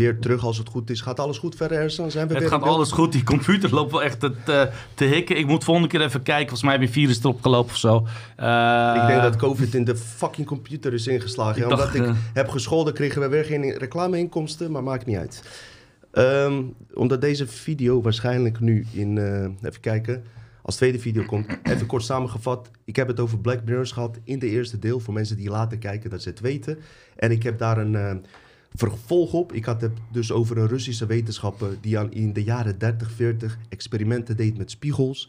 weer terug als het goed is. Gaat alles goed verder, Ersan? Zijn we Het weer gaat alles goed. Die computer loopt wel echt te, te, hikken. Ik moet volgende keer even kijken. Volgens mij heb je virus erop gelopen of zo. Eh, Ik denk dat COVID in de fucking computer is ingeslagen. Ik Ja, dacht, Omdat ik eh, heb gescholden, kregen we weer geen reclameinkomsten, maar maakt niet uit. Ehm, omdat deze video waarschijnlijk nu in, eh, even kijken, als tweede video komt. Even kort samengevat. Ik heb het over Black Mirrors gehad in de eerste deel. Voor mensen die later kijken, dat ze het weten. En ik heb daar een vervolg op. Ik had het dus over een Russische wetenschapper die aan, in de jaren 30, 40 experimenten deed met spiegels.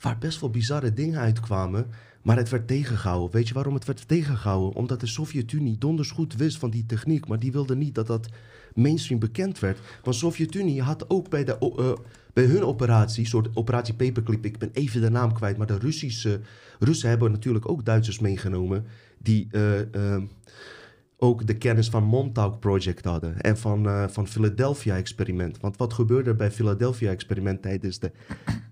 Waar best wel bizarre dingen uitkwamen. Maar het werd tegengehouden. Weet je waarom het werd tegengehouden? Omdat de Sovjet-Unie donders goed wist van die techniek. Maar die wilde niet dat dat mainstream bekend werd. Want Sovjet-Unie had ook bij, de, eh, bij hun operatie, soort operatie Paperclip, ik ben even de naam kwijt, maar de Russische, Russen hebben natuurlijk ook Duitsers meegenomen die eh, eh, ook de kennis van Montauk Project hadden en van, eh, van Philadelphia Experiment. Want wat gebeurde bij Philadelphia Experiment tijdens de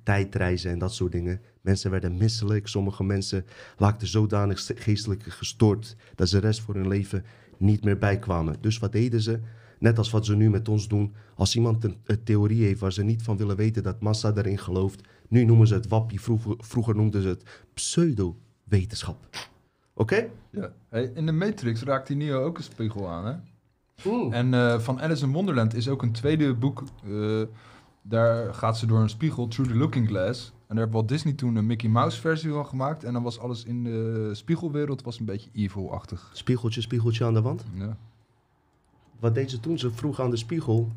tijdreizen en dat soort dingen? Mensen werden misselijk, sommige mensen raakten zodanig st- geestelijk gestoord dat ze de rest voor hun leven niet meer bijkwamen. Dus wat deden ze? Net als wat ze nu met ons doen. Als iemand een, theorie heeft waar ze niet van willen weten dat massa erin gelooft. Nu noemen ze het wappie, vroeger, vroeger noemden ze het pseudo-wetenschap. Oké? Ja. Hey, in de Matrix raakt die Neo ook een spiegel aan, hè? Oeh. En eh, van Alice in Wonderland is ook een tweede boek. eh, daar gaat ze door een spiegel, Through the Looking Glass. En daar heeft Walt Disney toen een Mickey Mouse versie van gemaakt. En dan was alles in de spiegelwereld was een beetje evil-achtig. Spiegeltje, spiegeltje aan de wand. Ja. Wat deed ze toen? Ze vroeg aan de spiegel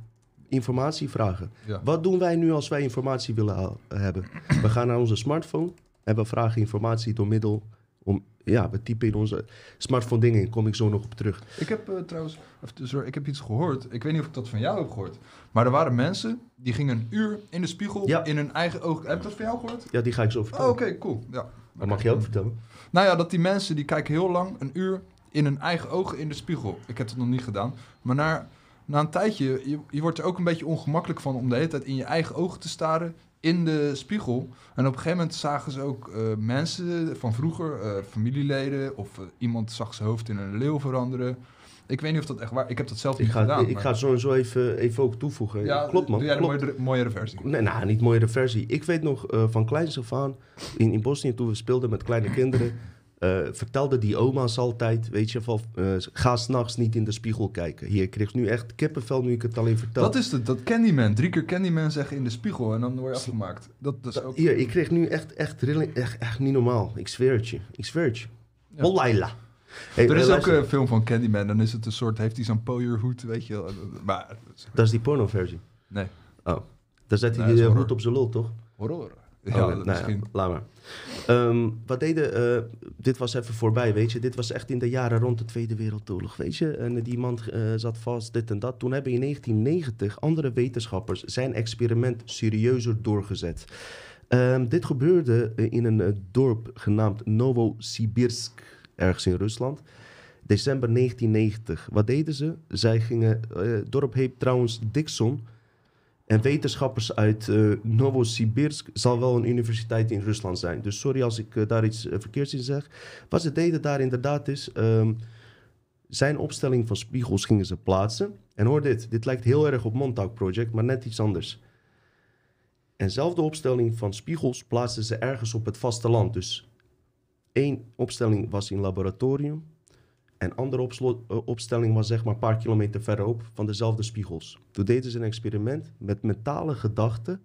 informatie vragen. Ja. Wat doen wij nu als wij informatie willen hebben? We gaan naar onze smartphone en we vragen informatie door middel om... Ja, we typen in onze smartphone dingen in. Kom ik zo nog op terug. Ik heb eh, trouwens, tussendoor, ik heb iets gehoord. Ik weet niet of ik dat van jou heb gehoord. Maar er waren mensen die gingen een uur in de spiegel Ja. in hun eigen oog. Heb ik dat van jou gehoord? Ja, die ga ik zo Oh, vertellen. oké, cool. Ja. Dat mag je ook vertellen. Nou ja, dat die mensen die kijken heel lang een uur in hun eigen ogen in de spiegel. Ik heb het nog niet gedaan. Maar na, na een tijdje, je, je wordt er ook een beetje ongemakkelijk van om de hele tijd in je eigen ogen te staren in de spiegel. En op een gegeven moment zagen ze ook eh, mensen van vroeger, eh, familieleden, of eh, iemand zag zijn hoofd in een leeuw veranderen. Ik weet niet of dat echt waar Ik heb dat zelf Ik niet ga, gedaan. ik maar- ga het zo en zo even, even ook toevoegen. ja, Klopt man, Doe jij klopt. een mooiere, mooiere versie? Nee, nou, niet mooiere versie. Ik weet nog van kleins af aan, in, in Bosnië toen we speelden met kleine kinderen, eh, vertelde die oma's altijd, weet je, van, eh, ga s'nachts niet in de spiegel kijken. Hier, ik kreeg nu echt kippenvel nu ik het alleen vertel. Dat is het, dat Candyman. Drie keer Candyman zeggen in de spiegel en dan word je afgemaakt. Dat, dat is ook... Hier, ik kreeg nu echt, echt, rilling, echt, echt niet normaal. Ik zweer het je. Ik zweer het je. Ja. Hey, Er is ook een film van Candyman, dan is het een soort, heeft hij zo'n pooierhoed, weet je wel. Maar, Dat is die pornoversie. nee, Oh. Daar zet hij Nee, die hoed op zijn lul, toch? horror. Oh, Ja, dat nou ja, laat maar. Ehm, wat deden, eh, dit was even voorbij, weet je. Dit was echt in de jaren rond de Tweede Wereldoorlog, weet je. En die man eh, zat vast, dit en dat. Toen hebben in 1990 andere wetenschappers zijn experiment serieuzer doorgezet. Ehm, dit gebeurde eh, in een dorp genaamd Novosibirsk, ergens in Rusland. December 1990. Wat deden ze? Zij gingen, het dorp heet trouwens Dixon. En wetenschappers uit eh, Novosibirsk zal wel een universiteit in Rusland zijn. Dus sorry als ik eh, daar iets eh, verkeerds in zeg. Wat ze deden daar inderdaad is... ehm, zijn opstelling van spiegels gingen ze plaatsen. En hoor dit, dit lijkt heel erg op Montauk Project, maar net iets anders. Enzelfde opstelling van spiegels plaatsten ze ergens op het vasteland. Dus één opstelling was in laboratorium. En andere eh, opstelling was zeg maar een paar kilometer verderop van dezelfde spiegels. Toen deden ze een experiment met mentale gedachten.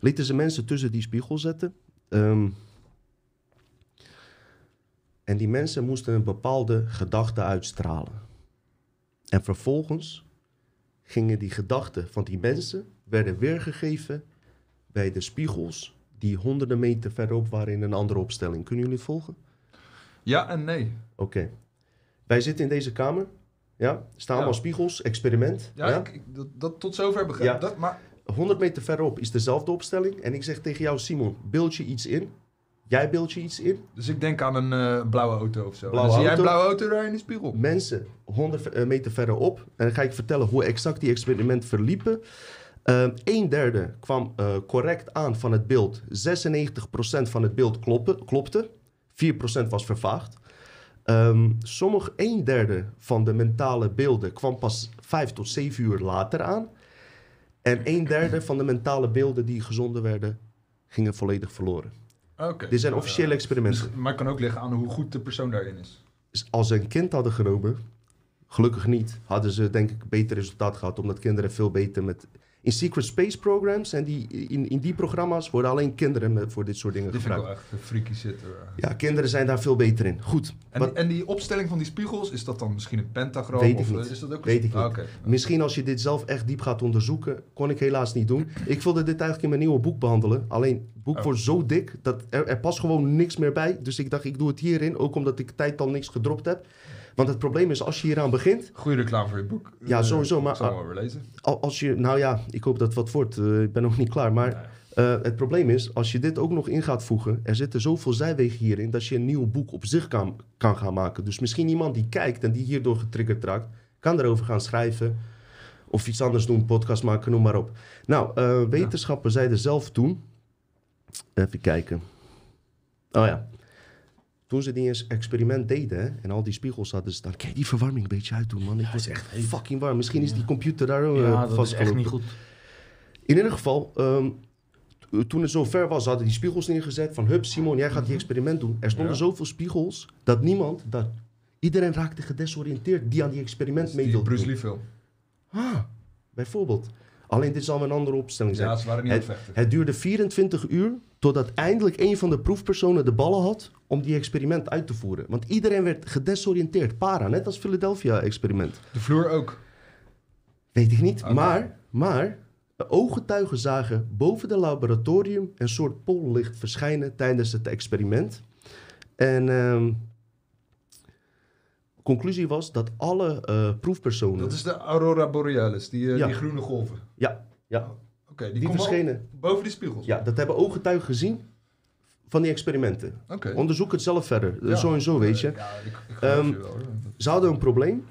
Lieten ze mensen tussen die spiegel zetten. Ehm, en die mensen moesten een bepaalde gedachte uitstralen. En vervolgens gingen die gedachten van die mensen werden weergegeven bij de spiegels die honderden meter verderop waren in een andere opstelling. Kunnen jullie het volgen? Ja en nee. Oké. Wij zitten in deze kamer. Ja, staan Ja. allemaal spiegels, experiment. Ja, Ja, Ik, ik- dat, dat tot zover begrijp Ja. dat, maar 100 meter verderop is dezelfde opstelling. En ik zeg tegen jou, Simon, beeld je iets in. Jij beeld je iets in. Dus ik denk aan een eh, blauwe auto of zo. Blauwe dan zie jij een blauwe auto daar in de spiegel. Mensen 100 ver- eh, meter verderop. En dan ga ik vertellen hoe exact die experiment verliepen. Ehm een derde kwam eh, correct aan van het beeld. 96% van het beeld kloppen, klopte. 4% was vervaagd. Ehm, sommige een derde van de mentale beelden kwam pas vijf tot zeven uur later aan. En een derde van de mentale beelden die gezonden werden, gingen volledig verloren. Dit zijn officiële ja. experimenten. Dus- maar het kan ook liggen aan hoe goed de persoon daarin is. Dus als ze een kind hadden genomen, gelukkig niet, hadden ze denk ik beter resultaat gehad. Omdat kinderen veel beter met... In secret space programs en die, in, in die programma's worden alleen kinderen met, voor dit soort dingen Die vind ik gebruikt. wel echt freaky hoor. Ja, kinderen zijn daar veel beter in. Goed. En, Wat- en die opstelling van die spiegels, is dat dan misschien een pentagram? Weet ik of niet. eh, is dat ook een- Weet ik Ah, niet. oké. Misschien als je dit zelf echt diep gaat onderzoeken, kon ik helaas niet doen. Ik wilde dit eigenlijk in mijn nieuwe boek behandelen. Alleen, het boek Oh. wordt zo dik dat er, er past gewoon niks meer bij. Dus ik dacht, ik doe het hierin, ook omdat ik tijd al niks gedropt heb. Want het probleem is, als je hieraan begint, Goeie reclame voor je boek. Ja, Eh, sowieso, maar- Ik zal hem wel weer lezen. al- als je, nou ja, ik hoop dat het wat wordt. eh, ik ben nog niet klaar. Maar eh, het probleem is, als je dit ook nog in gaat voegen, er zitten zoveel zijwegen hierin, dat je een nieuw boek op zich kan, kan gaan maken. Dus misschien iemand die kijkt en die hierdoor getriggerd raakt, kan erover gaan schrijven. Of iets anders doen, podcast maken, noem maar op. Nou, eh wetenschappers zeiden zelf toen. Even kijken. Oh ja. Toen ze die eens experiment deden en al die spiegels hadden staan. Kijk, die verwarming een beetje uit doen, man. Ik Ja, word is echt fucking warm. Misschien is die computer daar ook Ja, eh, dat is echt vastgelopen. niet goed. In ieder geval, ehm, toen het zover was, hadden die spiegels neergezet. Van, hup, Simon, jij gaat die experiment doen. Er stonden Ja. zoveel spiegels dat niemand, dat iedereen raakte gedesoriënteerd die aan die experiment mee Die Bruce. Lee film. Ah, bijvoorbeeld. Alleen dit zal een andere opstelling zijn. Ja, ze waren niet het het, duurde 24 uur totdat eindelijk een van de proefpersonen de ballen had om die experiment uit te voeren. Want iedereen werd gedesoriënteerd, para, net als Philadelphia-experiment. De vloer ook. Weet ik niet. Maar, maar de ooggetuigen zagen boven het laboratorium een soort pollicht verschijnen tijdens het experiment. En ehm conclusie was dat alle eh, proefpersonen... Dat is de Aurora Borealis, die, eh, Ja. die groene golven. Ja, ja, Oké, die, die, verschenen. boven die spiegels. Ja, dat hebben ooggetuigen gezien van die experimenten. Oké. Onderzoek het zelf verder. Ja. Zo en zo, weet je. Eh, Ja, ik, Ehm, je wel. hoor. Ze hadden een probleem.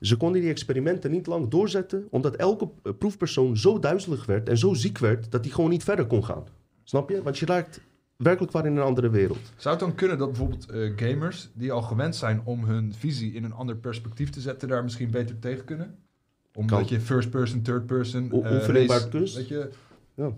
Ze konden die experimenten niet lang doorzetten, omdat elke eh, proefpersoon zo duizelig werd en zo ziek werd dat hij gewoon niet verder kon gaan. Snap je? Want je raakt werkelijk waar in een andere wereld. Zou het dan kunnen dat bijvoorbeeld eh, gamers, die al gewend zijn om hun visie in een ander perspectief te zetten, daar misschien beter tegen kunnen? Omdat Kan. je first person, third person, O- baart kunst. Weet je? Ja.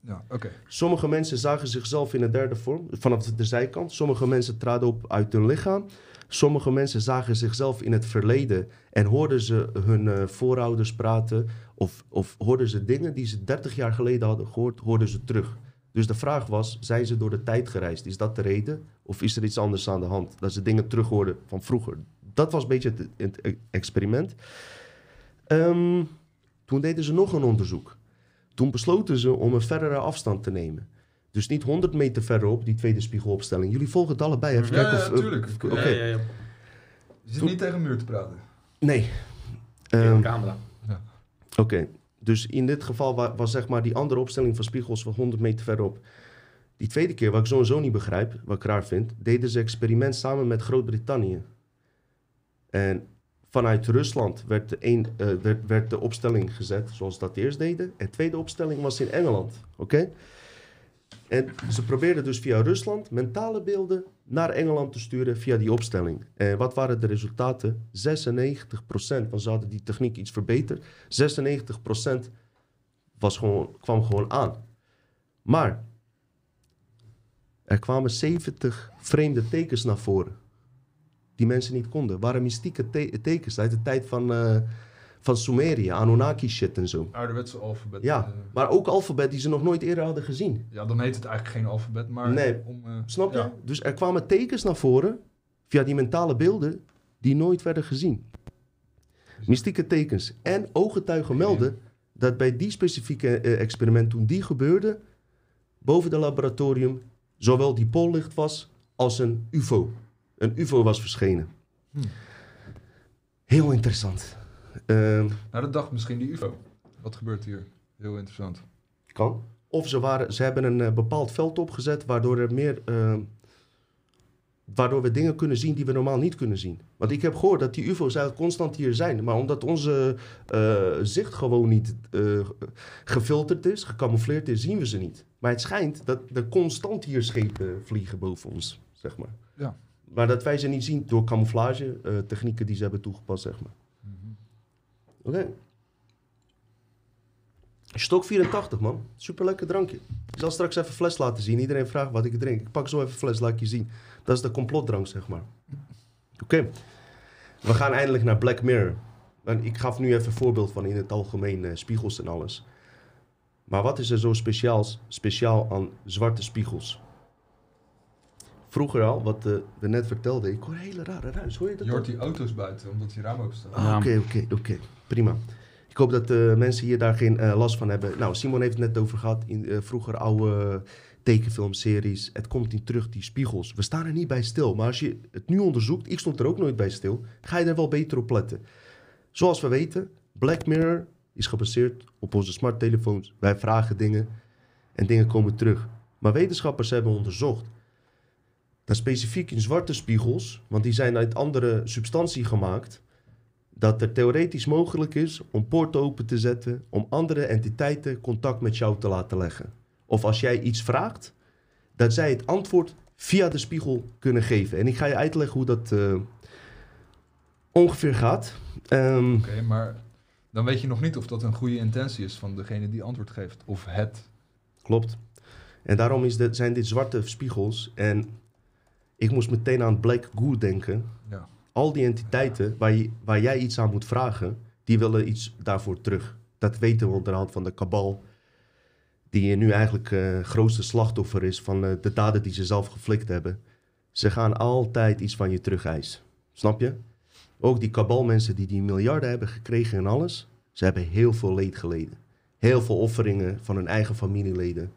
Ja. Sommige mensen zagen zichzelf in een derde vorm, vanaf de zijkant. Sommige mensen traden op uit hun lichaam. Sommige mensen zagen zichzelf in het verleden en hoorden ze hun eh, voorouders praten. Of, of hoorden ze dingen die ze 30 jaar geleden hadden gehoord, hoorden ze terug. Dus de vraag was, zijn ze door de tijd gereisd? Is dat de reden? Of is er iets anders aan de hand? Dat ze dingen terug hoorden van vroeger. Dat was een beetje het, het experiment. Ehm, toen deden ze nog een onderzoek. Toen besloten ze om een verdere afstand te nemen. Dus niet 100 meter verderop, die tweede spiegelopstelling. Jullie volgen het allebei. Even Ja, kijken ja, of... eh, tuurlijk. Oké. Ja, ja, ja. Je zit Toen- niet tegen een muur te praten. Nee. In Ehm, de camera. Oké. Dus in dit geval wa- was zeg maar die andere opstelling van spiegels van 100 meter verderop. Die tweede keer, wat ik sowieso niet begrijp, wat ik raar vind, deden ze experiment samen met Groot-Brittannië. En vanuit Rusland werd de, een, werd, werd de opstelling gezet zoals dat eerst deden. En de tweede opstelling was in Engeland. Oké? En ze probeerden dus via Rusland mentale beelden naar Engeland te sturen via die opstelling. En wat waren de resultaten? 96%, want ze hadden die techniek iets verbeterd. 96% was gewoon, kwam gewoon aan. Maar er kwamen 70 vreemde tekens naar voren. Die mensen niet konden. waren mystieke te- tekens uit de tijd van, eh, van Sumerië, Anunnaki shit en zo. Ouderwetse alfabet. Ja, eh, maar ook alfabet die ze nog nooit eerder hadden gezien. ja, dan heet het eigenlijk geen alfabet, maar Nee. om... eh, Snap je? ja. Dus er kwamen tekens naar voren via die mentale beelden die nooit werden gezien. Mystieke tekens. En ooggetuigen melden dat bij die specifieke eh, experiment, toen die gebeurde, boven het laboratorium, zowel die pollicht was als een UFO. Een UFO was verschenen. Hmm. Heel interessant. Ehm, Nou, dat dacht misschien die UFO. Wat gebeurt hier? Heel interessant. Kan. Of ze, waren, ze hebben een eh, bepaald veld opgezet waardoor er meer. eh, waardoor we dingen kunnen zien die we normaal niet kunnen zien. Want ik heb gehoord dat die UFO's eigenlijk constant hier zijn. Maar omdat onze eh, zicht gewoon niet eh, gefilterd is, gecamoufleerd is, zien we ze niet. Maar het schijnt dat er constant hier schepen vliegen boven ons, zeg maar. Maar dat wij ze niet zien door camouflage technieken die ze hebben toegepast, zeg maar. Oké. Stok 84, man. Super lekker drankje. Ik zal straks even fles laten zien. Iedereen vraagt wat ik drink. Ik pak zo even fles, laat je zien. Dat is de complotdrank, zeg maar. Oké. We gaan eindelijk naar Black Mirror. Ik gaf nu even een voorbeeld van in het algemeen eh, spiegels en alles. Maar wat is er zo speciaals, speciaal aan zwarte spiegels? Vroeger al, wat eh, we net vertelden, ik hoor een hele rare ruis. Hoor je dat? Je hoort die auto's buiten, omdat die ramen open staan. Ah. Oké, oké, oké. Prima. Ik hoop dat de mensen hier daar geen eh, last van hebben. Nou, Simon heeft het net over gehad. In eh, vroeger oude tekenfilmseries. Het komt niet terug, die spiegels. We staan er niet bij stil. Maar als je het nu onderzoekt, ik stond er ook nooit bij stil, ga je er wel beter op letten. Zoals we weten, Black Mirror is gebaseerd op onze smarttelefoons. Wij vragen dingen en dingen komen terug. Maar wetenschappers hebben onderzocht dat specifiek in zwarte spiegels, want die zijn uit andere substantie gemaakt, dat het theoretisch mogelijk is om poorten open te zetten om andere entiteiten contact met jou te laten leggen. Of als jij iets vraagt, dat zij het antwoord via de spiegel kunnen geven. En ik ga je uitleggen hoe dat eh, ongeveer gaat. Ehm, Oké, maar dan weet je nog niet of dat een goede intentie is van degene die antwoord geeft. Of het. Klopt. En daarom is zijn dit zwarte spiegels. En ik moest meteen aan Black Goo denken. Ja. Al die entiteiten waar, je, waar jij iets aan moet vragen, die willen iets daarvoor terug. Dat weten we onderhand van de kabal. Die nu eigenlijk eh grootste slachtoffer is van eh, de daden die ze zelf geflikt hebben. Ze gaan altijd iets van je terug eisen. Snap je? Ook die kabalmensen die die miljarden hebben gekregen en alles. Ze hebben heel veel leed geleden. Heel veel offeringen van hun eigen familieleden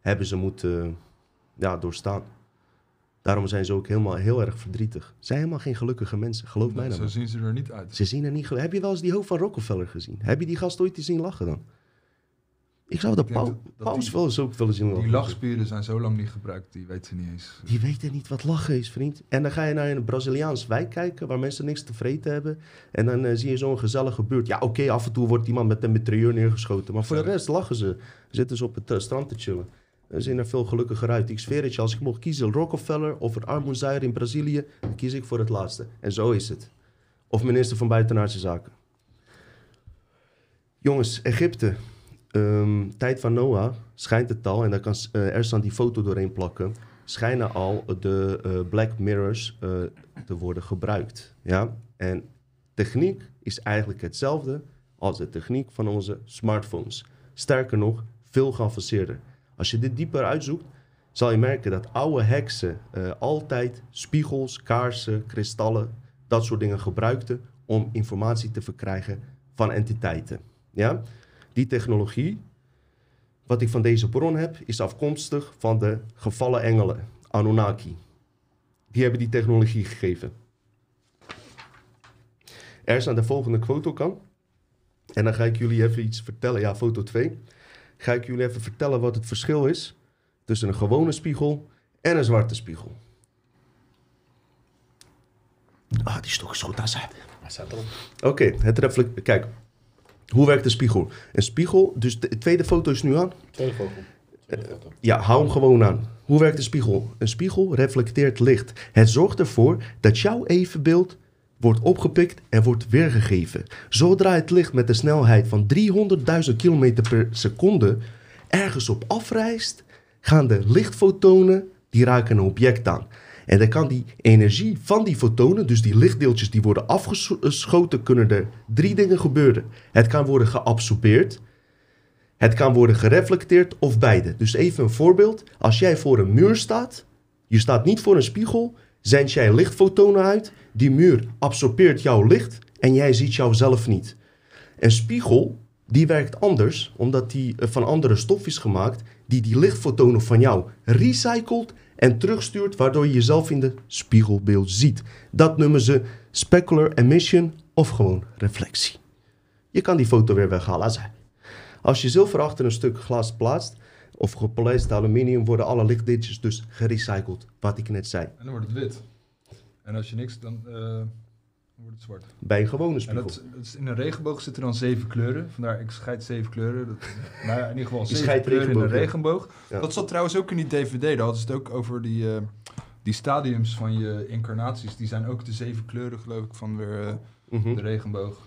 hebben ze moeten ja, doorstaan. Daarom zijn ze ook helemaal heel erg verdrietig. Ze zijn helemaal geen gelukkige mensen, geloof mij dan. Zo zien ze er niet uit. Ze zien er niet Heb je wel eens die hoofd van Rockefeller gezien? Heb je die gast ooit zien lachen dan? Ik zou de pau- paus wel eens ook willen zien lachen. Die lachspieren zijn zo lang niet gebruikt, die weten ze niet eens. Die weten niet wat lachen is, vriend. En dan ga je naar een Braziliaans wijk kijken waar mensen niks te vreten hebben. En dan eh, zie je zo'n gezellige buurt. Ja, oké, af en toe wordt iemand met een mitrailleur neergeschoten. Maar voor de rest lachen ze. Zitten ze op het eh, strand te chillen. Zien er veel gelukkiger uit. Ik zweer het je, als ik mocht kiezen, Rockefeller of een armoezuier in Brazilië, dan kies ik voor het laatste. En zo is het. Of minister van Buitenlandse Zaken. Jongens, Egypte. Ehm, tijd van Noah schijnt het al, en daar kan eh Ersan die foto doorheen plakken, schijnen al de eh, Black Mirrors eh, te worden gebruikt. Ja? En techniek is eigenlijk hetzelfde als de techniek van onze smartphones. Sterker nog, veel geavanceerder. Als je dit dieper uitzoekt, zal je merken dat oude heksen eh, altijd spiegels, kaarsen, kristallen, dat soort dingen gebruikten om informatie te verkrijgen van entiteiten. Ja? Die technologie, wat ik van deze bron heb, is afkomstig van de gevallen engelen, Anunnaki. Die hebben die technologie gegeven. Er is aan de volgende foto kan. En dan ga ik jullie even iets vertellen. Ja, foto 2. Ga ik jullie even vertellen wat het verschil is tussen een gewone spiegel en een zwarte spiegel. Ah, die stok is goed aan zijn. Oké, het reflect. Kijk, hoe werkt de spiegel? Een spiegel, dus de tweede foto is nu aan. Tweede vogel. Tweede foto. Ja, hou hem gewoon aan. Hoe werkt de spiegel? Een spiegel reflecteert licht. Het zorgt ervoor dat jouw evenbeeld wordt opgepikt en wordt weergegeven. Zodra het licht met de snelheid van 300.000 km per seconde ergens op afreist, gaan de lichtfotonen die raken een object aan. En dan kan die energie van die fotonen, dus die lichtdeeltjes die worden afgeschoten, kunnen er drie dingen gebeuren. Het kan worden geabsorbeerd, het kan worden gereflecteerd of beide. Dus even een voorbeeld. Als jij voor een muur staat, je staat niet voor een spiegel, zend jij lichtfotonen uit, die muur absorbeert jouw licht en jij ziet jouzelf niet. Een spiegel, die werkt anders, omdat die eh, van andere stof is gemaakt, die die lichtfotonen van jou recycelt en terugstuurt, waardoor je jezelf in de spiegelbeeld ziet. Dat noemen ze specular emission of gewoon reflectie. Je kan die foto weer weghalen als. Als je zilver achter een stuk glas plaatst, of gepolijst aluminium, worden alle lichtdeeltjes dus gerecycled, wat ik net zei. En dan wordt het wit. En als je niks, dan, eh, dan wordt het zwart. Bij een gewone En spiegel. dat, dat is, in een regenboog zitten dan zeven kleuren. Vandaar, ik scheid zeven kleuren. Dat, nou ja, in ieder geval zeven kleuren in een regenboog, ja. Dat zat trouwens ook in die DVD. Daar hadden ze het ook over die, eh, die stadiums van je incarnaties, die zijn ook de zeven kleuren, geloof ik, van weer eh, Mhm. de regenboog.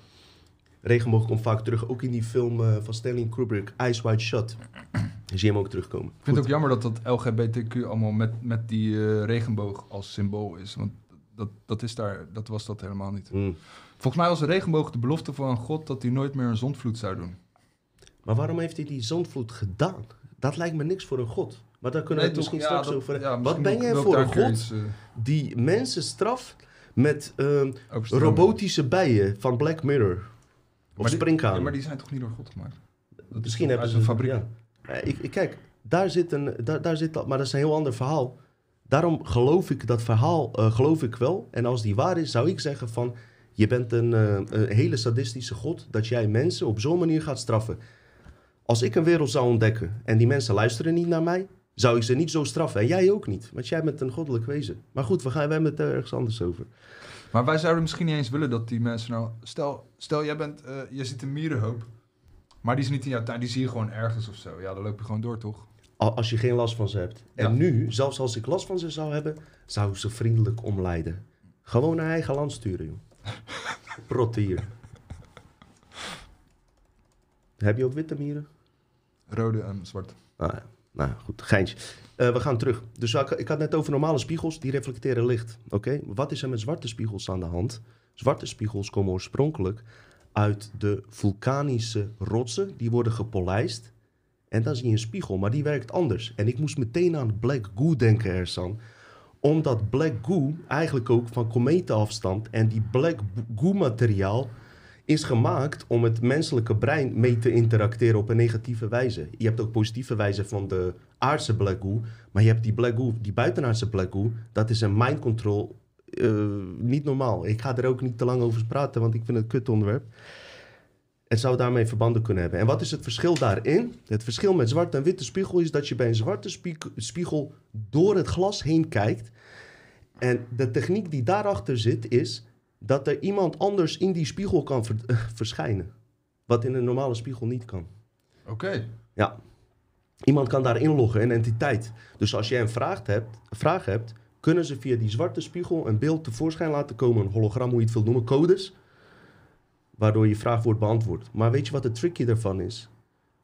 Regenboog komt vaak terug, ook in die film van Stanley Kubrick, Eyes Wide Shut. Je ziet hem ook terugkomen. Ik vind het ook jammer dat dat LGBTQ allemaal met, met die regenboog als symbool is. Want dat, dat, is daar, dat was dat helemaal niet. Mm. Volgens mij was de regenboog de belofte van God dat hij nooit meer een zondvloed zou doen. Maar waarom heeft hij die zondvloed gedaan? Dat lijkt me niks voor een god. Maar daar kunnen we het misschien Ja, straks dat- over ja, Wat ben jij voor een god iets, eh, die mensen straft met ehm, robotische bijen van Black Mirror? Of? Ja, maar die zijn toch niet door God gemaakt? Dat Misschien is hebben ze een fabriek. Ja. Eh, Ik, ik, kijk, daar zit een, daar, daar zit, dat- maar dat is een heel ander verhaal. Daarom geloof ik dat verhaal, eh, geloof ik wel. En als die waar is, zou ik zeggen van, je bent een, eh, een hele sadistische god, dat jij mensen op zo'n manier gaat straffen. Als ik een wereld zou ontdekken en die mensen luisteren niet naar mij, zou ik ze niet zo straffen. En jij ook niet, want jij bent een goddelijk wezen. Maar goed, we gaan we hebben er ergens anders over. Maar wij zouden misschien niet eens willen dat die mensen nou... Stel, stel jij bent, eh, je ziet een mierenhoop, maar die is niet in jouw tuin, die zie je gewoon ergens of zo. Ja, dan loop je gewoon door, toch? Al- Als je geen last van ze hebt. En Ja. nu, zelfs als ik last van ze zou hebben, zou ik ze vriendelijk omleiden. Gewoon naar eigen land sturen, joh. Protten hier. Heb je ook witte mieren? Rode en zwart. Ah, ja. nou goed, geintje. Eh, we gaan terug. Dus ik, ik had net over normale spiegels, die reflecteren licht. Oké, wat is er met zwarte spiegels aan de hand? Zwarte spiegels komen oorspronkelijk uit de vulkanische rotsen. Die worden gepolijst. En dan zie je een spiegel, maar die werkt anders. En ik moest meteen aan Black Goo denken, Ersan. Omdat Black Goo eigenlijk ook van kometen afstamt. En die Black Goo materiaal is gemaakt om het menselijke brein mee te interacteren op een negatieve wijze. Je hebt ook positieve wijze van de aardse Black Goo. Maar je hebt die Black Goo, die buitenaardse Black Goo. Dat is een mind control. eh, niet normaal. Ik ga er ook niet te lang over praten, want ik vind het een kut onderwerp. Het zou daarmee verbanden kunnen hebben. En wat is het verschil daarin? Het verschil met zwarte en witte spiegel is dat je bij een zwarte spiegel door het glas heen kijkt. En de techniek die daarachter zit is dat er iemand anders in die spiegel kan ver- verschijnen. Wat in een normale spiegel niet kan. Oké. Ja. Iemand kan daar inloggen, een entiteit. Dus als jij een vraag hebt, vraag hebt, kunnen ze via die zwarte spiegel een beeld tevoorschijn laten komen. Een hologram, hoe je het wilt noemen, codes. Waardoor je vraag wordt beantwoord. Maar weet je wat het tricky ervan is?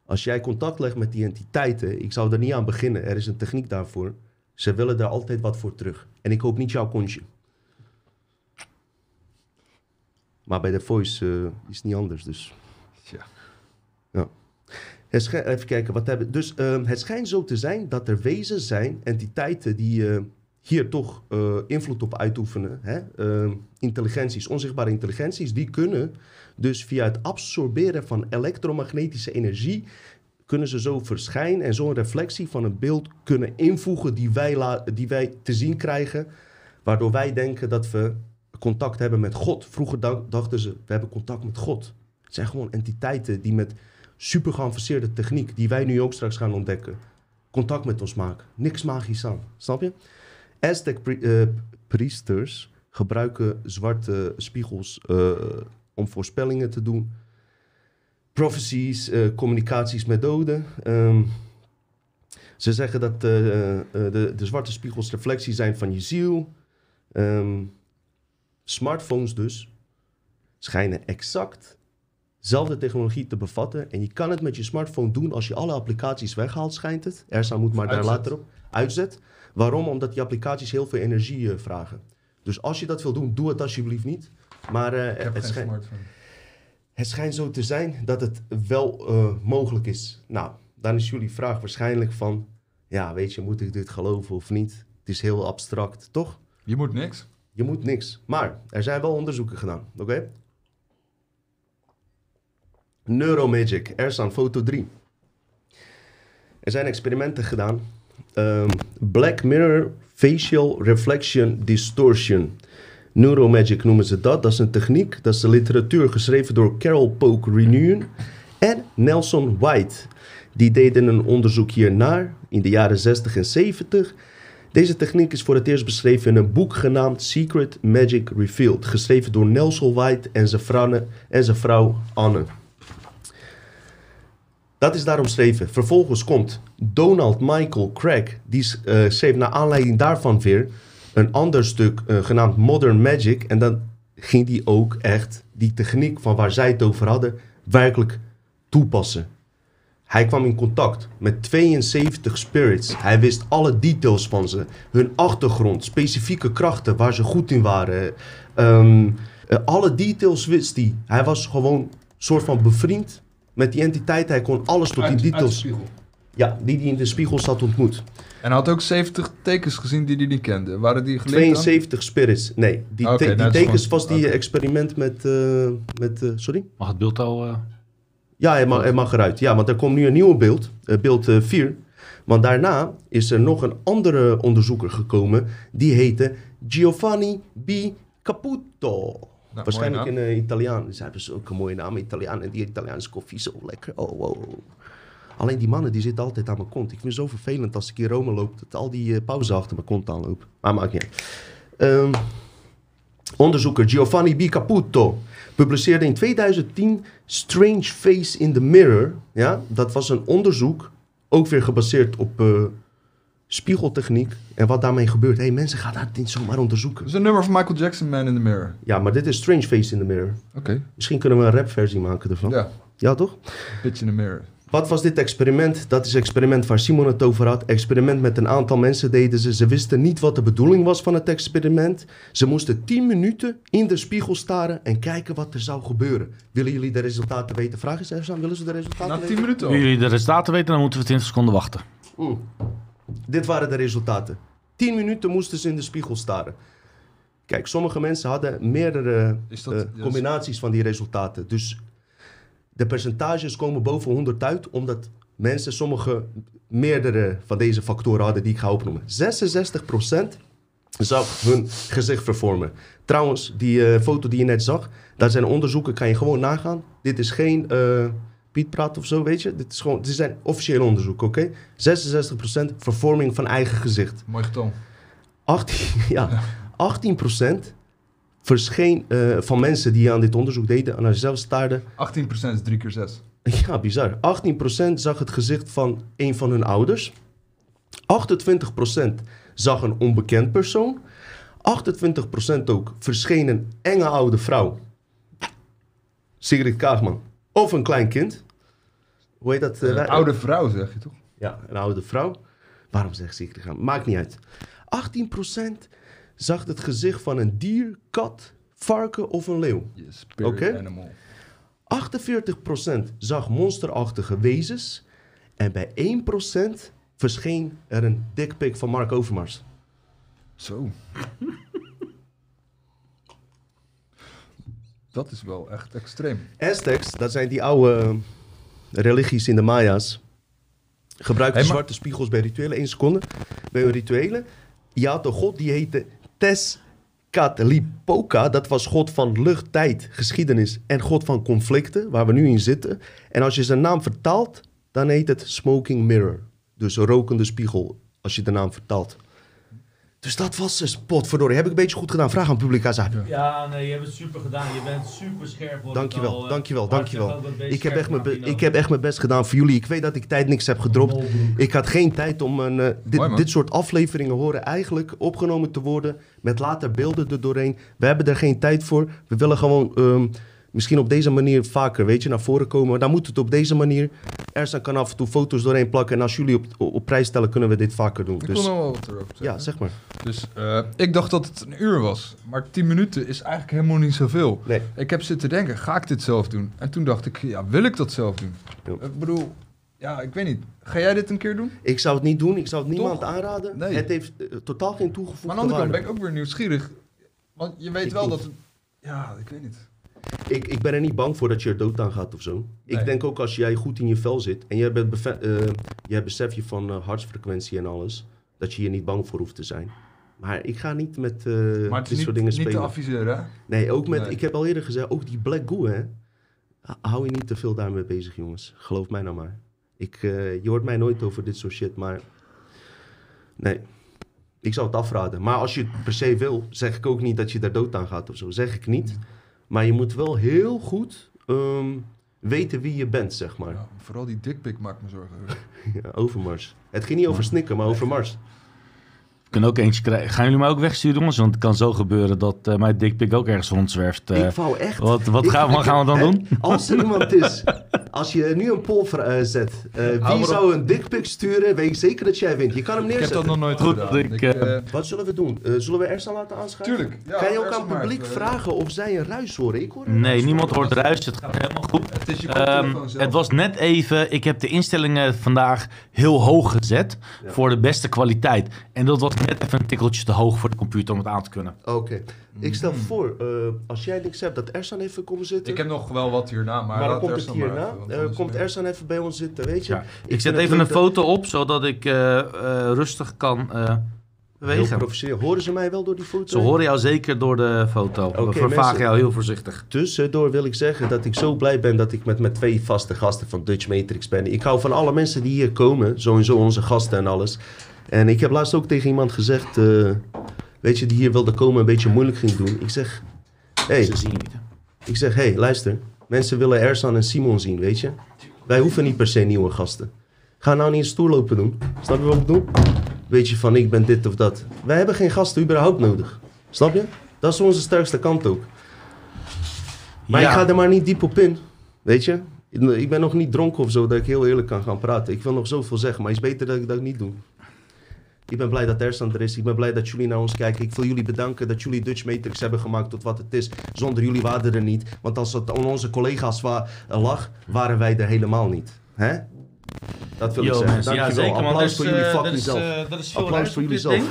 Als jij contact legt met die entiteiten, ik zou er niet aan beginnen. Er is een techniek daarvoor. Ze willen daar altijd wat voor terug. En ik hoop niet jouw kontje. Maar bij de voice eh, is het niet anders, dus... Het schij- even kijken, wat hebben... Dus ehm, het schijnt zo te zijn dat er wezens zijn, entiteiten die eh, hier toch eh, invloed op uitoefenen. Hè? Ehm, intelligenties, onzichtbare intelligenties, die kunnen dus via het absorberen van elektromagnetische energie, kunnen ze zo verschijnen en zo'n reflectie van een beeld kunnen invoegen die wij, die wij te zien krijgen, waardoor wij denken dat we contact hebben met God. Vroeger da- dachten ze, we hebben contact met God. Het zijn gewoon entiteiten die met super geavanceerde techniek, die wij nu ook straks gaan ontdekken, contact met ons maken. Niks magisch aan, snap je? Aztec eh, priesters gebruiken zwarte spiegels eh, om voorspellingen te doen. Prophecies, eh, communicaties met doden. Ehm, ze zeggen dat eh, eh, de, de zwarte spiegels reflectie zijn van je ziel. Ehm, smartphones dus schijnen exact dezelfde technologie te bevatten. En je kan het met je smartphone doen als je alle applicaties weghaalt, schijnt het. Ersa moet maar daar later op. Uitzet. Waarom? Omdat die applicaties heel veel energie vragen. Dus als je dat wil doen, doe het alsjeblieft niet. Maar eh, Ik heb het, geen schijnt, smartphone. het schijnt zo te zijn dat het wel eh, mogelijk is. Nou, dan is jullie vraag waarschijnlijk van... Ja, weet je, moet ik dit geloven of niet? Het is heel abstract, toch? Je moet niks. Je moet niks. Maar er zijn wel onderzoeken gedaan, oké? Neuromagic, Ersan, foto 3. Er zijn experimenten gedaan. Ehm, Black Mirror Facial Reflection Distortion. Neuromagic noemen ze dat. Dat is een techniek. Dat is de literatuur geschreven door Carol Poke Renewn en Nelson White. Die deden een onderzoek hiernaar in de jaren 60 en 70. Deze techniek is voor het eerst beschreven in een boek genaamd Secret Magic Revealed, geschreven door Nelson White en zijn vrouw, en zijn vrouw Anne. Dat is daar omschreven. Vervolgens komt Donald Michael Craig, die eh, schreef naar aanleiding daarvan weer een ander stuk eh, genaamd Modern Magic. En dan ging hij ook echt die techniek van waar zij het over hadden, werkelijk toepassen. Hij kwam in contact met 72 spirits. Hij wist alle details van ze. Hun achtergrond, specifieke krachten waar ze goed in waren. Ehm, eh, alle details wist hij. Hij was gewoon soort van bevriend met die entiteit. Hij kon alles tot die details. Ja, die hij in de spiegel zat ontmoet. En hij had ook 70 tekens gezien die hij niet kende. Waren die aan? 72 spirits. Nee, die, te- nou, die tekens gewoon- was die experiment met... eh, met eh, sorry? Mag het beeld al... eh, Ja, hij mag, hij mag eruit. Ja, want er komt nu een nieuwe beeld, beeld 4. Want daarna is er nog een andere onderzoeker gekomen. Die heette Giovanni B. Caputo. Nou, Waarschijnlijk in uh, Italiaan. Ze hebben zulke mooie namen, Italiaan. En die Italiaanse koffie zo lekker. Oh, wow. Alleen die mannen die zitten altijd aan mijn kont. Ik vind het zo vervelend als ik in Rome loop... dat al die eh, pauzen achter mijn kont aanlopen. Maar maakt niet uit. Ehm, onderzoeker Giovanni B. Caputo publiceerde in 2010 Strange Face in the Mirror. Ja, dat was een onderzoek, ook weer gebaseerd op eh, spiegeltechniek. En wat daarmee gebeurt. Hé, hey, mensen gaan dat niet zomaar onderzoeken. Dat is een nummer van Michael Jackson, Man in the Mirror. Ja, maar dit is Strange Face in the Mirror. Oké. Misschien kunnen we een rapversie maken ervan. Ja, Ja, toch? Bitch in the Mirror. Wat was dit experiment? Dat is het experiment waar Simon het over had. Experiment met een aantal mensen deden ze. Ze wisten niet wat de bedoeling was van het experiment. Ze moesten 10 minuten in de spiegel staren en kijken wat er zou gebeuren. Willen jullie de resultaten weten? Vraag eens even aan. Willen ze de resultaten Na weten? 10 minuten. Willen jullie de resultaten weten, dan moeten we 20 seconden wachten. Mm. Dit waren de resultaten. 10 minuten moesten ze in de spiegel staren. Kijk, sommige mensen hadden meerdere dat- eh, combinaties van die resultaten. Dus de percentages komen boven 100 uit, omdat mensen sommige meerdere van deze factoren hadden die ik ga opnoemen. 66% zag hun gezicht vervormen. Trouwens, die eh, foto die je net zag, daar zijn onderzoeken, kan je gewoon nagaan. Dit is geen eh Piet praat of zo, weet je. Dit, is gewoon, dit zijn officiële onderzoeken, oké? 66% vervorming van eigen gezicht. Mooi getal. 18, ja, 18% verscheen eh, van mensen die aan dit onderzoek deden, naar zichzelf staarden. 18% is 3 keer 6. Ja, bizar. 18% zag het gezicht van een van hun ouders. 28% zag een onbekend persoon. 28% ook verscheen een enge oude vrouw. Sigrid Kaagman. Of een klein kind. Hoe heet dat? eh, Een oude vrouw, zeg je toch? Ja, een oude vrouw. Waarom zeg ik Sigrid Kaagman? Maakt niet uit. 18% zag het gezicht van een dier, kat, varken of een leeuw. Yes, Oké. animal. 48% zag monsterachtige wezens. En bij 1% verscheen er een dickpic van Mark Overmars. Zo. Dat is wel echt extreem. Aztecs, dat zijn die oude eh, religies in de Maya's. Gebruikten Hey, maar- zwarte spiegels bij rituelen. Eén seconde. Bij hun rituelen. Je had een god die heette Tezcatlipoca. Dat was god van lucht, tijd, geschiedenis en god van conflicten, waar we nu in zitten. En als je zijn naam vertaalt, dan heet het Smoking Mirror. Dus rokende spiegel, als je de naam vertaalt. Dus dat was een potverdorie. Heb ik een beetje goed gedaan. Vraag aan publiek Azad. Ja, nee, je hebt het super gedaan. Je bent super scherp. Dankjewel, dankjewel, dankjewel. Ik heb, echt mijn be- ik heb echt mijn best gedaan voor jullie. Ik weet dat ik tijd niks heb gedropt. Ik had geen tijd om een, eh, dit, Mooi, man. dit soort afleveringen horen eigenlijk opgenomen te worden. Met later beelden er doorheen. We hebben er geen tijd voor. We willen gewoon ehm, misschien op deze manier vaker weet je, naar voren komen. Maar dan moet het op deze manier. Ersan kan af en toe foto's doorheen plakken. En als jullie op, op, prijs stellen, kunnen we dit vaker doen. Ik Dus wil wel wat zeggen. ja, zeg maar. Dus eh, ik dacht dat het een uur was. Maar 10 minuten is eigenlijk helemaal niet zoveel. Nee. Ik heb zitten denken, ga ik dit zelf doen? En toen dacht ik, ja, wil ik dat zelf doen? Ja. Ik bedoel, ja, ik weet niet. Ga jij dit een keer doen? Ik zou het niet doen. Ik zou het niemand Toch? aanraden. Nee. Het heeft eh, totaal geen Maar toegevoegde aan de andere kant waarde. ben ik ook weer nieuwsgierig. Want je weet Ik wel niet. dat... Het, ja, ik weet niet. Ik, ik ben er niet bang voor dat je er dood aan gaat of zo. Nee. Ik denk ook als jij goed in je vel zit en jij, bent eh, jij besef je van eh, hartsfrequentie en alles, dat je hier niet bang voor hoeft te zijn. Maar ik ga niet met eh, Maar dit niet, soort dingen niet te spelen. adviseren, hè? nee, ook met, Nee. ik heb al eerder gezegd, ook die Black Goo, hè. Hou je niet te veel daarmee bezig, jongens. Geloof mij nou maar. Ik, je hoort mij nooit over dit soort shit, maar nee. Ik zou het afraden. Maar als je het per se wil, zeg ik ook niet dat je daar dood aan gaat of zo. Zeg ik niet. Maar je moet wel heel goed ehm, weten wie je bent, zeg maar. Ja, vooral die dickpic maakt me zorgen. Ja, over Mars. Het ging niet over snikken, maar over Mars. Kunnen ook eentje krijgen. Gaan jullie mij ook wegsturen, jongens? Want het kan zo gebeuren dat eh, mijn dickpic ook ergens rondzwerft. eh. ik wou echt... wat wat ik- gaan, wat ik- gaan we dan hè, doen? Als er iemand is, als je nu een poll ver- eh, eh, wie zou een dickpic sturen, weet ik zeker dat jij wint. Je kan hem Ik heb neerzetten. dat nog nooit Goed, gedaan. ik, Wat zullen we doen? Zullen we Ersan laten aanschrijven? Tuurlijk. Ja, kan je ook aan het publiek maar, vragen of zij een ruis horen? Ik hoor Nee, ruis niemand hoort ruis. Het gaat helemaal goed. Het is je Ehm, het was net even, ik heb de instellingen vandaag heel hoog gezet Ja. voor de beste kwaliteit. En dat was net even een tikkeltje te hoog voor de computer om het aan te kunnen. Oké. Ik stel voor, eh, als jij niks hebt, dat Ersan even komt zitten. Ik heb nog wel wat hierna, maar, maar dan komt het Ersan maar hierna. even, Eh, komt ben- Ersan even bij ons zitten, weet je? Ja. Ik, zet het even een dat- foto op, zodat ik eh, eh, rustig kan eh, Heel bewegen. professioneel. Horen ze mij wel door die foto? Ze horen jou zeker door de foto. We Oké, vervagen jou heel voorzichtig. Tussendoor wil ik zeggen dat ik zo blij ben dat ik met mijn twee vaste gasten van Dutch Matrix ben. Ik hou van alle mensen die hier komen, sowieso onze gasten en alles. En ik heb laatst ook tegen iemand gezegd, eh, weet je, die hier wilde komen een beetje moeilijk ging doen. Ik zeg, hey, Ze zien niet. ik zeg, hey, luister. Mensen willen Ersan en Simon zien, weet je. Wij hoeven niet per se nieuwe gasten. Ga nou niet een stoel lopen doen. Snap je wat ik bedoel? Weet je van, ik ben dit of dat. Wij hebben geen gasten überhaupt nodig. Snap je? Dat is onze sterkste kant ook. Maar Ja. ik ga er maar niet diep op in. Weet je? Ik ben nog niet dronken of zo, dat ik heel eerlijk kan gaan praten. Ik wil nog zoveel zeggen, maar het is beter dat ik dat niet doe. Ik ben blij dat Ersan er is. Ik ben blij dat jullie naar ons kijken. Ik wil jullie bedanken dat jullie Dutch Matrix hebben gemaakt tot wat het is. Zonder jullie waren we er niet. Want als het aan onze collega's wa eh, lag, waren wij er helemaal niet. Hè? Dat wil ik zeggen. mensen, ja, Dankjewel. zeker, man. Applaus Dus, voor jullie eh, fucking is, zelf. eh, Applaus voor jullie zelf. ding.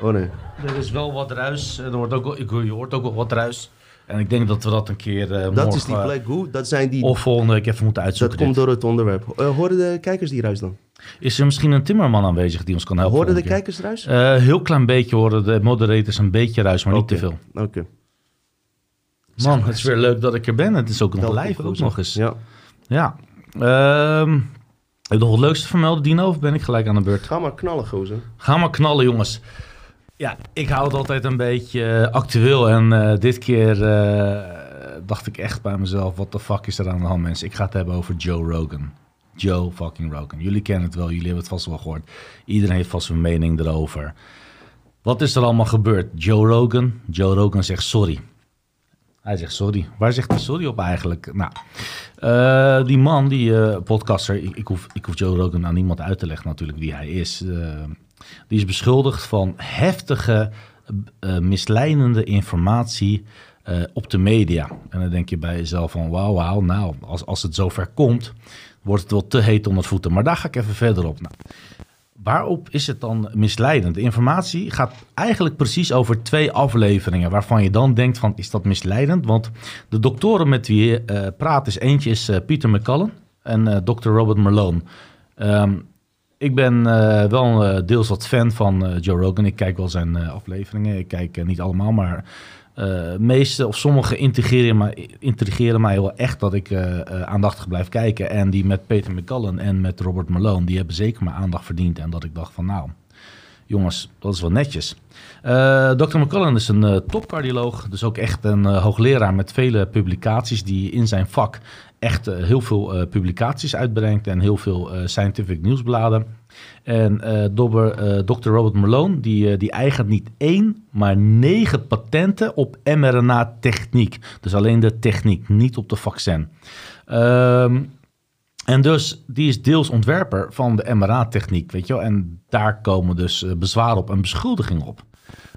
Oh nee. Er is wel wat ruis. Er wordt ook, je hoort ook wel wat ruis. En ik denk dat we dat een keer Dat morgen is die Black Goo. Dat zijn die... of volgende week even moeten dat uitzoeken. komt dit. door het onderwerp. Eh, hoorden de kijkers die ruis dan? Is er misschien een timmerman aanwezig die ons kan helpen? Hoorden de kijkers ruis? Eh, heel klein beetje horen de moderators een beetje ruis, maar niet te veel. Oké. Man, het is weer leuk dat ik er ben. Het is ook nog Welkom, live ook nog eens. Ja. Ja. Ehm, heb je nog wat leuks te vermelden, Dino? Of ben ik gelijk aan de beurt? Ga maar knallen, gozer. Ga maar knallen, jongens. Ja, ik hou het altijd een beetje eh, actueel. En eh, dit keer eh, dacht ik echt bij mezelf... wat de fuck is er aan de hand, mensen? Ik ga het hebben over Joe Rogan. Joe fucking Rogan. Jullie kennen het wel, jullie hebben het vast wel gehoord. Iedereen heeft vast een mening erover. Wat is er allemaal gebeurd? Joe Rogan. Joe Rogan zegt sorry. Hij zegt sorry. Waar zegt hij sorry op eigenlijk? Nou, die man, die podcaster, ik, ik, hoef, ik hoef Joe Rogan aan niemand uit te leggen natuurlijk wie hij is. Die is beschuldigd van heftige, eh, misleidende informatie eh, op de media. En dan denk je bij jezelf van, wauw, wauw, nou, als, als het zover komt, wordt het wel te heet onder voeten. Maar daar ga ik even verder op. Nou, Waarop is het dan misleidend? De informatie gaat eigenlijk precies over twee afleveringen, waarvan je dan denkt van, is dat misleidend? Want de doktoren met wie je eh, praat is eentje is eh, Peter McCullen en eh Dr. Robert Malone. Ehm, ik ben eh, wel eh, deels wat fan van eh, Joe Rogan. Ik kijk wel zijn afleveringen. Ik kijk niet allemaal, maar meeste of sommige intrigeren mij, mij wel echt dat ik aandachtig blijf kijken. En die met Peter McCullen en met Robert Malone, die hebben zeker mijn aandacht verdiend. En dat ik dacht van nou, jongens, dat is wel netjes. Eh, Dr. McCullen is een eh, topcardioloog, dus ook echt een hoogleraar met vele publicaties die in zijn vak echt eh, heel veel eh, publicaties uitbrengt en heel veel eh, scientific nieuwsbladen. En eh, Dr. Robert Malone, die, die eigent niet één, maar negen patenten op mRNA-techniek. Dus alleen de techniek, niet op de vaccin. Ehm, en dus die is deels ontwerper van de mRNA-techniek, weet je wel. En daar komen dus bezwaren op en beschuldigingen op.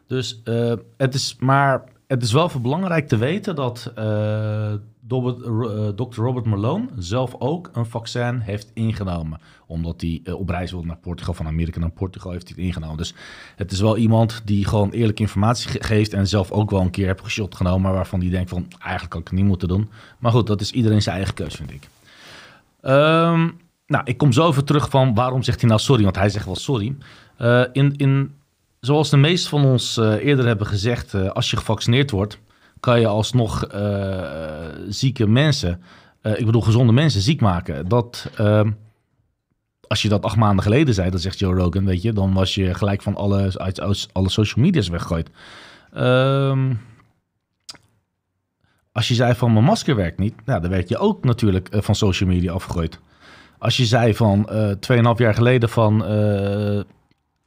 Dus het is maar het is wel belangrijk te weten dat eh, Robert, eh, Dr. Robert Malone zelf ook een vaccin heeft ingenomen. Omdat hij eh, op reis wilde naar Portugal, van Amerika naar Portugal heeft hij het ingenomen. Dus het is wel iemand die gewoon eerlijke informatie ge- geeft en zelf ook wel een keer heeft geshot genomen, waarvan hij denkt van eigenlijk had ik het niet moeten doen. Maar goed, dat is iedereen zijn eigen keus, vind ik. Ehm, nou, ik kom zo even terug van waarom zegt hij nou sorry? Want hij zegt wel sorry. Eh, in, in, zoals de meesten van ons eh, eerder hebben gezegd, eh, als je gevaccineerd wordt, kan je alsnog eh, zieke mensen, ik bedoel gezonde mensen, ziek maken. Dat, ehm, als je dat acht maanden geleden zei, dat zegt Joe Rogan, weet je, dan was je gelijk van alle, uit, alle social media's weggegooid. Ehm, als je zei van mijn masker werkt niet, nou, dan werd je ook natuurlijk van social media afgegooid. Als je zei van eh 2,5 jaar geleden van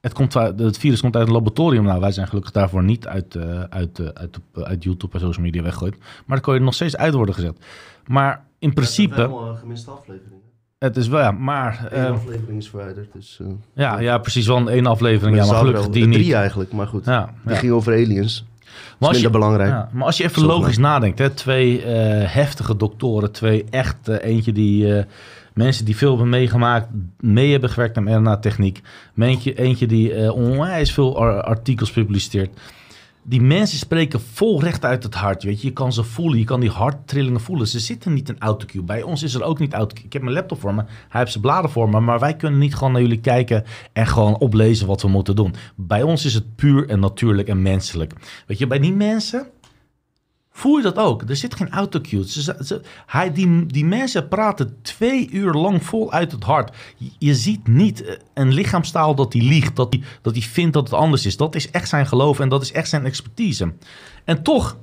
het, komt het virus komt uit een laboratorium. Nou, wij zijn gelukkig daarvoor niet uit, eh, uit, eh, uit, uit YouTube en social media weggegooid. Maar dan kon je er nog steeds uit worden gezet. Maar in principe, een gemiste aflevering. het is wel, ja, maar... Eén eh, aflevering is verwijderd. Dus, eh, ja, ja, precies, wel een één aflevering. Ja, maar gelukkig wel- die Drie niet. eigenlijk, maar goed. Ja, Die ja. ging over aliens. Maar als je, belangrijk. ja, maar als je even logisch nadenkt, hè, twee eh, heftige doktoren, twee echt, eh, eentje die eh, mensen die veel hebben meegemaakt, mee hebben gewerkt aan mRNA-techniek, eentje, eentje die eh, onwijs veel ar- artikels publiceert. Die mensen spreken vol recht uit het hart. Weet je. je kan ze voelen, je kan die harttrillingen voelen. Ze zitten niet in autocue. Bij ons is er ook niet autocue. Ik heb mijn laptop voor me, hij heeft zijn bladen voor me, maar wij kunnen niet gewoon naar jullie kijken en gewoon oplezen wat we moeten doen. Bij ons is het puur en natuurlijk en menselijk. Weet je, bij die mensen voel je dat ook. Er zit geen autocue. Ze, ze- hij, die, die mensen praten twee uur lang vol uit het hart. Je, ziet niet eh, een lichaamstaal dat hij liegt, dat hij dat hij vindt dat het anders is. Dat is echt zijn geloof en dat is echt zijn expertise. En toch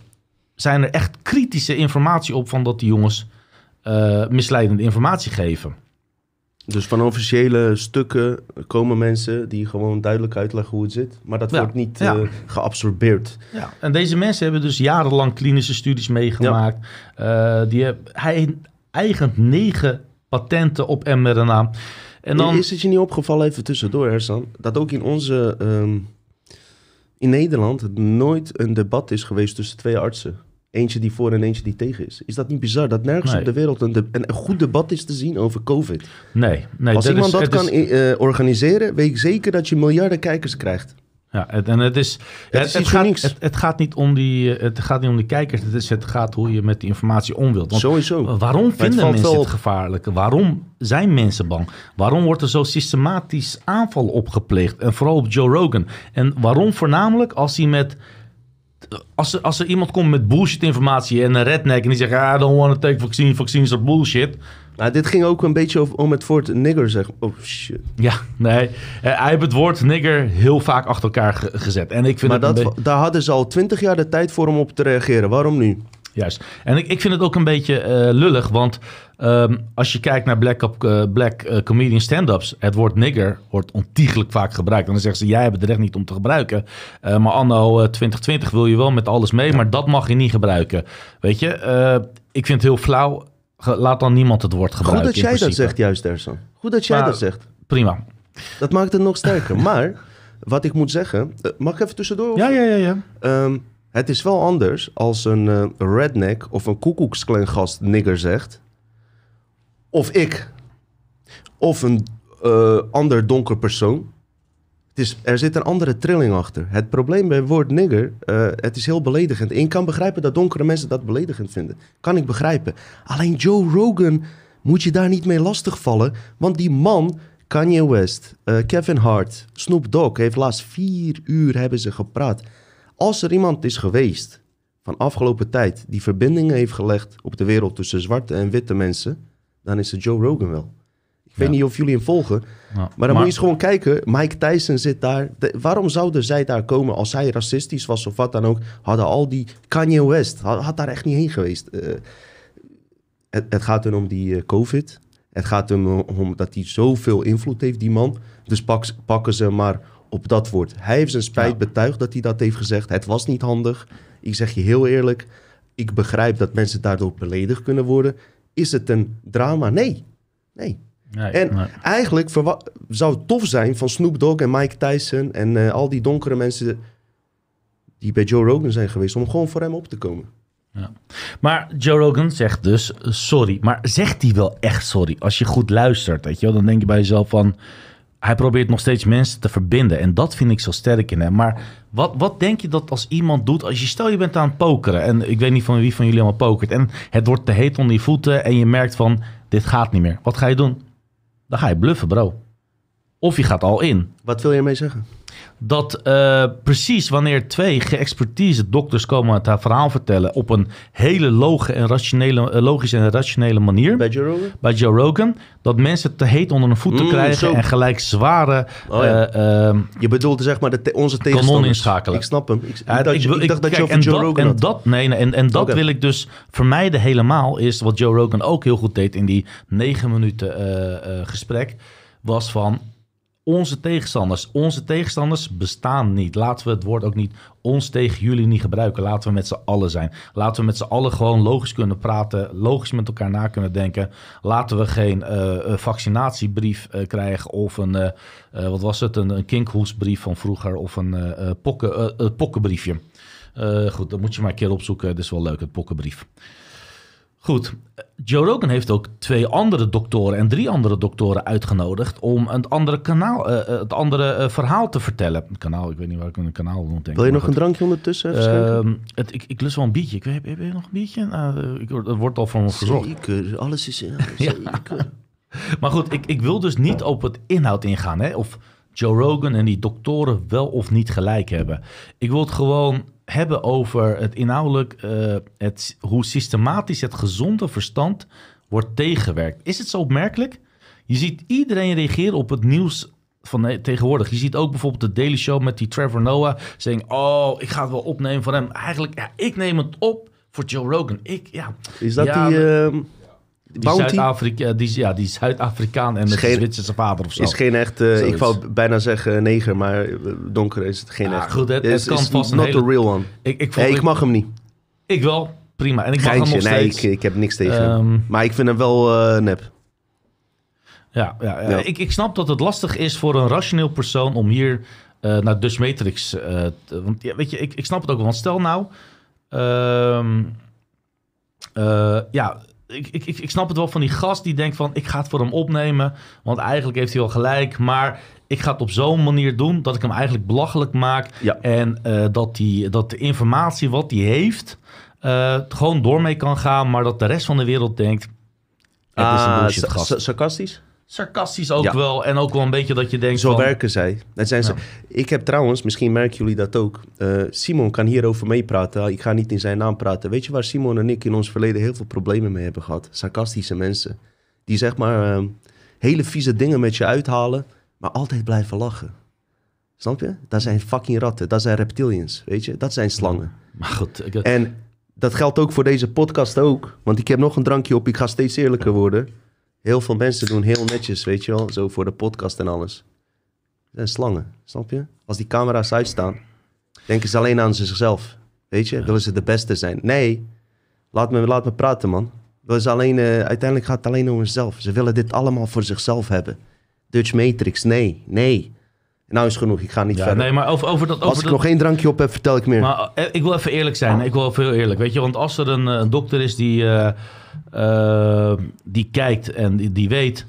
zijn er echt kritische informatie op van dat die jongens eh, misleidende informatie geven. Dus van officiële stukken komen mensen die gewoon duidelijk uitleggen hoe het zit. Maar dat Ja, wordt niet ja. eh, geabsorbeerd. Ja, en deze mensen hebben dus jarenlang klinische studies meegemaakt. Eh, die hij eigent negen patenten op mRNA. En dan, Is het je niet opgevallen, even tussendoor, Ersan, dat ook in onze... ehm, in Nederland nooit een debat is geweest tussen twee artsen. Eentje die voor en eentje die tegen is. Is dat niet bizar? Dat nergens Nee. op de wereld een, de- een, goed debat is te zien over COVID. nee, nee, Als dat iemand is- dat kan is- eh, organiseren, weet ik zeker dat je miljarden kijkers krijgt. Ja, het, en het is, is het, iets gaat, het, het gaat niet om die, eh, het gaat niet om die kijkers. Het, is, het gaat hoe je met die informatie om wilt. Want Sowieso. Waarom vinden mensen wel het op. gevaarlijk? Waarom zijn mensen bang? Waarom wordt er zo systematisch aanval opgepleegd? En vooral op Joe Rogan. En waarom voornamelijk als hij met... Als er, als er iemand komt met bullshit informatie en een redneck en die zegt... "Ah, I don't want to take vaccine, vaccines are bullshit. Nou, dit ging ook een beetje over, om het woord nigger, zeg. Oh shit. Ja, nee. Eh, hij heeft het woord nigger heel vaak achter elkaar ge- gezet. En ik vind Maar dat, daar hadden ze al twintig jaar de tijd voor om op te reageren. Waarom nu? Juist. En ik, ik vind het ook een beetje eh, lullig, want ehm, als je kijkt naar black, op, eh, black eh, comedian stand-ups, het woord nigger wordt ontiegelijk vaak gebruikt. En dan zeggen ze, jij hebt het recht niet om te gebruiken. Eh, maar anno eh, 2020 wil je wel met alles mee, maar dat mag je niet gebruiken. Weet je, ik vind het heel flauw. Laat dan niemand het woord Goed gebruiken. dat in jij dat zegt, juist, Ersan. Goed dat jij Maar- dat zegt. Prima. Dat maakt het nog sterker. maar, wat ik moet zeggen... mag ik even tussendoor? of- Ja, ja, ja, ja. Ehm, het is wel anders als een redneck of een koekoeksklengast nigger zegt. Of ik. Of een eh, ander donker persoon. Het is, er zit een andere trilling achter. Het probleem bij het woord nigger, eh, het is heel beledigend. En ik kan begrijpen dat donkere mensen dat beledigend vinden. Kan ik begrijpen. Alleen Joe Rogan moet je daar niet mee lastigvallen. Want die man, Kanye West, eh, Kevin Hart, Snoop Dogg... heeft laatst vier uur hebben ze gepraat. Als er iemand is geweest van afgelopen tijd... die verbindingen heeft gelegd op de wereld tussen zwarte en witte mensen... dan is het Joe Rogan wel. Ik weet niet of jullie hem volgen... Maar dan moet je eens gewoon kijken. Mike Tyson zit daar. De- waarom zouden zij daar komen als hij racistisch was of wat dan ook? Hadden al die Kanye West had, had daar echt niet heen geweest. Eh, het, het gaat hem om die eh, COVID. Het gaat hem om dat hij zoveel invloed heeft, die man. Dus pak, pakken ze maar op dat woord. Hij heeft zijn spijt Ja. betuigd dat hij dat heeft gezegd. Het was niet handig. Ik zeg je heel eerlijk. Ik begrijp dat mensen daardoor beledigd kunnen worden. Is het een drama? Nee. Nee. Nee, En nee. eigenlijk zou het tof zijn van Snoop Dogg en Mike Tyson en eh, al die donkere mensen die bij Joe Rogan zijn geweest, om gewoon voor hem op te komen. Maar Joe Rogan zegt dus eh, sorry. Maar zegt hij wel echt sorry? Als je goed luistert, weet je wel, dan denk je bij jezelf van... Hij probeert nog steeds mensen te verbinden. En dat vind ik zo sterk in hem. Maar wat, wat denk je dat als iemand doet... Als je stel je bent aan het pokeren. En ik weet niet van wie van jullie allemaal pokert. En het wordt te heet onder je voeten. En je merkt van, dit gaat niet meer. Wat ga je doen? Dan ga je bluffen, bro. Of je gaat al in Wat wil je ermee zeggen? Dat eh, precies wanneer twee geëxpertise dokters komen het haar verhaal vertellen op een hele logische en rationele, eh, logische en rationele manier Bij Joe Rogan? bij Joe Rogan, dat mensen het te heet onder hun voeten Mm, krijgen zo. en gelijk zware Oh ja. eh, ehm, Je bedoelt zeg maar de te- onze tegenstanders. inschakelen. Ik snap hem. Ik, ja, dacht, ik dacht dat je kijk, over en Joe dat, Rogan en had. dat, nee, nee, en, en dat wil ik dus vermijden helemaal, is wat Joe Rogan ook heel goed deed in die negen minuten gesprek, was van onze tegenstanders. Onze tegenstanders bestaan niet. Laten we het woord ook niet ons tegen jullie niet gebruiken. Laten we met z'n allen zijn. Laten we met z'n allen gewoon logisch kunnen praten. Logisch met elkaar na kunnen denken. Laten we geen eh, een vaccinatiebrief eh, krijgen of een, eh, eh, wat was het, een, een kinkhoestbrief van vroeger of een eh, eh, pokken, eh, eh, pokkenbriefje. Eh, goed, dat moet je maar een keer opzoeken. Dat is wel leuk, het pokkenbrief. Goed, Joe Rogan heeft ook twee andere doktoren en drie andere doktoren uitgenodigd om een andere kanaal, eh, eh, het andere eh, verhaal te vertellen. Een kanaal, ik weet niet waar ik een kanaal moet denken. Wil je nog een drankje ondertussen? Ehm, het, ik, ik lust wel een biertje. Ik weet, heb, heb je nog een biertje? Nou, ik, er wordt al van me verzocht. Zeker, alles is in Ja. Maar goed, ik, ik wil dus niet op het inhoud ingaan. Hè? Of Joe Rogan en die doktoren wel of niet gelijk hebben. Ik wil het gewoon hebben over het inhoudelijk, eh, het, hoe systematisch het gezonde verstand wordt tegengewerkt. Is het zo opmerkelijk? Je ziet iedereen reageren op het nieuws van tegenwoordig. Je ziet ook bijvoorbeeld de Daily Show met die Trevor Noah. Zeggen, oh, ik ga het wel opnemen van hem. Eigenlijk, ja, ik neem het op voor Joe Rogan. Ik, ja, Is dat Ja, die ehm, die? Zuid-Afrika, die, ja, die Zuid-Afrikaan en een Zwitserse vader of zo. Is geen echt, eh, ik wou bijna zeggen neger, maar eh, donker is het geen echt. goed, het- Is- kan is vast not hele- the real one. ik, ik, vond, Nee, ik, ik mag hem niet. ik wel, prima. En ik mag hem nog nee, steeds. ik, ik heb niks tegen hem. Ehm, Maar ik vind hem wel eh, nep. Ja, ja, ja. Ja. Ik, ik snap dat het lastig is voor een rationeel persoon om hier eh, naar Dutch Matrix te... Want ja, weet je, ik, ik snap het ook wel. Want stel nou... ehm, eh, ja, ik, ik, snap het wel van die gast die denkt van... ik ga het voor hem opnemen, want eigenlijk heeft hij wel gelijk. Maar ik ga het op zo'n manier doen dat ik hem eigenlijk belachelijk maak. Ja. En eh, dat, die, dat de informatie wat hij heeft... eh, gewoon door mee kan gaan, maar dat de rest van de wereld denkt... Het is een Ah, bullshit gast. sa- sarcastisch? Sarcastisch ook Ja. wel. En ook wel een beetje dat je denkt Zo van... werken zij. Dat zijn ze. Ik heb trouwens, misschien merken jullie dat ook. eh, Simon kan hierover meepraten. Ik ga niet in zijn naam praten. Weet je waar Simon en ik in ons verleden heel veel problemen mee hebben gehad? Sarcastische mensen. Die zeg maar eh, hele vieze dingen met je uithalen, maar altijd blijven lachen. Snap je? Dat zijn fucking ratten. Dat zijn reptilians. Weet je? Dat zijn slangen. Maar goed, ik, En dat geldt ook voor deze podcast ook. Want ik heb nog een drankje op. Ik ga steeds eerlijker worden. Heel veel mensen doen heel netjes, weet je wel. Zo voor de podcast en alles. Zijn slangen, snap je? Als die camera's uitstaan, denken ze alleen aan zichzelf. Weet je? Willen ze de beste zijn? Nee. Laat me, laat me praten, man. Ze alleen, eh, uiteindelijk gaat het alleen om zichzelf. Ze willen dit allemaal voor zichzelf hebben. Dutch Matrix, nee, nee. Nou is genoeg, ik ga niet ja, verder. nee, maar over, over dat... Als Over ik dat nog één drankje op heb, vertel ik meer. maar eh, ik wil even eerlijk zijn. Ik wil even heel eerlijk. Weet je, want als er een, eh, een dokter is die, eh, die kijkt en die, weet...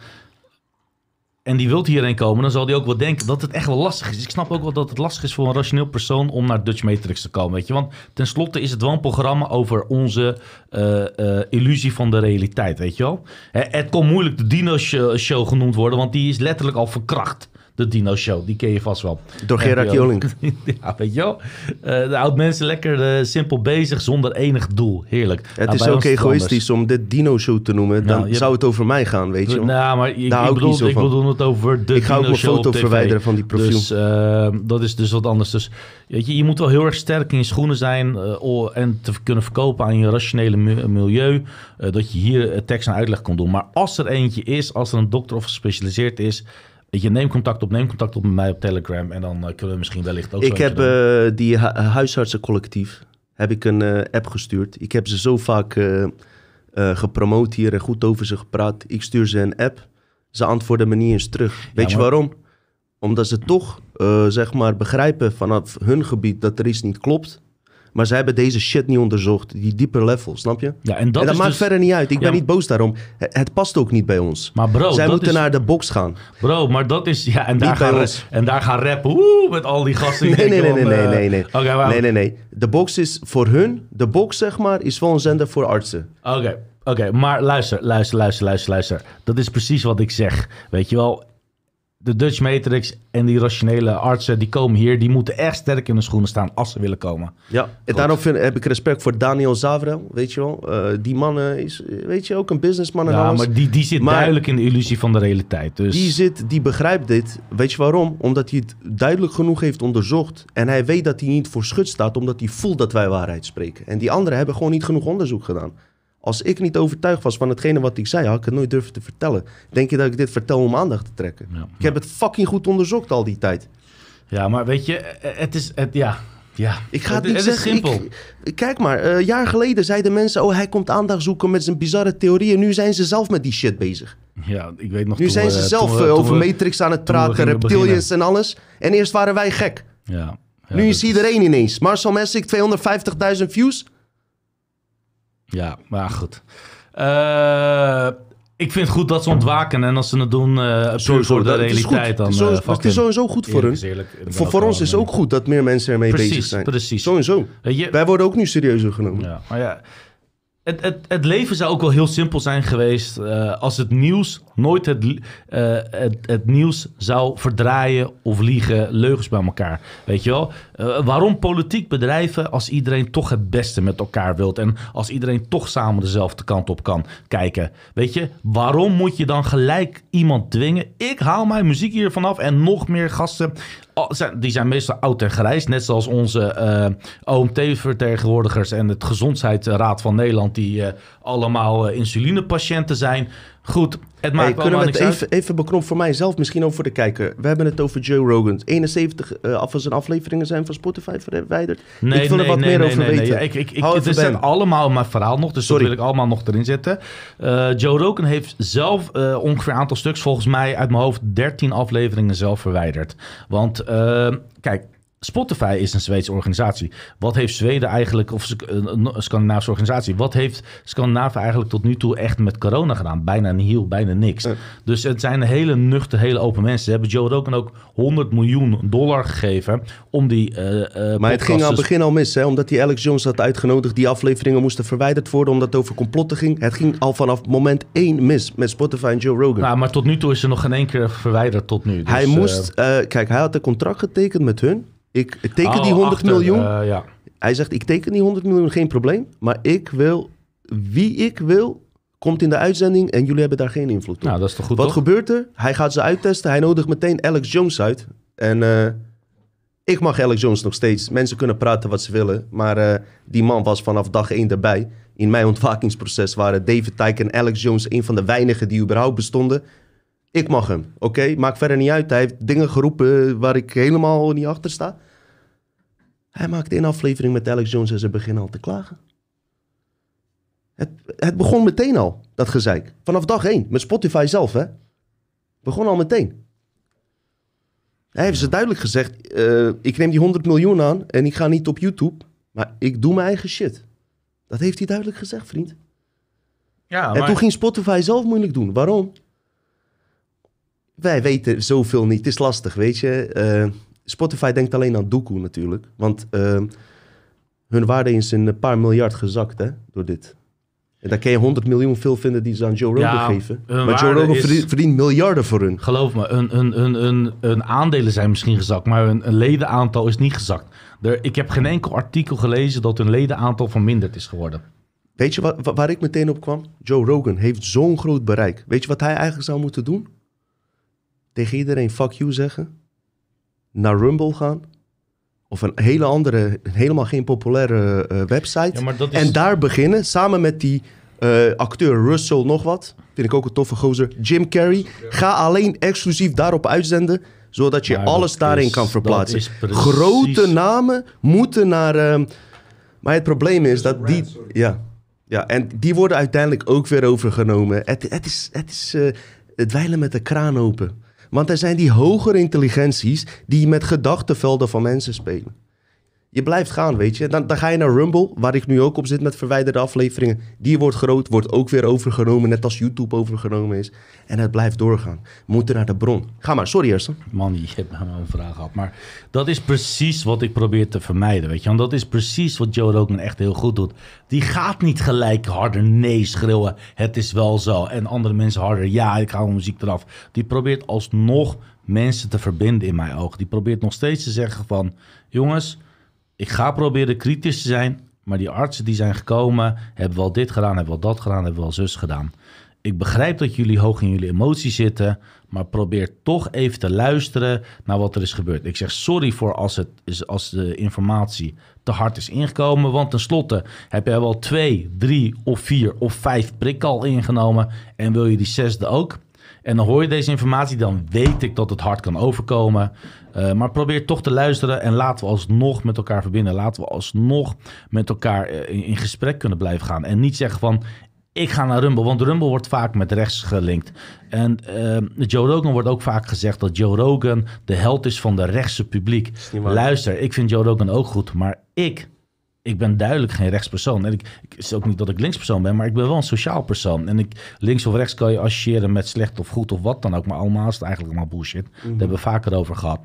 En die wilt hierheen komen, dan zal die ook wel denken dat het echt wel lastig is. Ik snap ook wel dat het lastig is voor een rationeel persoon om naar Dutch Matrix te komen. Weet je? Want tenslotte is het wel een programma over onze eh, eh, illusie van de realiteit. Weet je wel? Het kon moeilijk de Dino Show, show genoemd worden, want die is letterlijk al verkracht. De Dino Show, die ken je vast wel. Door Gerard NPO. Joling. ja, weet je wel. Eh de oud mensen lekker eh, simpel bezig zonder enig doel. Heerlijk. Het Nou, is ook egoïstisch om dit Dino-show te noemen. Nou, Dan je- zou het over mij gaan, weet je wel. Nou, maar ik, Daar ik hou ik bedoel, ik bedoel het over de ik ga ook Dino mijn Show foto verwijderen van die profiel. Dus dat is dus wat anders. Dus weet je, je moet wel heel erg sterk in je schoenen zijn eh, en te kunnen verkopen aan je rationele mi- milieu. dat je hier tekst en uitleg kan doen. Maar als er eentje is, als er een dokter of gespecialiseerd is, weet je, neem contact op, neem contact op met mij op Telegram en dan eh, kunnen we misschien wellicht ook ik heb eh, die hu- huisartsencollectief heb ik een eh, app gestuurd. Ik heb ze zo vaak gepromoot hier en goed over ze gepraat. Ik stuur ze een app. Ze antwoorden me niet eens terug. Weet je maar- waarom? Omdat ze toch zeg maar begrijpen vanaf hun gebied dat er iets niet klopt. Maar ze hebben deze shit niet onderzocht. Die dieper level, snap je? ja, en dat, en dat is maakt dus, verder niet uit. Ik ben niet boos daarom. Het, past ook niet bij ons. Maar bro, Zij moeten is, naar de box gaan. Bro, maar dat is... Ja, en daar, gaan, en daar gaan rappen. Woe, met al die gasten. Nee, nee, denken nee, nee, nee, eh, nee, nee. Nee, nee, nee. De box is voor hun, de box zeg maar, is wel een zender voor artsen. Oké, oké, maar luister, luister, luister, luister, luister. Dat is precies wat ik zeg. Weet je wel, de Dutch Matrix en die rationele artsen, die komen hier, die moeten echt sterk in de schoenen staan als ze willen komen. Ja, en daarom vind, heb ik respect voor Daniel Zavrel, weet je wel. Eh, die man eh, is, weet je, ook een businessman en Ja, alles. maar die, die zit Maar- duidelijk in de illusie van de realiteit. Dus Die zit, die begrijpt dit. Weet je waarom? Omdat hij het duidelijk genoeg heeft onderzocht. En hij weet dat hij niet voor schut staat, omdat hij voelt dat wij waarheid spreken. En die anderen hebben gewoon niet genoeg onderzoek gedaan. Als ik niet overtuigd was van hetgene wat ik zei, had ik het nooit durven te vertellen. Denk je dat ik dit vertel om aandacht te trekken? Ja. Ik heb het fucking goed onderzocht al die tijd. Ja, maar weet je, eh, het is... Het, ja, ja. Ik ga het niet het zeggen. is simpel. ik- kijk maar, een jaar geleden zeiden mensen... oh, hij komt aandacht zoeken met zijn bizarre theorieën. Nu zijn ze zelf met die shit bezig. Ja, ik weet nog Nu toen zijn ze toen zelf eh, over Matrix aan het praten, reptilians en alles. En eerst waren wij gek. Ja. ja nu is iedereen ineens. Marcel Messick, 250.000 views. Ja, maar goed. Eh, ik vind het goed dat ze ontwaken. En als ze het doen eh puur voor de dat- het realiteit, dan Het is eh, het is sowieso goed voor Eerlijk hun. eerlijk. Voor, voor ons is mee. ook goed dat meer mensen ermee Precies, bezig zijn. precies. Sowieso. Weet je, Wij worden ook nu serieuzer genomen. Ja, maar ja, het, het, het leven zou ook wel heel simpel zijn geweest eh, als het nieuws nooit eh, het, het nieuws zou verdraaien of liegen, leugens bij elkaar. Weet je wel? Eh, waarom politiek bedrijven als iedereen toch het beste met elkaar wilt en als iedereen toch samen dezelfde kant op kan kijken? Weet je, waarom moet je dan gelijk iemand dwingen? Ik haal mijn muziek hier vanaf en nog meer gasten. Die zijn meestal oud en grijs, net zoals onze OMT-vertegenwoordigers en het Gezondheidsraad van Nederland, die eh, allemaal eh, insulinepatiënten zijn. Goed, het maakt Hey, kunnen we het even, even beknopt voor mijzelf, misschien ook voor de kijker. We hebben het over Joe Rogan. 71 eh, af van zijn afleveringen zijn van Spotify verwijderd. Nee, ik wil nee, er wat nee, meer nee, over nee, nee. weten. Ja, ik, ik, het is bij. allemaal mijn verhaal nog, dus Sorry. dat wil ik allemaal nog erin zetten. Eh, Joe Rogan heeft zelf ongeveer een aantal stuks, volgens mij uit mijn hoofd 13 afleveringen zelf verwijderd. Want kijk, Spotify is een Zweedse organisatie. Wat heeft Zweden eigenlijk, of Sk- een, Scandinavische organisatie, wat heeft Scandinavië eigenlijk tot nu toe echt met corona gedaan? Bijna nihil, bijna niks. Eh. Dus het zijn hele nuchter, hele open mensen. Ze hebben Joe Rogan ook 100 miljoen dollar gegeven om die eh eh Maar het ging aan het begin al mis, hè? omdat die Alex Jones had uitgenodigd. Die afleveringen moesten verwijderd worden omdat het over complotten ging. Het ging al vanaf moment één mis met Spotify en Joe Rogan. Nou, maar tot nu toe is er nog geen één keer verwijderd tot nu. Dus, hij eh, moest, eh, kijk, hij had een contract getekend met hun. Ik, teken oh, die 100 achter, miljoen. eh, ja. Hij zegt, ik teken die 100 miljoen, geen probleem. Maar ik wil, wie ik wil, komt in de uitzending en jullie hebben daar geen invloed op. Nou, dat is toch goed, Wat toch? gebeurt er? Hij gaat ze uittesten. Hij nodigt meteen Alex Jones uit. En eh, ik mag Alex Jones nog steeds. Mensen kunnen praten wat ze willen. Maar eh, die man was vanaf dag één erbij. In mijn ontwakingsproces waren David Tyke en Alex Jones een van de weinigen die überhaupt bestonden. Ik mag hem, oké? Maakt verder niet uit. Hij heeft dingen geroepen waar ik helemaal niet achter sta. Hij maakte een aflevering met Alex Jones en ze beginnen al te klagen. Het, het begon meteen al, dat gezeik. Vanaf dag één, met Spotify zelf, hè? Begon al meteen. Hij heeft ze duidelijk gezegd: eh, ik neem die 100 miljoen aan en ik ga niet op YouTube, maar ik doe mijn eigen shit. Dat heeft hij duidelijk gezegd, vriend. Ja, en maar- toen ging Spotify zelf moeilijk doen. Waarom? Wij weten zoveel niet. Het is lastig, weet je. Eh, Spotify denkt alleen aan doekoe natuurlijk. Want eh, hun waarde is een paar miljard gezakt hè, door dit. En daar kun je 100 miljoen veel vinden die ze aan Joe Rogan Ja, geven. Maar Joe Rogan is- verdient, miljarden voor hun. Geloof me, hun, hun, hun, hun, hun aandelen zijn misschien gezakt, maar hun, hun ledenaantal is niet gezakt. Er, ik heb geen enkel artikel gelezen dat hun ledenaantal verminderd is geworden. Weet je wat, wa- waar ik meteen op kwam? Joe Rogan heeft zo'n groot bereik. Weet je wat hij eigenlijk zou moeten doen? Tegen iedereen fuck you zeggen. Naar Rumble gaan. Of een hele andere, helemaal geen populaire eh, website. Ja, maar dat is- En daar beginnen, samen met die eh, acteur Russell nog wat. Vind ik ook een toffe gozer. Jim Carrey. Ga alleen exclusief daarop uitzenden. Zodat je Maar alles daarin is- kan verplaatsen. precies- Grote namen moeten naar... ehm, maar het probleem is dat die... Ja, ja, en die worden uiteindelijk ook weer overgenomen. Het, het is, het, is eh, het dweilen met de kraan open. Want er zijn die hogere intelligenties die met gedachtenvelden van mensen spelen. Je blijft gaan, weet je. Dan, dan ga je naar Rumble, waar ik nu ook op zit met verwijderde afleveringen. Die wordt groot, wordt ook weer overgenomen, net als YouTube overgenomen is. En het blijft doorgaan. Moeten naar de bron. Ga maar, sorry Ersten. Man, je hebt me een vraag gehad. Maar dat is precies wat ik probeer te vermijden, weet je. Want dat is precies wat Joe Rogan echt heel goed doet. Die gaat niet gelijk harder nee schreeuwen. Het is wel zo. En andere mensen harder ja, ik haal mijn muziek eraf. Die probeert alsnog mensen te verbinden in mijn ogen. Die probeert nog steeds te zeggen van... Jongens, ik ga proberen kritisch te zijn. Maar die artsen die zijn gekomen, hebben wel dit gedaan, hebben wel dat gedaan, hebben wel zus gedaan. ik begrijp dat jullie hoog in jullie emoties zitten, maar probeer toch even te luisteren naar wat er is gebeurd. Ik zeg sorry voor als, het is, als de informatie te hard is ingekomen, want tenslotte heb jij wel twee, drie of vier of vijf prikken al ingenomen en wil je die zesde ook. En dan hoor je deze informatie, dan weet ik dat het hard kan overkomen. Uh, maar probeer toch te luisteren en laten we alsnog met elkaar verbinden. Laten we alsnog met elkaar in, in gesprek kunnen blijven gaan. En niet zeggen van, ik ga naar Rumble, want Rumble wordt vaak met rechts gelinkt. En uh, Joe Rogan wordt ook vaak gezegd dat Joe Rogan de held is van de rechtse publiek. Luister, ik vind Joe Rogan ook goed, maar ik, ik ben duidelijk geen rechtspersoon. En ik, ik is ook niet dat ik linkspersoon ben, maar ik ben wel een sociaal persoon. En ik, links of rechts kan je associëren met slecht of goed of wat dan ook, maar allemaal is het eigenlijk allemaal bullshit. Daar hebben we vaker over gehad.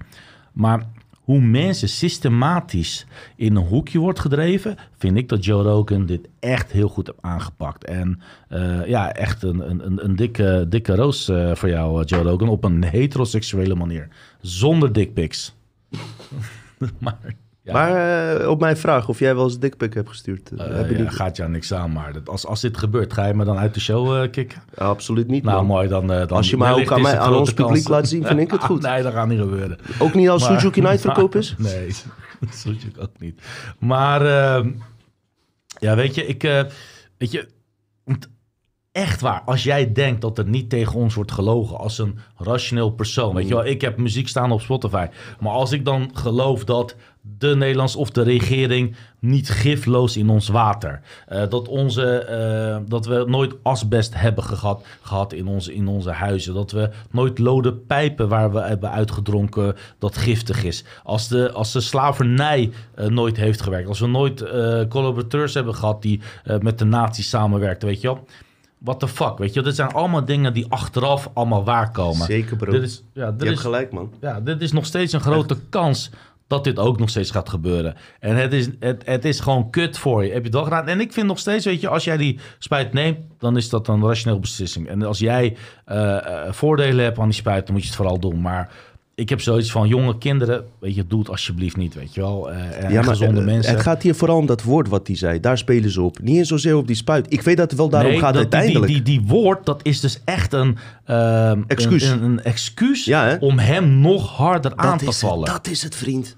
Maar hoe mensen systematisch in een hoekje wordt gedreven, vind ik dat Joe Rogan dit echt heel goed heeft aangepakt. En uh, ja, echt een, een, een dikke, dikke roos uh, voor jou, eh, Joe Rogan, op een heteroseksuele manier. Zonder dickpics. maar ja. Maar uh, op mijn vraag of jij wel eens dikpik hebt gestuurd. Uh, heb je ja, niet... gaat jou niks aan, maar dat, als, als dit gebeurt, ga je me dan uit de show uh, kicken? Ja, absoluut niet. Nou, man. mooi, dan, dan... Als je mij ook aan, mij, aan ons publiek laat zien, vind ik het goed. nee, dat gaat niet gebeuren. Ook niet als maar, Suzuki Night verkoop is? nee, Suzuki ook niet. Maar, ehm, ja, weet je, ik... weet je, echt waar, als jij denkt dat er niet tegen ons wordt gelogen als een rationeel persoon. Weet je wel, ik heb muziek staan op Spotify. Maar als ik dan geloof dat de Nederlands of de regering niet gifloos in ons water. Uh, dat, onze, uh, dat we nooit asbest hebben gehad, gehad in, onze, in onze huizen. Dat we nooit lode pijpen waar we hebben uitgedronken dat giftig is. Als de, als de slavernij uh, nooit heeft gewerkt. Als we nooit collaborateurs hebben gehad die met de nazi's samenwerkten, weet je wel what the fuck, weet je. Dit zijn allemaal dingen die achteraf allemaal waarkomen. Zeker, bro. Dit is, ja, dit je is, hebt gelijk, man. Ja, dit is nog steeds een grote kans dat dit ook nog steeds gaat gebeuren. En het is, het, het is gewoon kut voor je. Heb je het wel gedaan? En ik vind nog steeds, weet je, als jij die spuit neemt, dan is dat een rationeel beslissing. En als jij uh, voordelen hebt aan die spuit, dan moet je het vooral doen. Maar ik heb zoiets van jonge kinderen, weet je, doe het alsjeblieft niet, weet je wel. Uh, en ja, maar, gezonde mensen. Het gaat hier vooral om dat woord wat hij zei. Daar spelen ze op. Niet eens zozeer op die spuit. Ik weet dat het wel daarom gaat dat, uiteindelijk. Die, die, die, woord, dat is dus echt een, uh, excuus, een, een, excuus ja, om hem nog harder aan te vallen. dat is het, vriend.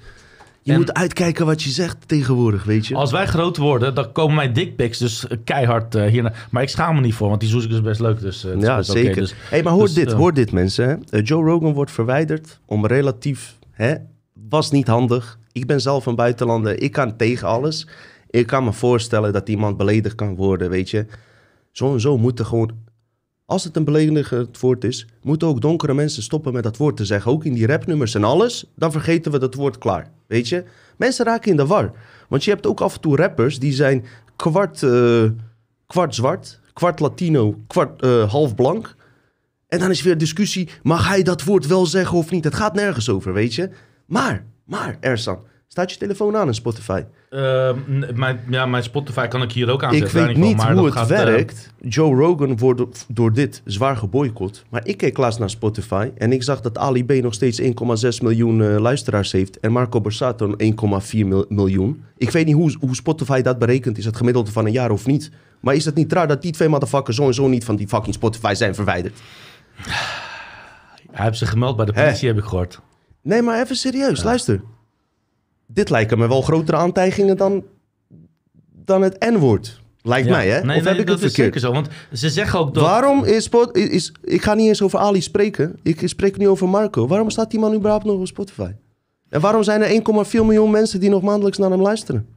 Je moet uitkijken wat je zegt tegenwoordig, weet je. Als wij groot worden, dan komen mijn dickpics dus keihard uh, hier naar. Maar ik schaam me niet voor, want die zoek is best leuk. Dus, uh, ja, zeker. Okay, dus, hey, maar hoor dus, dit, uh, hoor dit mensen. Joe Rogan wordt verwijderd om relatief... Hè, was niet handig. Ik ben zelf een buitenlander. Ik kan tegen alles. Ik kan me voorstellen dat iemand beledigd kan worden, weet je. Zo en zo moeten gewoon als het een beledigend woord is, moeten ook donkere mensen stoppen met dat woord te zeggen. Ook in die rapnummers en alles, dan vergeten we dat woord klaar. Weet je? Mensen raken in de war. Want je hebt ook af en toe rappers die zijn kwart, uh, kwart zwart, kwart Latino, kwart uh, half blank. En dan is weer discussie, mag hij dat woord wel zeggen of niet? Het gaat nergens over, weet je? Maar, maar, Ersan, Staat je telefoon aan in Spotify? Uh, mijn, ja, mijn Spotify kan ik hier ook aanzetten. Ik weet niet maar hoe het gaat, werkt. Uh... Joe Rogan wordt door dit zwaar geboycott. Maar ik keek laatst naar Spotify en ik zag dat Ali B nog steeds 1,6 miljoen uh, luisteraars heeft. En Marco Borsato 1,4 miljoen. Ik weet niet hoe, hoe Spotify dat berekent. Is het gemiddelde van een jaar of niet? Maar is het niet raar dat die twee motherfuckers zo en zo niet van die fucking Spotify zijn verwijderd? Hij heeft ze gemeld bij de politie, heb ik gehoord. Nee, maar even serieus, ja. luister dit lijken me wel grotere aantijgingen dan, dan het N-woord. Lijkt mij, hè? Nee, of nee, heb ik dat het verkeerd? Is zeker zo, want ze zeggen ook dat... Waarom is, is... Ik ga niet eens over Ali spreken. Ik spreek nu over Marco. Waarom staat die man überhaupt nog op Spotify? En waarom zijn er 1,4 miljoen mensen die nog maandelijks naar hem luisteren?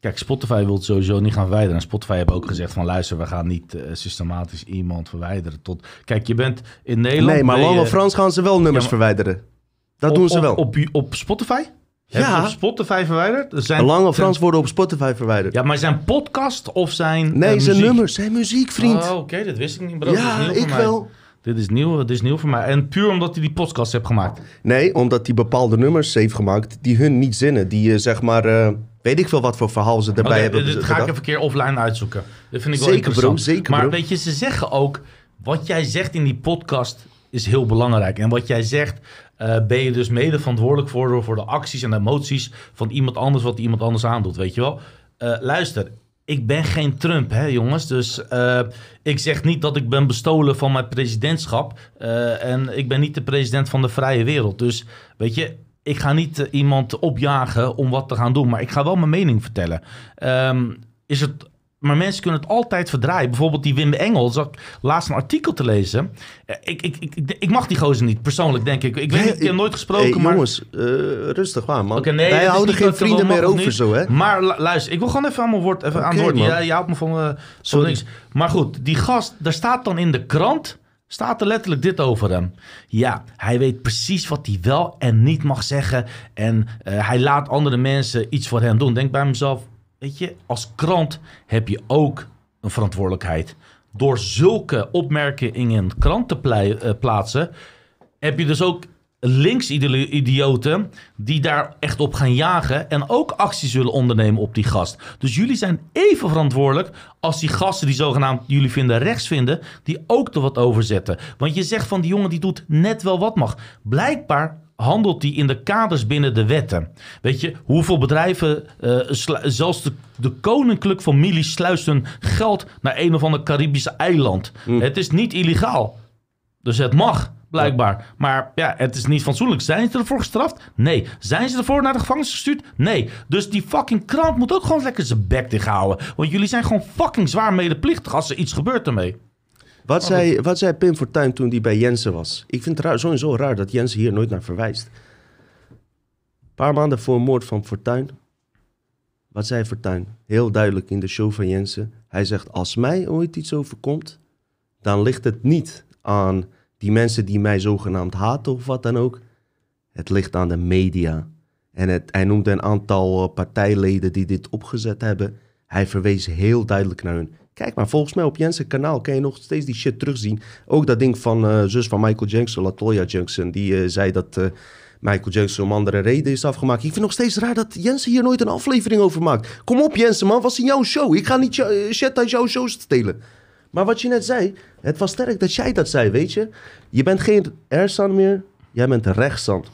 Kijk, Spotify wil het sowieso niet gaan verwijderen. En Spotify heeft ook gezegd van luister, we gaan niet uh, systematisch iemand verwijderen. Tot... Kijk, je bent in Nederland... Nee, maar Lange je... Frans gaan ze wel nummers ja, maar... verwijderen. Dat op, doen ze wel. Op, op, op Spotify? Ja. op Spotify verwijderd? Zijn, Lange Frans worden op Spotify verwijderd. Ja, maar zijn podcast of zijn Nee, uh, zijn nummers, zijn muziek, vriend. Oh, oké, okay, dat wist ik niet, bro. Ja, is ik wel. Dit is, nieuw, dit is nieuw voor mij. En puur omdat hij die podcast heeft gemaakt. Nee, omdat hij bepaalde nummers heeft gemaakt die hun niet zinnen. Die uh, zeg maar, uh, weet ik veel wat voor verhaal ze erbij okay, hebben. Dit ga ik even een keer offline uitzoeken. Dit vind ik wel zeker. Bro, zeker, maar bro. weet je, ze zeggen ook, wat jij zegt in die podcast is heel belangrijk. En wat jij zegt, uh, ben je dus mede verantwoordelijk voor, voor de acties en emoties van iemand anders, wat iemand anders aandoet, weet je wel. Uh, luister, ik ben geen Trump, hè jongens. Dus eh, ik zeg niet dat ik ben bestolen van mijn presidentschap. eh, en ik ben niet de president van de vrije wereld. Dus weet je, ik ga niet eh, iemand opjagen om wat te gaan doen. Maar ik ga wel mijn mening vertellen. Ehm, is het... Maar mensen kunnen het altijd verdraaien. Bijvoorbeeld die Wim Engel. Zag ik laatst een artikel te lezen. Eh, Ik, ik, ik, ik, mag die gozer niet, persoonlijk, denk ik. Ik weet niet, ik heb nooit gesproken, Hey, maar... jongens, eh, rustig waar, man. Oké, nee, Wij houden geen vrienden meer over niet. zo, hè? Maar lu- luister, ik wil gewoon even aan mijn woord even Oké, antwoorden. man. Ja, je houdt me van, eh, van Sorry. niks. Maar goed, die gast, daar staat dan in de krant... staat er letterlijk dit over hem. Ja, hij weet precies wat hij wel en niet mag zeggen. En eh, hij laat andere mensen iets voor hem doen. Denk bij mezelf, weet je, als krant heb je ook een verantwoordelijkheid. Door zulke opmerkingen in een krant te eh, plaatsen... heb je dus ook links-idioten die daar echt op gaan jagen en ook actie zullen ondernemen op die gast. Dus jullie zijn even verantwoordelijk als die gasten die zogenaamd jullie vinden rechts vinden, die ook er wat over zetten. Want je zegt van die jongen die doet net wel wat mag. Blijkbaar handelt die in de kaders binnen de wetten. Weet je, hoeveel bedrijven, eh, zelfs de, de koninklijke familie sluist hun geld naar een of ander Caribische eiland. Het is niet illegaal. Dus het mag, blijkbaar. Maar ja, het is niet fatsoenlijk. Zijn ze ervoor gestraft? Nee. Zijn ze ervoor naar de gevangenis gestuurd? Nee. Dus die fucking krant moet ook gewoon lekker zijn bek dicht houden. Want jullie zijn gewoon fucking zwaar medeplichtig als er iets gebeurt ermee. Wat, zei, wat zei Pim Fortuyn toen hij bij Jensen was? Ik vind het raar, sowieso raar dat Jensen hier nooit naar verwijst. Een paar maanden voor een moord van Fortuyn. Wat zei Fortuyn? Heel duidelijk in de show van Jensen. Hij zegt, als mij ooit iets overkomt... dan ligt het niet aan die mensen die mij zogenaamd haten of wat dan ook. Het ligt aan de media. En het, hij noemde een aantal eh, partijleden die dit opgezet hebben. Hij verwees heel duidelijk naar hun. Kijk maar, volgens mij op Jensen kanaal kan je nog steeds die shit terugzien. Ook dat ding van eh, zus van Michael Jackson, Latoya Jackson, die eh, zei dat eh, Michael Jackson om andere reden is afgemaakt. Ik vind nog steeds raar dat Jensen hier nooit een aflevering over maakt. Kom op Jensen man, was in jouw show. Ik ga niet shit uit jouw show stelen. Maar wat je net zei, het was sterk dat jij dat zei, weet je. Je bent geen Ersan meer, jij bent rechtsan.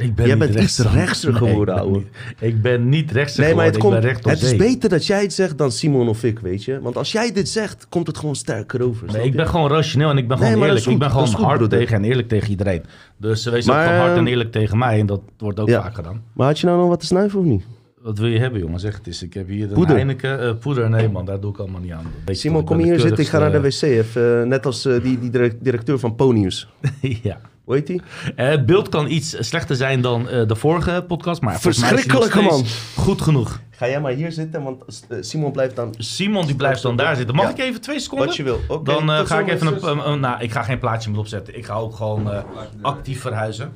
Ik ben Jij bent iets rechtser Nee, geworden, ben ouwe. Ik ben niet rechtser Nee, maar het, geworden, komt, ik ben recht op het is beter dat jij het zegt dan Simon of ik, weet je. Want als jij dit zegt, komt het gewoon sterker over. Nee, ik ben gewoon rationeel en ik ben Nee, gewoon eerlijk. goed, Ik ben gewoon goed, hard broeder. tegen en eerlijk tegen iedereen. Dus wees Maar, ook gewoon hard en eh, eerlijk tegen mij. En dat wordt ook ja. vaak gedaan. Maar had je nou nog wat te snuiven of niet? Wat wil je hebben, jongen? Zeg het eens. Ik heb hier een Poeder. Heineken. eh, poeder, nee man, daar doe ik allemaal niet aan. Weet Simon, toch, kom hier de zitten. Ik ga naar de wc. Even, eh, net als eh, die, die direct- directeur van Ponius. ja. Hoe heet die? Eh, Het beeld kan iets slechter zijn dan eh, de vorige podcast, maar Verschrikkelijke steeds goed genoeg. Ga jij maar hier zitten, want eh, Simon blijft dan Simon die blijft dan daar zitten. Mag Ja. ik even twee seconden? wat je wil. Oké, Dan ga ik even een, een- een- Nou, ik ga geen plaatje meer opzetten. Ik ga ook gewoon eh, actief verhuizen.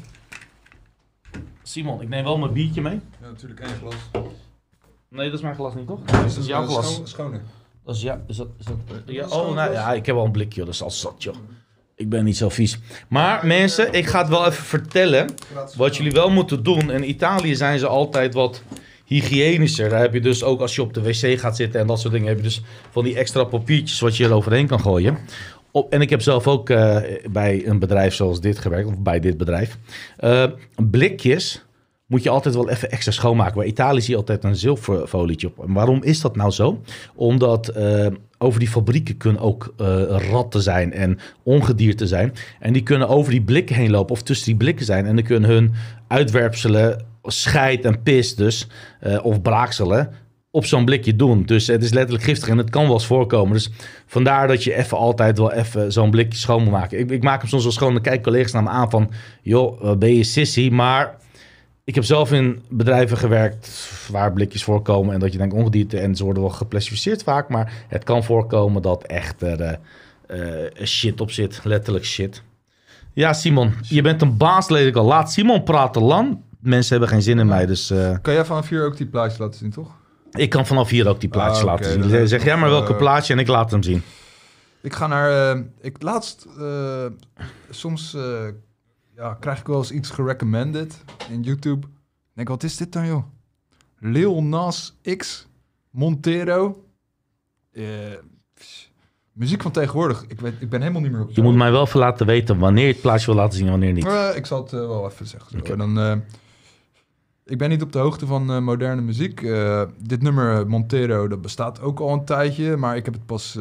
Simon, ik neem wel mijn biertje mee. Ja, natuurlijk één glas. Nee, dat is mijn glas niet, toch? dat is jouw glas. schoon- schone. Dat is, ja, is dat, is dat, ja, dat oh, nou, ja, ik heb wel een blikje, dat is al zat, joh. Ik ben niet zo vies. Maar mensen, ik ga het wel even vertellen. Wat jullie wel moeten doen. In Italië zijn ze altijd wat hygiënischer. Daar heb je dus ook als je op de wc gaat zitten en dat soort dingen. Heb je dus van die extra papiertjes wat je er overheen kan gooien. Op, en ik heb zelf ook eh, bij een bedrijf zoals dit gewerkt. Of bij dit bedrijf. Eh, blikjes moet je altijd wel even extra schoonmaken. Bij Italië zie je altijd een zilverfolietje op. En waarom is dat nou zo? Omdat eh, over die fabrieken kunnen ook eh, ratten zijn en ongedierte zijn. En die kunnen over die blikken heen lopen of tussen die blikken zijn. En dan kunnen hun uitwerpselen, scheid en pis dus, eh, of braakselen, op zo'n blikje doen. Dus het is letterlijk giftig en het kan wel eens voorkomen. Dus vandaar dat je even altijd wel even zo'n blikje schoon moet maken. Ik, ik maak hem soms wel schoon. Dan kijken collega's naar me aan van... joh, wat ben je sissy? Maar ik heb zelf in bedrijven gewerkt waar blikjes voorkomen... en dat je denkt ongedierte en ze worden wel geclassificeerd vaak... maar het kan voorkomen dat echt er eh, eh, shit op zit. Letterlijk shit. Ja, Simon, je bent een baas, ik al. Laat Simon praten, Lan. Mensen hebben geen zin in mij, dus... eh, Kan jij vanaf hier ook die plaatjes laten zien, toch? ik kan vanaf hier ook die plaatjes Ah, laten zien. Zeg jij maar welke eh, plaatje en ik laat hem zien. Ik ga naar... ik laatst... soms ja, krijg ik wel eens iets gerecommended in YouTube. Ik denk, wat is dit dan, joh? Lil Nas X Montero. Eh, muziek van tegenwoordig. Ik, weet, ik ben helemaal niet meer op Je moet mij wel even laten weten wanneer je het plaatje wil laten zien en wanneer niet. Eh, ik zal het eh, wel even zeggen. Dan, Ik ben niet op de hoogte van moderne muziek. Dit nummer Montero, dat bestaat ook al een tijdje. Maar ik heb het pas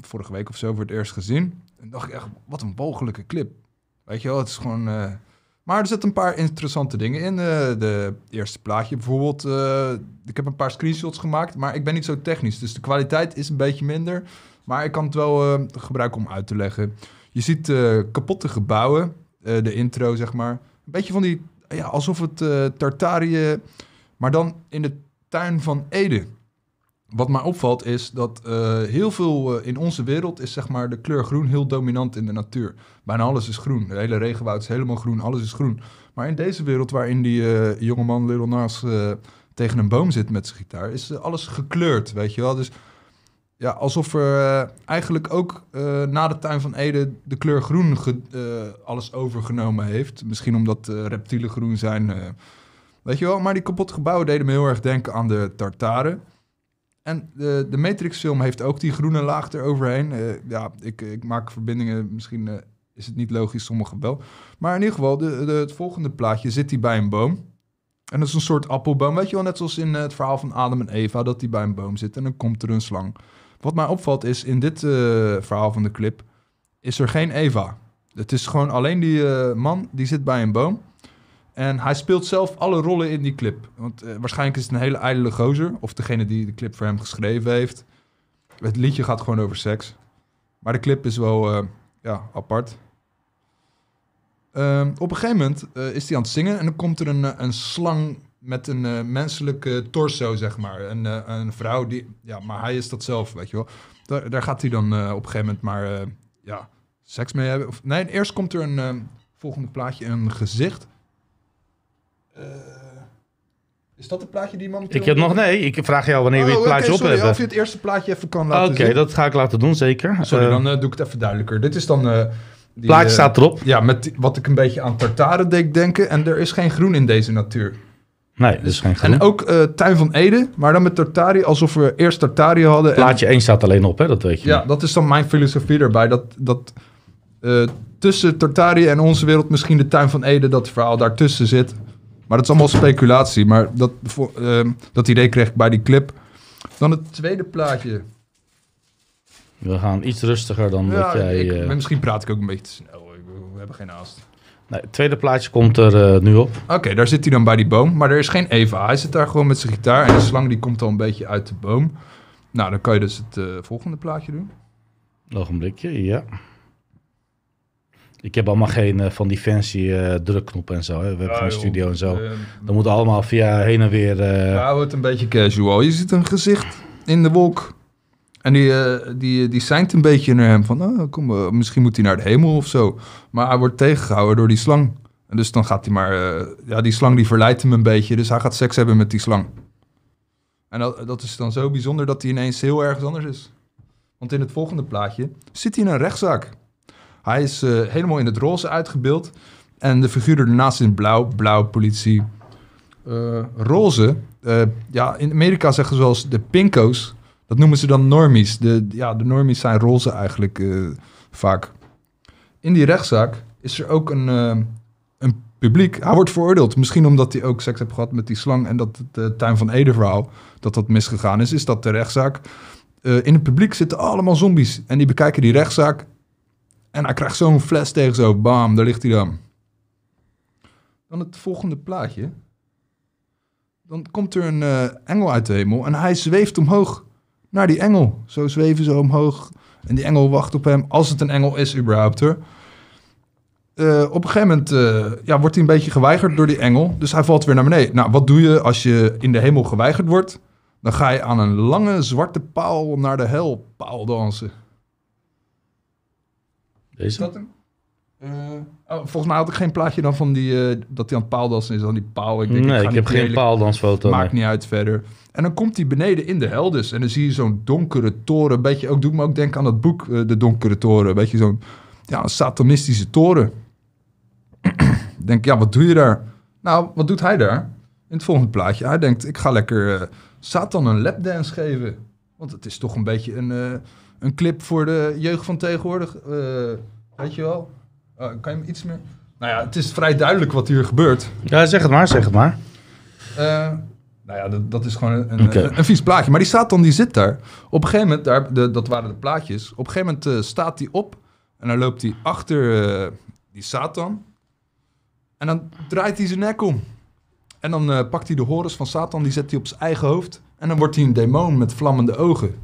vorige week of zo voor het eerst gezien. En dacht ik echt, wat een walgelijke clip. Weet je wel, het is gewoon... eh, Maar er zitten een paar interessante dingen in. eh, de eerste plaatje bijvoorbeeld. eh, ik heb een paar screenshots gemaakt, maar ik ben niet zo technisch. Dus de kwaliteit is een beetje minder. Maar ik kan het wel gebruiken om uit te leggen. Je ziet kapotte gebouwen. de intro, zeg maar. Een beetje van die... Ja, alsof het Tartarië... Maar dan in de tuin van Ede. Wat mij opvalt is dat eh, heel veel eh, in onze wereld is zeg maar de kleur groen heel dominant in de natuur. Bijna alles is groen. De hele regenwoud is helemaal groen, alles is groen. Maar in deze wereld waarin die eh jongeman Lil Nas tegen een boom zit met zijn gitaar, is alles gekleurd, weet je wel. Dus ja, alsof er eigenlijk ook na de tuin van Ede de kleur groen alles overgenomen heeft. Misschien omdat reptielen groen zijn, weet je wel. Maar die kapotte gebouwen deden me heel erg denken aan de Tartaren. En de, de Matrix-film heeft ook die groene laag eroverheen. Eh, ja, ik, ik maak verbindingen. Misschien eh, is het niet logisch, sommigen wel. Maar in ieder geval, de, de- het volgende plaatje zit hij bij een boom. En dat is een soort appelboom. Weet je wel, net zoals in eh, het verhaal van Adam en Eva, dat hij bij een boom zit en dan komt er een slang. Wat mij opvalt is, in dit verhaal van de clip is er geen Eva. Het is gewoon alleen die man, die zit bij een boom. En hij speelt zelf alle rollen in die clip. Want eh, waarschijnlijk is het een hele ijdele gozer. Of degene die de clip voor hem geschreven heeft. Het liedje gaat gewoon over seks. Maar de clip is wel eh, ja, apart. Ehm, op een gegeven moment eh, is hij aan het zingen en dan komt er een, een slang met een menselijke torso, zeg maar. Een, een vrouw die, ja, maar hij is dat zelf, weet je wel. Daar, daar gaat hij dan op een gegeven moment maar, ja, seks mee hebben. Of, nee, eerst komt er een, volgende plaatje, een gezicht. Eh, is dat het plaatje die man... Ik heb nog, nee, ik vraag jou wanneer we het Oh, plaatje oké, op sorry, hebben. Of je het eerste plaatje even kan Oké, laten zien. dat ga ik laten doen, zeker. Sorry, Eh, dan eh, doe ik het even duidelijker. Dit is dan... die, plaatje staat erop. Ja, met die- wat ik een beetje aan tartaren deed denken. En er is geen groen in deze natuur. Nee, dat is geen groen. En ook Tuin van Ede, maar dan met tartari, alsof we eerst tartari hadden. en- Plaatje 1 staat alleen op, hè? dat weet je. ja, dat is dan mijn filosofie erbij. Dat, dat tussen Tartarië en onze wereld misschien de Tuin van Ede, dat verhaal daartussen zit. Maar dat is allemaal speculatie. Maar dat, ehm, dat idee kreeg ik bij die clip. Dan het tweede plaatje. We gaan iets rustiger dan dat jij... ik, eh, misschien praat ik ook een beetje te snel. We hebben geen haast. nee, het tweede plaatje komt er eh, nu op. Oké, daar zit hij dan bij die boom. Maar er is geen Eva. Hij zit daar gewoon met zijn gitaar. En de slang die komt al een beetje uit de boom. Nou, dan kan je dus het eh, volgende plaatje doen. Ogenblikje, ja. Ik heb allemaal geen eh, van die fancy eh, drukknoppen en zo. Hè. We hebben geen studio en zo. Eh, Dat moet allemaal via heen en weer. We houden het een beetje casual. Je ziet een gezicht in de wolk. En die, die, die seint een beetje naar hem van, oh, kom, misschien moet hij naar de hemel of zo. Maar hij wordt tegengehouden door die slang. En dus dan gaat hij maar, ja, die slang die verleidt hem een beetje. Dus hij gaat seks hebben met die slang. En dat, dat is dan zo bijzonder dat hij ineens heel ergens anders is. Want in het volgende plaatje zit hij in een rechtszaak. Hij is eh, helemaal in het roze uitgebeeld. En de figuur ernaast in blauw, blauw politie. Eh, roze, eh, ja, in Amerika zeggen ze eens de pinko's. Dat noemen ze dan normies. De, ja, de normies zijn roze eigenlijk vaak. In die rechtszaak is er ook een, een publiek. Hij wordt veroordeeld. Misschien omdat hij ook seks heeft gehad met die slang. En dat het Tuin van Ede verhaal, dat dat misgegaan is. Is dat de rechtszaak. In het publiek zitten allemaal zombies. En die bekijken die rechtszaak. En hij krijgt zo'n fles tegen zo. Bam, daar ligt hij dan. Dan het volgende plaatje. Dan komt er een eh, engel uit de hemel en hij zweeft omhoog naar die engel. Zo zweven ze omhoog. En die engel wacht op hem, als het een engel is überhaupt hoor. Eh, op een gegeven moment eh, ja, wordt hij een beetje geweigerd door die engel. Dus hij valt weer naar beneden. Nou, wat doe je als je in de hemel geweigerd wordt? Dan ga je aan een lange zwarte paal naar de hel paal dansen. Is Deze? dat hem? Eh, oh, volgens mij had ik geen plaatje dan van die, eh, dat hij aan het paaldansen is. Dan die paal. Ik denk, nee, ik niet heb geen paaldansfoto. Maakt nee. niet uit verder. En dan komt hij beneden in de hel dus. En dan zie je zo'n donkere toren. Beetje, ook doet me ook denken aan dat boek, eh, De Donkere Toren. Beetje zo'n ja, een satanistische toren. Ik denk, ja, wat doe je daar? Nou, wat doet hij daar? In het volgende plaatje. Hij denkt, ik ga lekker Satan een lapdance geven. Want het is toch een beetje een, een clip voor de jeugd van tegenwoordig. Eh, weet je wel? Oh, kan je hem iets meer... Nou ja, het is vrij duidelijk wat hier gebeurt. Ja, zeg het maar, zeg het maar. Eh, nou ja, dat, dat is gewoon een, een, een, een vies plaatje. Maar die Satan die zit daar. Op een gegeven moment, daar, de, dat waren de plaatjes. Op een gegeven moment eh, staat hij op. En dan loopt hij achter die Satan. En dan draait hij zijn nek om. En dan pakt hij de horens van Satan, die zet hij op zijn eigen hoofd. En dan wordt hij een demon met vlammende ogen.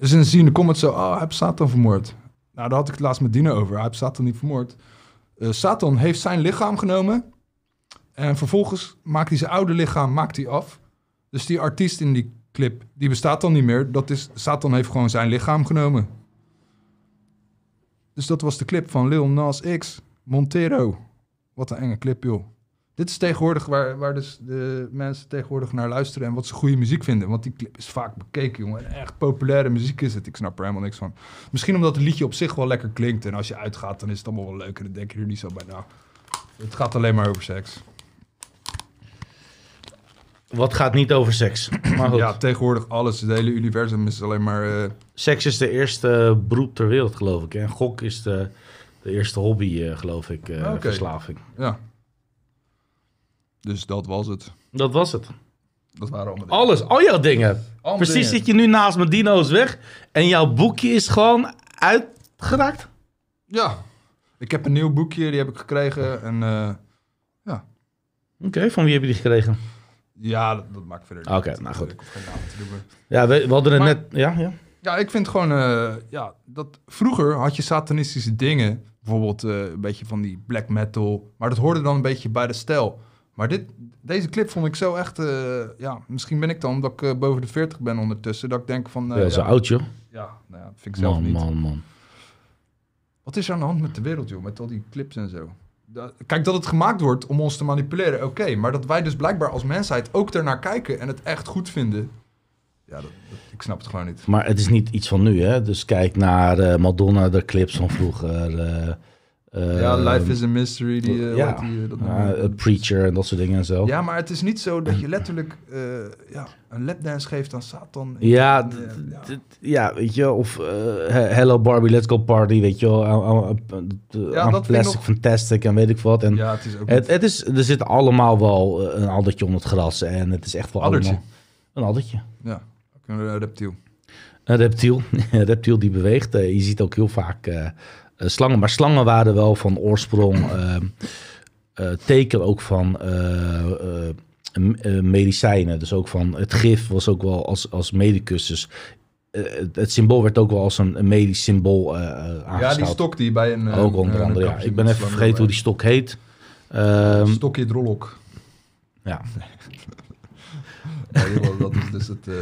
Dus dan zie je in de comments zo, oh, hij heeft Satan vermoord. Nou, daar had ik het laatst met Dino over. Hij heeft Satan niet vermoord. Eh, Satan heeft zijn lichaam genomen. En vervolgens maakt hij zijn oude lichaam maakt hij af. Dus die artiest in die clip, die bestaat dan niet meer. Dat is, Satan heeft gewoon zijn lichaam genomen. Dus dat was de clip van Lil Nas X, Montero. Wat een enge clip, joh. Dit is tegenwoordig waar, waar dus de mensen tegenwoordig naar luisteren en wat ze goede muziek vinden. Want die clip is vaak bekeken, jongen. En echt populaire muziek is het. Ik snap er helemaal niks van. Misschien omdat het liedje op zich wel lekker klinkt. En als je uitgaat, dan is het allemaal wel leuker. Dan denk je er niet zo bij. Het gaat alleen maar over seks. Wat gaat niet over seks? Maar goed. Ja, tegenwoordig alles. Het hele universum is alleen maar... eh, Seks is de eerste beroep ter wereld, geloof ik. En gok is de, de eerste hobby, eh, geloof ik, eh, Oké. verslaving. ja. Dus dat was het. Dat was het. Dat waren allemaal dingen. Alles, al jouw dingen. Allemaal Precies dingen. zit je nu naast mijn dino's weg en jouw boekje is gewoon uitgeraakt. Ja. Ik heb een nieuw boekje, die heb ik gekregen. En eh, Oké, van wie heb je die gekregen? ja, dat, dat maakt verder Oké, niet uit. nou goed. Ja, we, we hadden het Maar- net... Ja, ja. Ja, ik vind gewoon, eh, ja, dat vroeger had je satanistische dingen. Bijvoorbeeld eh, een beetje van die black metal. Maar dat hoorde dan een beetje bij de stijl. Maar dit, deze clip vond ik zo echt, eh, ja, misschien ben ik dan, omdat ik eh, boven de 40 ben ondertussen, dat ik denk van, eh, ja, zo ja, oud, joh. ja, nou ja, dat vind ik zelf niet. man, man. Wat is er aan de hand met de wereld, joh? Met al die clips en zo. Kijk, dat het gemaakt wordt om ons te manipuleren, oké. maar dat wij dus blijkbaar als mensheid ook ernaar kijken en het echt goed vinden. Ja, dat, dat- ik snap het gewoon niet. Maar het is niet iets van nu, hè? Dus kijk naar Madonna, de clips van vroeger. Ja, Life is a Mystery, die, eh, ja. die, eh, dat Preacher en dat soort dingen en zo. Ja, maar het is niet zo dat je letterlijk eh, ja, een lapdance geeft aan Satan. Ja, ja, weet je, of he- Hello Barbie, Let's Go Party, weet je wel. Ja, Plastic Fantastic en weet ik wat. En ja, het is ook het, is, er zit allemaal wel een addertje onder het gras en het is echt wel allemaal... Een addertje. ja, een reptiel. Een reptiel, een reptiel die beweegt. Je ziet ook heel vaak slangen. Maar slangen waren wel van oorsprong eh, eh, teken ook van eh, eh, eh, medicijnen. Dus ook van het gif was ook wel als, als medicus. Dus eh, het, symbool werd ook wel als een, een medisch symbool eh aangeschouwd. Ja, die stok die bij een... eh, Ook onder andere, ja. Ik ben even vergeten hoe die stok heet. Ehm, Stokje drolok. ja. Dat is dus het... eh,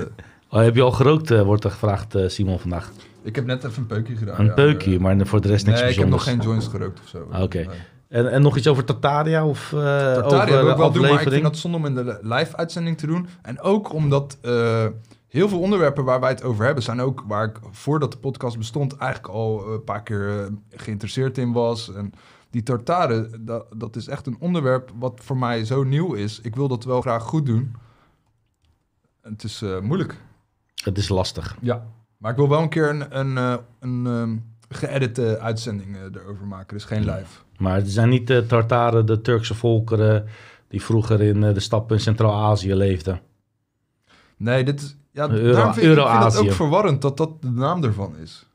Oh, heb je al gerookt, eh, wordt er gevraagd, eh, Simon, vandaag. Ik heb net even een peukje gedaan. Een ja, peukje, eh, maar voor de rest niks Nee, ik heb nog bijzonders. geen joints gerookt of zo. Ah, oké. Nee. En, en nog iets over Tartaria? Of, eh Tartaria over wil ik wel doen, maar ik vind dat zonde om in de live-uitzending te doen. En ook omdat eh, heel veel onderwerpen waar wij het over hebben... zijn ook waar ik voordat de podcast bestond... eigenlijk al een paar keer eh, geïnteresseerd in was. En die tartare, dat, dat is echt een onderwerp wat voor mij zo nieuw is. Ik wil dat wel graag goed doen. En het is eh, moeilijk. Het is lastig. Ja. Maar ik wil wel een keer een, een, eh, een ehm, geëdite uitzending eh, erover maken. Dus geen live. Maar het zijn niet de Tartaren, de Turkse volkeren... die vroeger in eh, de stappen in Centraal-Azië leefden. Nee, dit is... Ja, Euro- daarom vind ik, ik vind dat ook verwarrend dat dat de naam ervan is.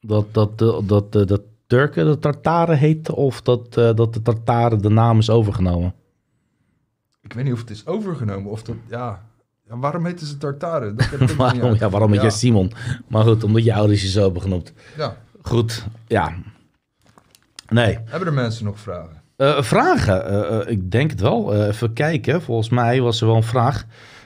Dat, dat, dat, dat, dat, Turken de Tartaren heten... of dat, eh, dat de Tartaren de naam is overgenomen. Ik weet niet of het is overgenomen of dat... Ja, waarom heten ze Tartaren? Dat heb ik waarom, ja, waarom met ja. jij Simon? Maar goed, omdat je ouders je zo hebben genoemd. Ja. Goed, ja. Nee. Hebben er mensen nog vragen? Eh, vragen? Eh, eh, ik denk het wel. Even kijken. Volgens mij was er wel een vraag.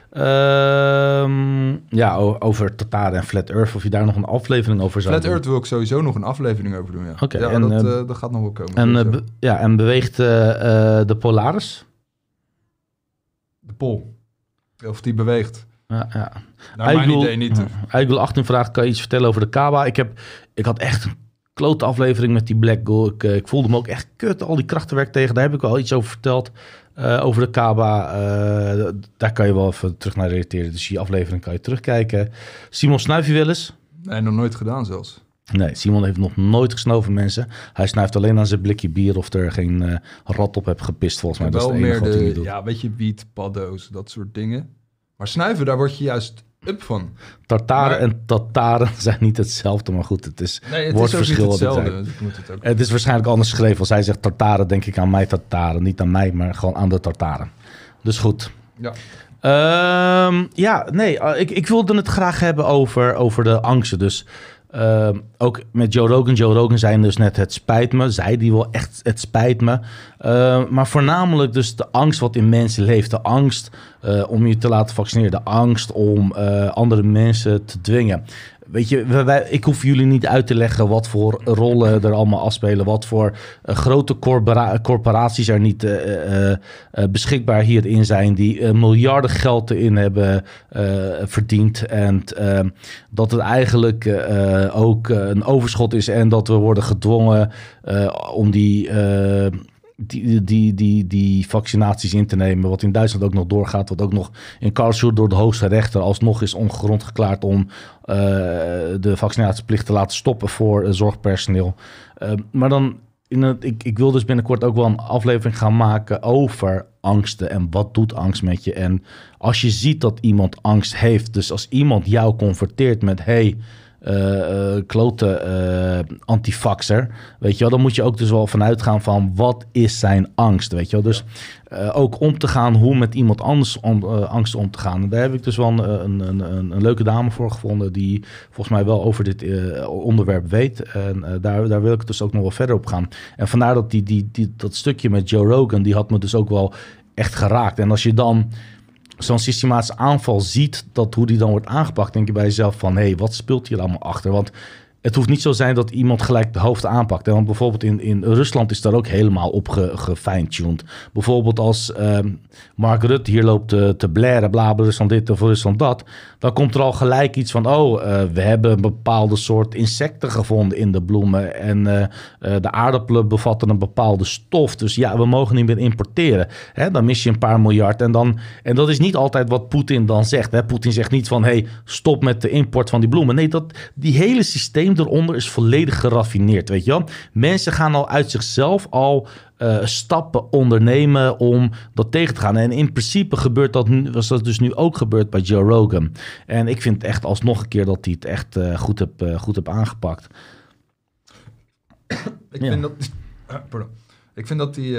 Ehm, ja, over Tataren en Flat Earth. Of je daar nog een aflevering over zou Flat doen. Earth wil ik sowieso nog een aflevering over doen, ja. Oké, ja, en, dat, dat gaat nog wel komen. En, be- ja, en beweegt de Polaris? de pol. Of die beweegt. Ja, ja. Naar mijn idee niet. Eigul 18 vraagt, kan je iets vertellen over de Kaba? Ik, heb, ik had echt een klote aflevering met die Black Goal. Ik, eh, ik voelde me ook echt kut, al die krachtenwerk tegen. Daar heb ik wel iets over verteld. eh, over de Kaba. Eh, daar kan je wel even terug naar relateren. Dus die aflevering kan je terugkijken. Simon, snuif je wel eens? Nee, nog nooit gedaan zelfs. Nee, Simon heeft nog nooit gesnoven, mensen. Hij snuift alleen aan zijn blikje bier of er geen eh, rat op heb gepist, volgens mij. Dat is wel het enige meer wat hij nu de, doet. ja, weet je, wiet, paddo's, dat soort dingen. Maar snuiven, daar word je juist up van. Tartaren Maar- en tataren zijn niet hetzelfde, maar goed, het is... Nee, het Woordverschil is het hetzelfde. dus ik moet het ook. Het is waarschijnlijk anders geschreven. Als hij zegt tartaren, denk ik aan mij tartaren. Niet aan mij, maar gewoon aan de tartaren. Dus goed. Ja. Ehm, ja, nee, eh, ik, ik wilde het graag hebben over, over de angsten. Dus ehm, ook met Joe Rogan. Joe Rogan zei dus net, het spijt me. Zei die wel echt, het spijt me. Ehm, maar voornamelijk dus de angst wat in mensen leeft. De angst eh, om je te laten vaccineren. De angst om eh, andere mensen te dwingen. Weet je, wij- ik hoef jullie niet uit te leggen wat voor rollen er allemaal afspelen. Wat voor eh, grote corpora- corporaties er niet eh, eh, beschikbaar hierin zijn. Die miljarden geld erin hebben verdiend. En eh, dat het eigenlijk ook een overschot is. En dat we worden gedwongen om die. Die, die, die, die vaccinaties in te nemen. Wat in Duitsland ook nog doorgaat. Wat ook nog in Karlsruhe door de hoogste rechter alsnog is ongegrond geklaard om eh, de vaccinatieplicht te laten stoppen voor eh, zorgpersoneel. Eh, maar dan, in het, ik, ik wil dus binnenkort ook wel een aflevering gaan maken over angsten en wat doet angst met je. En als je ziet dat iemand angst heeft, dus als iemand jou confronteert met hey, eh, klote eh, antifaxer, weet je wel, dan moet je ook dus wel vanuit gaan van wat is zijn angst, weet je wel. Dus ook om te gaan hoe met iemand anders om, angst om te gaan. En daar heb ik dus wel een, een, een, een, leuke dame voor gevonden die volgens mij wel over dit onderwerp weet. En daar, daar wil ik dus ook nog wel verder op gaan. En vandaar dat die, die, die, dat stukje met Joe Rogan, die had me dus ook wel echt geraakt. En als je dan zo'n systematische aanval ziet, dat hoe die dan wordt aangepakt, denk je bij jezelf van, hé, hey, wat speelt hier allemaal achter? Want het hoeft niet zo zijn dat iemand gelijk de hoofd aanpakt. Want bijvoorbeeld in, in Rusland is daar ook helemaal op ge, gefine-tuned. Bijvoorbeeld als ehm, Mark Rutte hier loopt te, te blaren, bla, Rusland dit of Rusland dat. Dan komt er al gelijk iets van, oh, eh, we hebben een bepaalde soort insecten gevonden in de bloemen. En eh, eh, de aardappelen bevatten een bepaalde stof. Dus ja, we mogen niet meer importeren. Hè? Dan mis je een paar miljard. En, dan, en dat is niet altijd wat Poetin dan zegt. Poetin zegt niet van, hey, stop met de import van die bloemen. Nee, dat, die hele systeem eronder is volledig geraffineerd, weet je wel. Mensen gaan al uit zichzelf al eh, stappen ondernemen om dat tegen te gaan. En in principe gebeurt dat, nu, was dat dus nu ook gebeurd bij Joe Rogan. En ik vind echt alsnog een keer dat hij het echt eh, goed heb, eh, goed heb aangepakt. Ik Ja. vind dat... Pardon. Ik vind dat hij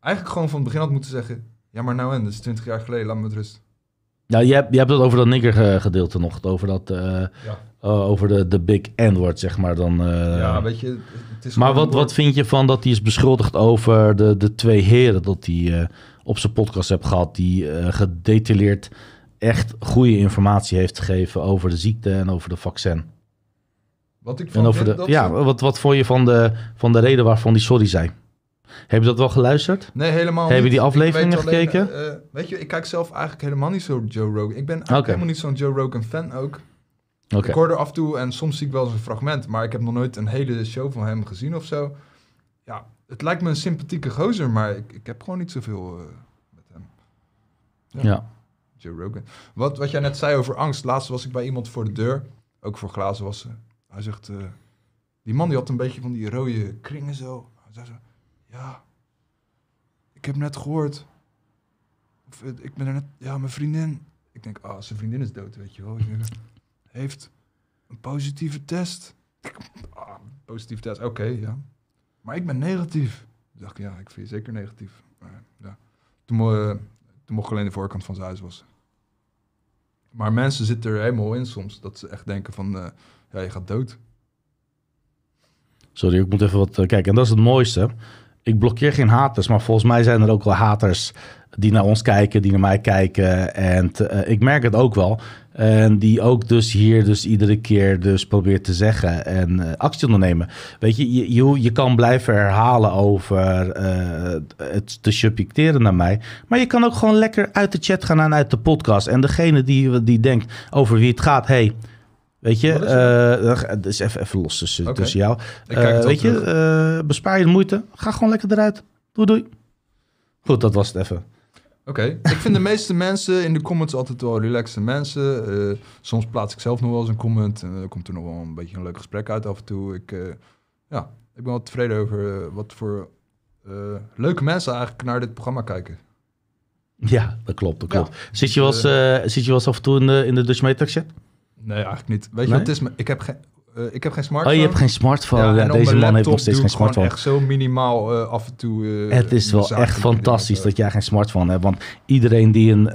eigenlijk gewoon van het begin had moeten zeggen... Ja, maar nou en, dat is 20 jaar geleden, laat me met rust. Ja, je hebt, je hebt het over dat nigger gedeelte nog. Over, dat, Ja, eh, over de, de big N-word, zeg maar. Dan, eh. ja weet je, het is maar wat, wat vind je van dat hij is beschuldigd over de, de twee heren... dat hij eh, op zijn podcast hebt gehad... die gedetailleerd echt goede informatie heeft gegeven... over de ziekte en over de vaccin. Wat ik van En over de, dat ja, wat, wat vond je van de, van de reden waarvan hij sorry zei? Heb je dat wel geluisterd? Nee, helemaal Heb je niet. die afleveringen alleen, gekeken? weet je, ik kijk zelf eigenlijk helemaal niet zo Joe Rogan. Ik ben eigenlijk helemaal niet zo'n Joe Rogan fan ook. Ik hoor er af en toe en soms zie ik wel eens een fragment, maar ik heb nog nooit een hele show van hem gezien of zo. Ja, het lijkt me een sympathieke gozer, maar ik, ik heb gewoon niet zoveel eh, met hem. Ja. Joe Rogan. Wat, wat jij net zei over angst. Laatst was ik bij iemand voor de deur, ook voor glazen wassen. Hij zegt, eh, die man die had een beetje van die rode kringen zo. Hij zei zo, ja, ik heb net gehoord. Of, eh, ik ben er net, ja, mijn vriendin. Ik denk, ah, zijn vriendin is dood, weet je wel. Ik heeft een positieve test. Ah, positieve test, oké, ja. Maar ik ben negatief. Ik dacht, ja, ik vind je zeker negatief. Maar, ja. Toen, mo- toen mocht ik alleen de voorkant van zijn huis wassen. Maar mensen zitten er helemaal in soms. Dat ze echt denken van, eh, ja, je gaat dood. Sorry, ik moet even wat eh, kijken. En dat is het mooiste. Ik blokkeer geen haters, maar volgens mij zijn er ook wel haters die naar ons kijken, die naar mij kijken. En eh, ik merk het ook wel. En die ook dus hier dus iedere keer dus probeert te zeggen en eh, actie ondernemen. Weet je, je, je, kan blijven herhalen over eh, het te subjecteren naar mij. Maar je kan ook gewoon lekker uit de chat gaan en uit de podcast. En degene die, die denkt over wie het gaat, hey, weet je, Wat is eh, dat is even, even los tussen, tussen jou. Eh, weet je, eh, bespaar je de moeite. Ga gewoon lekker eruit. Doei doei. Goed, dat was het even. Oké, ik vind de meeste mensen in de comments altijd wel relaxte mensen. Soms plaats ik zelf nog wel eens een comment en dan komt er nog wel een beetje een leuk gesprek uit af en toe. Ik, ja, ik ben wel tevreden over wat voor leuke mensen eigenlijk naar dit programma kijken. Ja, dat klopt, dat Ja. klopt. Zit, je wel eens, eh, zit je wel eens af en toe in de, in de Dutch Matrix chat? Nee, eigenlijk niet. Weet je Nee? wat het is? Ik heb geen, eh, ik heb geen Oh, smartphone. je hebt geen smartphone. Ja, deze man heeft nog steeds geen smartphone. echt zo minimaal eh, af en toe. eh, Het is wel echt fantastisch dat jij geen smartphone hebt. Want iedereen die, een,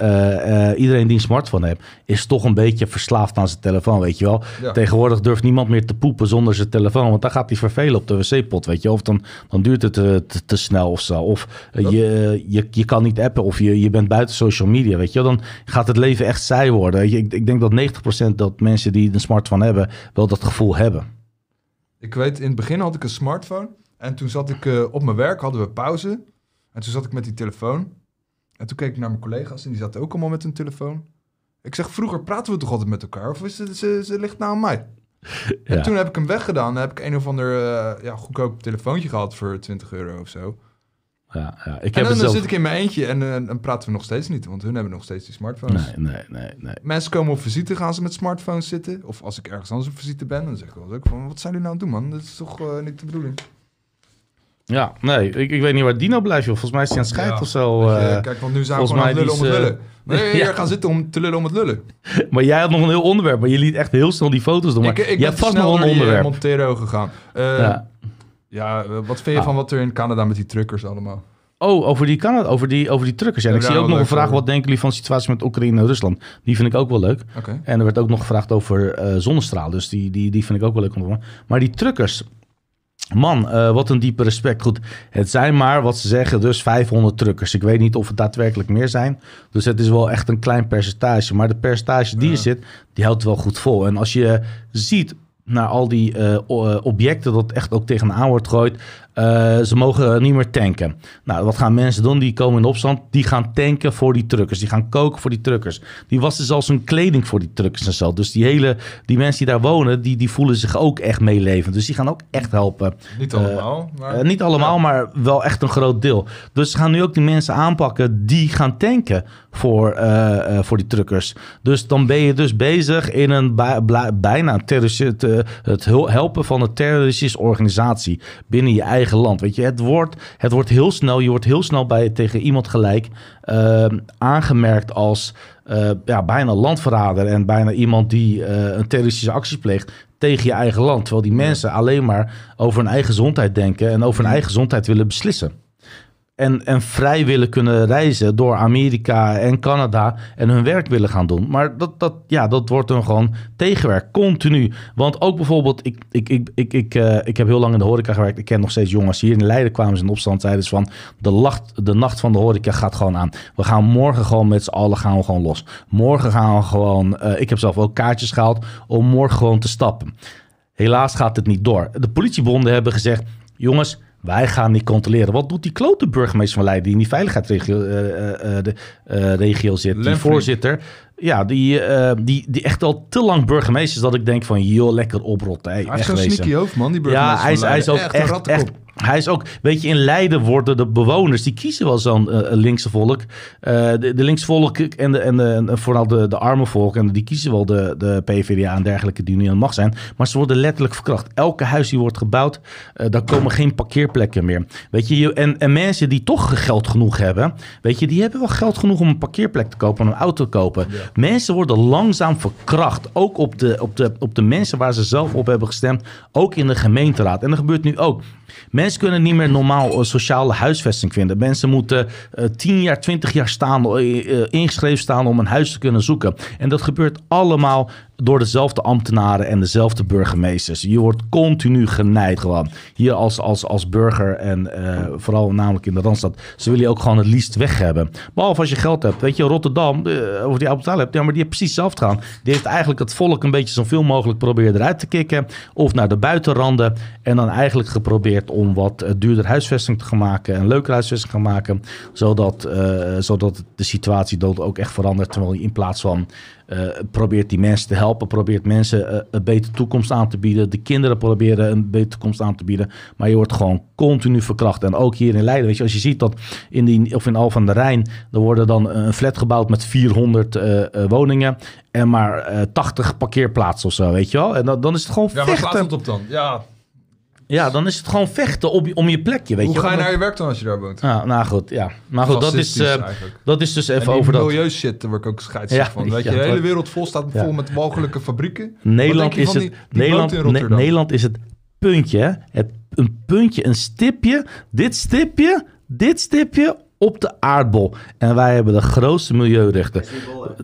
iedereen die een smartphone heeft, is toch een beetje verslaafd aan zijn telefoon, weet je wel. Ja. Tegenwoordig durft niemand meer te poepen zonder zijn telefoon. Want dan gaat hij vervelen op de wc-pot, weet je. Of dan, dan duurt het te, te snel of zo. Of je, je, je kan niet appen of je, je bent buiten social media, weet je wel. Dan gaat het leven echt saai worden. Ik, ik denk dat 90% dat mensen die een smartphone hebben, wel dat gevoel hebben. Ik weet, in het begin had ik een smartphone. En toen zat ik eh, op mijn werk, hadden we pauze. En toen zat ik met die telefoon. En toen keek ik naar mijn collega's en die zaten ook allemaal met hun telefoon. Ik zeg, vroeger praten we toch altijd met elkaar? Of is het, ze, ze ligt nou aan mij? En toen heb ik hem weggedaan. Dan heb ik een of ander eh, ja, goedkoop telefoontje gehad voor 20 euro of zo. Ja, ja. Ik En heb dan, het dan zelf... zit ik in mijn eentje en eh, dan praten we nog steeds niet. Want hun hebben nog steeds die smartphones. Nee, nee, nee, nee. Mensen komen op visite, gaan ze met smartphones zitten. Of als ik ergens anders op visite ben, dan zeg ik wel ook van... Wat zijn jullie nou aan het doen, man? Dat is toch eh, niet de bedoeling? Ja, nee, ik, ik weet niet waar Dino blijft, joh. Volgens mij is hij aan het scheiden Ja, of zo. Eh. kijk, want nu zijn we gewoon aan het lullen om het lullen. Nee, ja. hier gaan zitten om te lullen om het lullen. maar jij had nog een heel onderwerp, maar je liet echt heel snel die foto's doen. Maar ik ik jij ben hebt te vast nog een die, eh, onderwerp. Montero gegaan. Ja, ja. eh, wat vind je Ah. van wat er in Canada met die truckers allemaal? Oh, over die, Canada, over die, over die truckers. Ja, en ik zie ook nog een vraag, over. wat denken jullie van de situatie met Oekraïne en Rusland? Die vind ik ook wel leuk. Oké. En er werd ook nog gevraagd over eh, zonnestraal, dus die, die, die vind ik ook wel leuk om te horen. Maar die truckers, man, eh, wat een diepe respect. Goed, het zijn maar, wat ze zeggen, dus 500 truckers. Ik weet niet of het daadwerkelijk meer zijn. Dus het is wel echt een klein percentage. Maar de percentage die Ja. er zit, die houdt wel goed vol. En als je ziet naar al die eh, eh, objecten dat echt ook tegenaan wordt gegooid. Eh, ze mogen niet meer tanken. Nou, wat gaan mensen doen? Die komen in opstand. Die gaan tanken voor die truckers. Die gaan koken voor die truckers. Die wassen zelfs hun kleding voor die truckers en zo. Dus die hele, die mensen die daar wonen, die, die voelen zich ook echt meelevend. Dus die gaan ook echt helpen. Niet Eh, allemaal, maar... Eh, niet allemaal, Ja. maar wel echt een groot deel. Dus ze gaan nu ook die mensen aanpakken die gaan tanken voor, voor die truckers. Dus dan ben je dus bezig in een bijna terrorist- het helpen van een terroristische organisatie binnen je eigen land. Weet je, het wordt, het wordt heel snel, je wordt heel snel bij tegen iemand gelijk eh, aangemerkt als eh, ja, bijna landverrader en bijna iemand die eh, een terroristische actie pleegt tegen je eigen land. Terwijl die mensen alleen maar over hun eigen gezondheid denken en over hun eigen gezondheid willen beslissen. En, en vrij willen kunnen reizen door Amerika en Canada en hun werk willen gaan doen. Maar dat, dat, ja, dat wordt dan gewoon tegenwerk, continu. Want ook bijvoorbeeld, ik, ik, ik, ik, ik, eh, ik heb heel lang in de horeca gewerkt. Ik ken nog steeds jongens hier in Leiden kwamen ze in opstand. Ze van, de, lacht, de nacht van de horeca gaat gewoon aan. We gaan morgen gewoon met z'n allen gaan we gewoon los. Morgen gaan we gewoon, eh, ik heb zelf ook kaartjes gehaald om morgen gewoon te stappen. Helaas gaat het niet door. De politiebonden hebben gezegd: jongens, wij gaan niet controleren. Wat doet die klote burgemeester van Leiden die in die veiligheidsregio eh, eh, eh, de, eh, regio zit? Die voorzitter. Ja, die, eh, die, die echt al te lang burgemeester is dat ik denk van joh, lekker oprotten. Hey, Hij zo'n wezen. sneaky hoofd, man, die Ja, burgemeester hij is, van hij is ook echt, een echt. Hij is ook, weet je, in Leiden worden de bewoners, die kiezen wel zo'n eh, linkse volk. Eh, de, de linkse volk en, de, en, de, en vooral de, de arme volk, en die kiezen wel de, de PvdA en dergelijke die nu aan de macht zijn. Maar ze worden letterlijk verkracht. Elke huis die wordt gebouwd, eh, daar komen geen parkeerplekken meer. Weet je, en, en mensen die toch geld genoeg hebben, weet je, die hebben wel geld genoeg om een parkeerplek te kopen, en een auto te kopen. Mensen worden langzaam verkracht. Ook op de, op, de, op de mensen waar ze zelf op hebben gestemd. Ook in de gemeenteraad. En dat gebeurt nu ook. Mensen kunnen niet meer normaal eh, sociale huisvesting vinden. Mensen moeten eh 10 jaar, 20 jaar staan, eh, eh, ingeschreven staan om een huis te kunnen zoeken. En dat gebeurt allemaal door dezelfde ambtenaren en dezelfde burgemeesters. Je wordt continu genaaid gewoon. Hier als, als, als burger en eh, vooral namelijk in de Randstad. Ze willen je ook gewoon het liefst weg hebben. Behalve als je geld hebt. Weet je, Rotterdam, eh, of die ambtenaren hebt. Ja, maar die heeft precies hetzelfde gedaan. Die heeft eigenlijk het volk een beetje zoveel mogelijk proberen eruit te kicken. Of naar de buitenranden. En dan eigenlijk geprobeerd om wat eh, duurder huisvesting te gaan maken. En leuker huisvesting te gaan maken. Zodat, zodat de situatie dat ook echt verandert. Terwijl je in plaats van eh, probeert die mensen te helpen probeert mensen eh, een betere toekomst aan te bieden. De kinderen proberen een betere toekomst aan te bieden. Maar je wordt gewoon continu verkracht. En ook hier in Leiden, weet je, als je ziet dat in die, of in Al van de Rijn, er worden dan een flat gebouwd met 400 eh, woningen en maar eh, 80 parkeerplaatsen of zo, weet je wel. En dan, dan is het gewoon Ja, waar slaat vechten. het op dan? Ja, Ja, dan is het gewoon vechten op, om je plekje, weet hoe je ga je naar je werk dan als je daar woont? Ja, nou goed, ja. Maar goed, dat is, eh, dat is dus En even over dat. milieu shit, daar word ik ook scheidsrecht Ja, van. Weet ja, je, de hele wereld vol staat vol met mogelijke fabrieken. Nederland is het. die- die Nederland, Ne-? Nederland is het puntje, hè? het, een puntje, een stipje, dit stipje, dit stipje op de aardbol. En wij hebben de grootste milieurechten.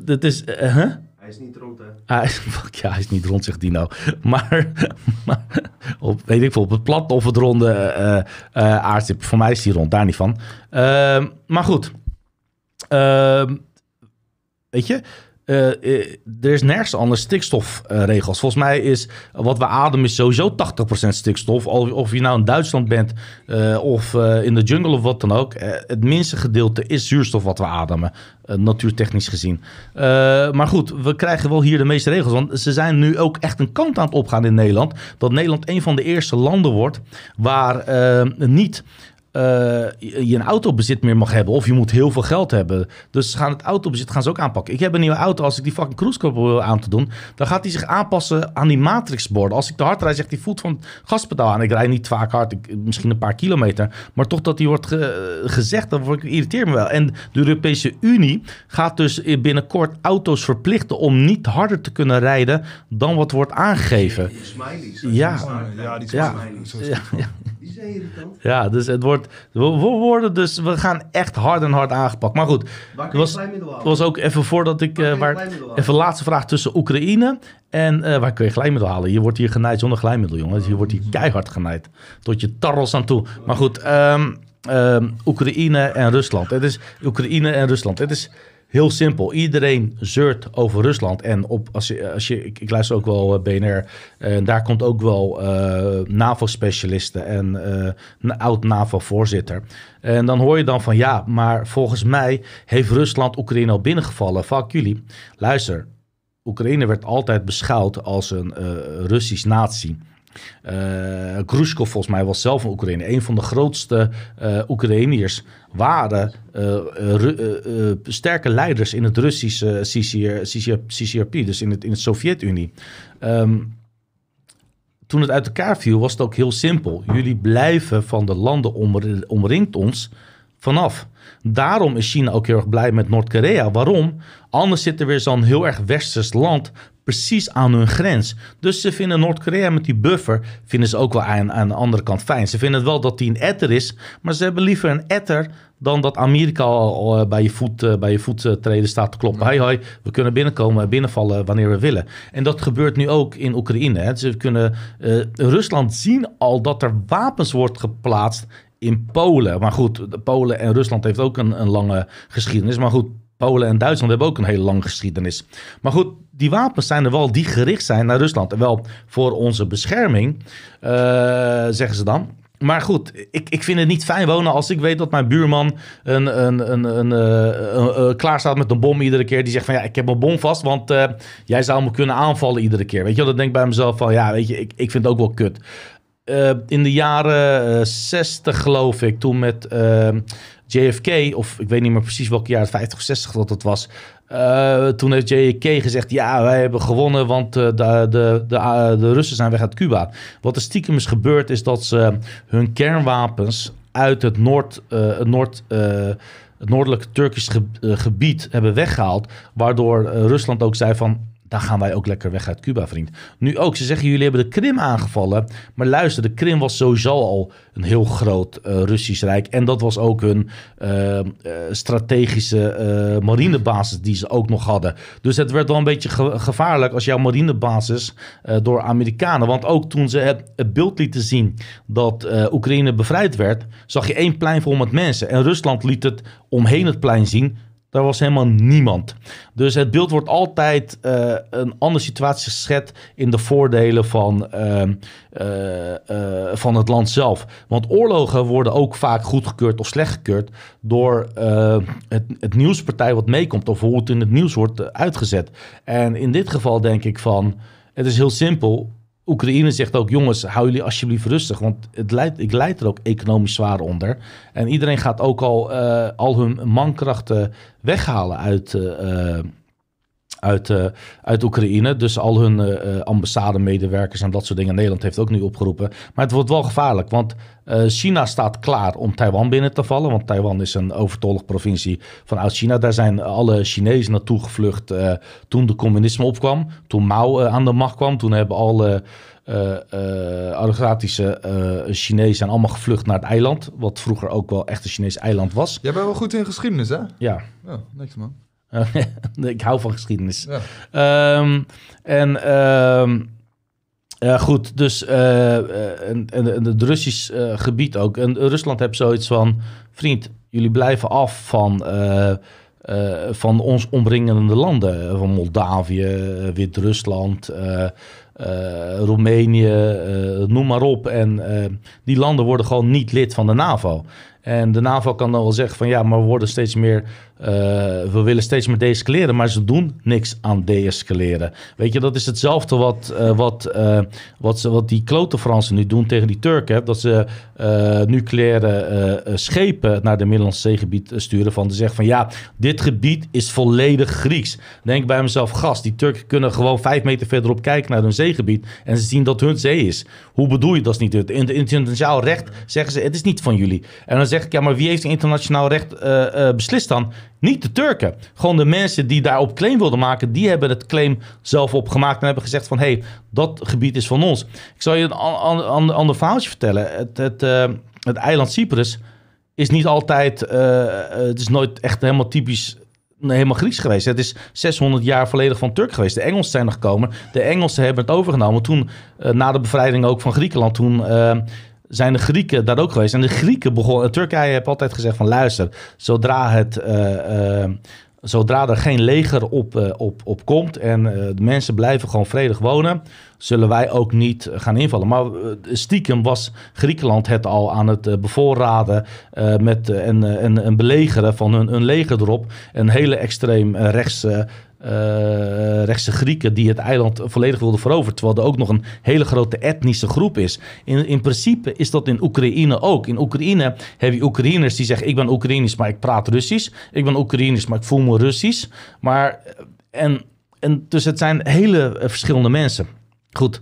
Dat is, eh, huh? Is niet rond, hè? Hij is, ja, hij is niet rond, zegt Dino. Maar, op, weet ik veel, op het plat of het ronde aardstip. Voor mij is die rond, daar niet van. Ehm, maar goed. Ehm, weet je, eh, eh, er is nergens anders stikstofregels. Volgens mij is wat we ademen is sowieso 80% stikstof. Of, of je nou in Duitsland bent eh, of in de jungle of wat dan ook. Het minste gedeelte is zuurstof wat we ademen. natuurtechnisch gezien. Maar goed, we krijgen wel hier de meeste regels. Want ze zijn nu ook echt een kant aan het opgaan in Nederland. Dat Nederland een van de eerste landen wordt waar niet eh, je een autobezit meer mag hebben. Of je moet heel veel geld hebben. Dus ze gaan het autobezit gaan ze ook aanpakken. Ik heb een nieuwe auto. Als ik die fucking cruise control wil aan te doen, dan gaat die zich aanpassen aan die matrixborden. Als ik te hard rijd, zegt die voet van het gaspedaal aan. Ik rijd niet vaak hard, ik, misschien een paar kilometer. Maar toch dat die wordt ge- gezegd, dan word ik irriteer me wel. En de Europese Unie gaat dus binnenkort auto's verplichten om niet harder te kunnen rijden dan wat wordt aangegeven. Smileys. Ja. Ja, die. Zo Ja, ja. Irritant. Dus het wordt. We, worden dus. We gaan echt hard en hard aangepakt. Maar goed, je was, was ook even voordat ik. Eh, je waar, halen? even laatste vraag tussen Oekraïne en. eh, waar kun je glijmiddel halen? Je wordt hier genaaid zonder glijmiddel, jongens. Je wordt hier keihard genaaid. Tot je tarrels aan toe. Maar goed, ehm, ehm, Oekraïne en Rusland. Het is Oekraïne en Rusland. Het is. Heel simpel. Iedereen zeurt over Rusland. En op, als je, als je, ik, ik luister ook wel eh, BNR. En daar komt ook wel eh, NAVO-specialisten en eh, een oud-NAVO-voorzitter. En dan hoor je dan van ja, maar volgens mij heeft Rusland Oekraïne al binnengevallen. Fuck jullie. Luister, Oekraïne werd altijd beschouwd als een eh, Russisch natie. Grushkov volgens mij was zelf een Oekraïne. Een van de grootste eh Oekraïniërs waren eh, sterke leiders in het Russische CCR, CCR, CCRP, dus in het, in Sovjet-Unie. Ehm, toen het uit elkaar viel, was het ook heel simpel. Jullie blijven van de landen omri- omringt ons vanaf. Daarom is China ook heel erg blij met Noord-Korea. Waarom? Anders zit er weer zo'n heel erg westers land precies aan hun grens. Dus ze vinden Noord-Korea met die buffer, vinden ze ook wel aan, aan de andere kant fijn. Ze vinden wel dat die een etter is, maar ze hebben liever een etter dan dat Amerika al, eh, bij je voet, eh, bij je voet eh, treden staat te kloppen. Hoi, hoi, we kunnen binnenkomen, binnenvallen wanneer we willen. En dat gebeurt nu ook in Oekraïne. Hè. Ze kunnen, Rusland zien al dat er wapens wordt geplaatst in Polen. Maar goed, Polen en Rusland heeft ook een, een lange geschiedenis. Maar goed, Polen en Duitsland hebben ook een hele lange geschiedenis. Maar goed, die wapens zijn er wel die gericht zijn naar Rusland. En wel voor onze bescherming, eh, zeggen ze dan. Maar goed, ik, ik vind het niet fijn wonen als ik weet dat mijn buurman een, een, een, een, eh, een- eh, klaar staat met een bom iedere keer. Die zegt van ja, ik heb mijn bom vast, want jij zou me kunnen aanvallen iedere keer. Weet je dan denk ik bij mezelf van ja, weet je, ik, ik vind het ook wel kut. In de jaren eh, 60 geloof ik, toen met JFK, of ik weet niet meer precies welk jaar, 50 of 60 dat het was. eh, toen heeft JFK gezegd, ja, wij hebben gewonnen, want eh, de, de, de, eh, de Russen zijn weg uit Cuba. Wat er stiekem is gebeurd, is dat ze hun kernwapens uit het, Noord, Noord, het noordelijke Turkisch ge- gebied hebben weggehaald. Waardoor Rusland ook zei van, dan gaan wij ook lekker weg uit Cuba, vriend. Nu ook, ze zeggen jullie hebben de Krim aangevallen. Maar luister, de Krim was sowieso al een heel groot eh, Russisch rijk. En dat was ook hun eh, eh, strategische marinebasis die ze ook nog hadden. Dus het werd wel een beetje ge- gevaarlijk als jouw marinebasis door Amerikanen. Want ook toen ze het, het beeld lieten zien dat Oekraïne bevrijd werd, zag je één plein vol met mensen. En Rusland liet het omheen het plein zien Daar was helemaal niemand. Dus het beeld wordt altijd eh, een andere situatie geschet in de voordelen van, ehm, eh, eh, van het land zelf. Want oorlogen worden ook vaak goedgekeurd of slecht gekeurd door het, het nieuwspartij wat meekomt of hoe het in het nieuws wordt uitgezet. En in dit geval denk ik van, het is heel simpel. Oekraïne zegt ook, jongens, hou jullie alsjeblieft rustig, want het leidt, ik leid er ook economisch zwaar onder. En iedereen gaat ook al, eh, al hun mankrachten weghalen uit, eh, eh, uit, eh, uit Oekraïne. Dus al hun eh, ambassademedewerkers en dat soort dingen. Nederland heeft ook nu opgeroepen. Maar het wordt wel gevaarlijk, want China staat klaar om Taiwan binnen te vallen. Want Taiwan is een overtollige provincie van Oud-China. Daar zijn alle Chinezen naartoe gevlucht toen de communisme opkwam. Toen Mao aan de macht kwam. Toen hebben alle eh Chinezen zijn allemaal gevlucht naar het eiland. Wat vroeger ook wel echt een Chinees eiland was. Jij bent wel goed in geschiedenis, hè? Ja, Ja, niks man. ik hou van geschiedenis. Ja. Ehm, en ehm, ja, goed, dus eh, eh, en, en, en het Russisch eh, gebied ook. En Rusland heeft zoiets van: vriend, jullie blijven af van, van ons omringende landen. Van Moldavië, Wit-Rusland, Roemenië, noem maar op. En die landen worden gewoon niet lid van de NAVO. En de NAVO kan dan wel zeggen van ja, maar we worden steeds meer, eh, we willen steeds meer deescaleren, maar ze doen niks aan deescaleren. Weet je, dat is hetzelfde wat, eh, wat, eh, wat, ze, wat die klote Fransen nu doen tegen die Turken. hè. Dat ze nucleaire schepen naar de Middellandse Zeegebied sturen. Van te zeggen van ja, dit gebied is volledig Grieks. Denk bij mezelf, gast, die Turken kunnen gewoon vijf meter verderop kijken naar hun zeegebied. En ze zien dat hun zee is. Hoe bedoel je dat niet? het? In het internationaal recht zeggen ze, het is niet van jullie. En dan ja, maar wie heeft internationaal recht eh, eh, beslist dan? Niet de Turken. Gewoon de mensen die daarop claim wilden maken, die hebben het claim zelf opgemaakt en hebben gezegd van, hé, hey, dat gebied is van ons. Ik zal je een an- an- an- ander verhaaltje vertellen. Het, het, eh, het eiland Cyprus is niet altijd, het is nooit echt helemaal typisch helemaal Grieks geweest. Het is 600 jaar volledig van Turk geweest. De Engelsen zijn er gekomen. De Engelsen hebben het overgenomen. Toen, na de bevrijding ook van Griekenland, toen zijn de Grieken daar ook geweest. En de Grieken begonnen... Turkije heeft altijd gezegd van luister, zodra het... eh, eh, Zodra er geen leger op, eh, op, op komt en de mensen blijven gewoon vredig wonen, zullen wij ook niet gaan invallen. Maar stiekem was Griekenland het al aan het bevoorraden met, en, en, en belegeren van hun, hun leger erop. Een hele extreem rechtse, eh, rechtse Grieken die het eiland volledig wilden veroveren. Terwijl er ook nog een hele grote etnische groep is. In, in principe is dat in Oekraïne ook. In Oekraïne heb je Oekraïners die zeggen: Ik ben Oekraïnisch, maar ik praat Russisch. Ik ben Oekraïnisch, maar ik voel me Russisch. Maar, eh, en, en dus het zijn hele eh, verschillende mensen. Goed,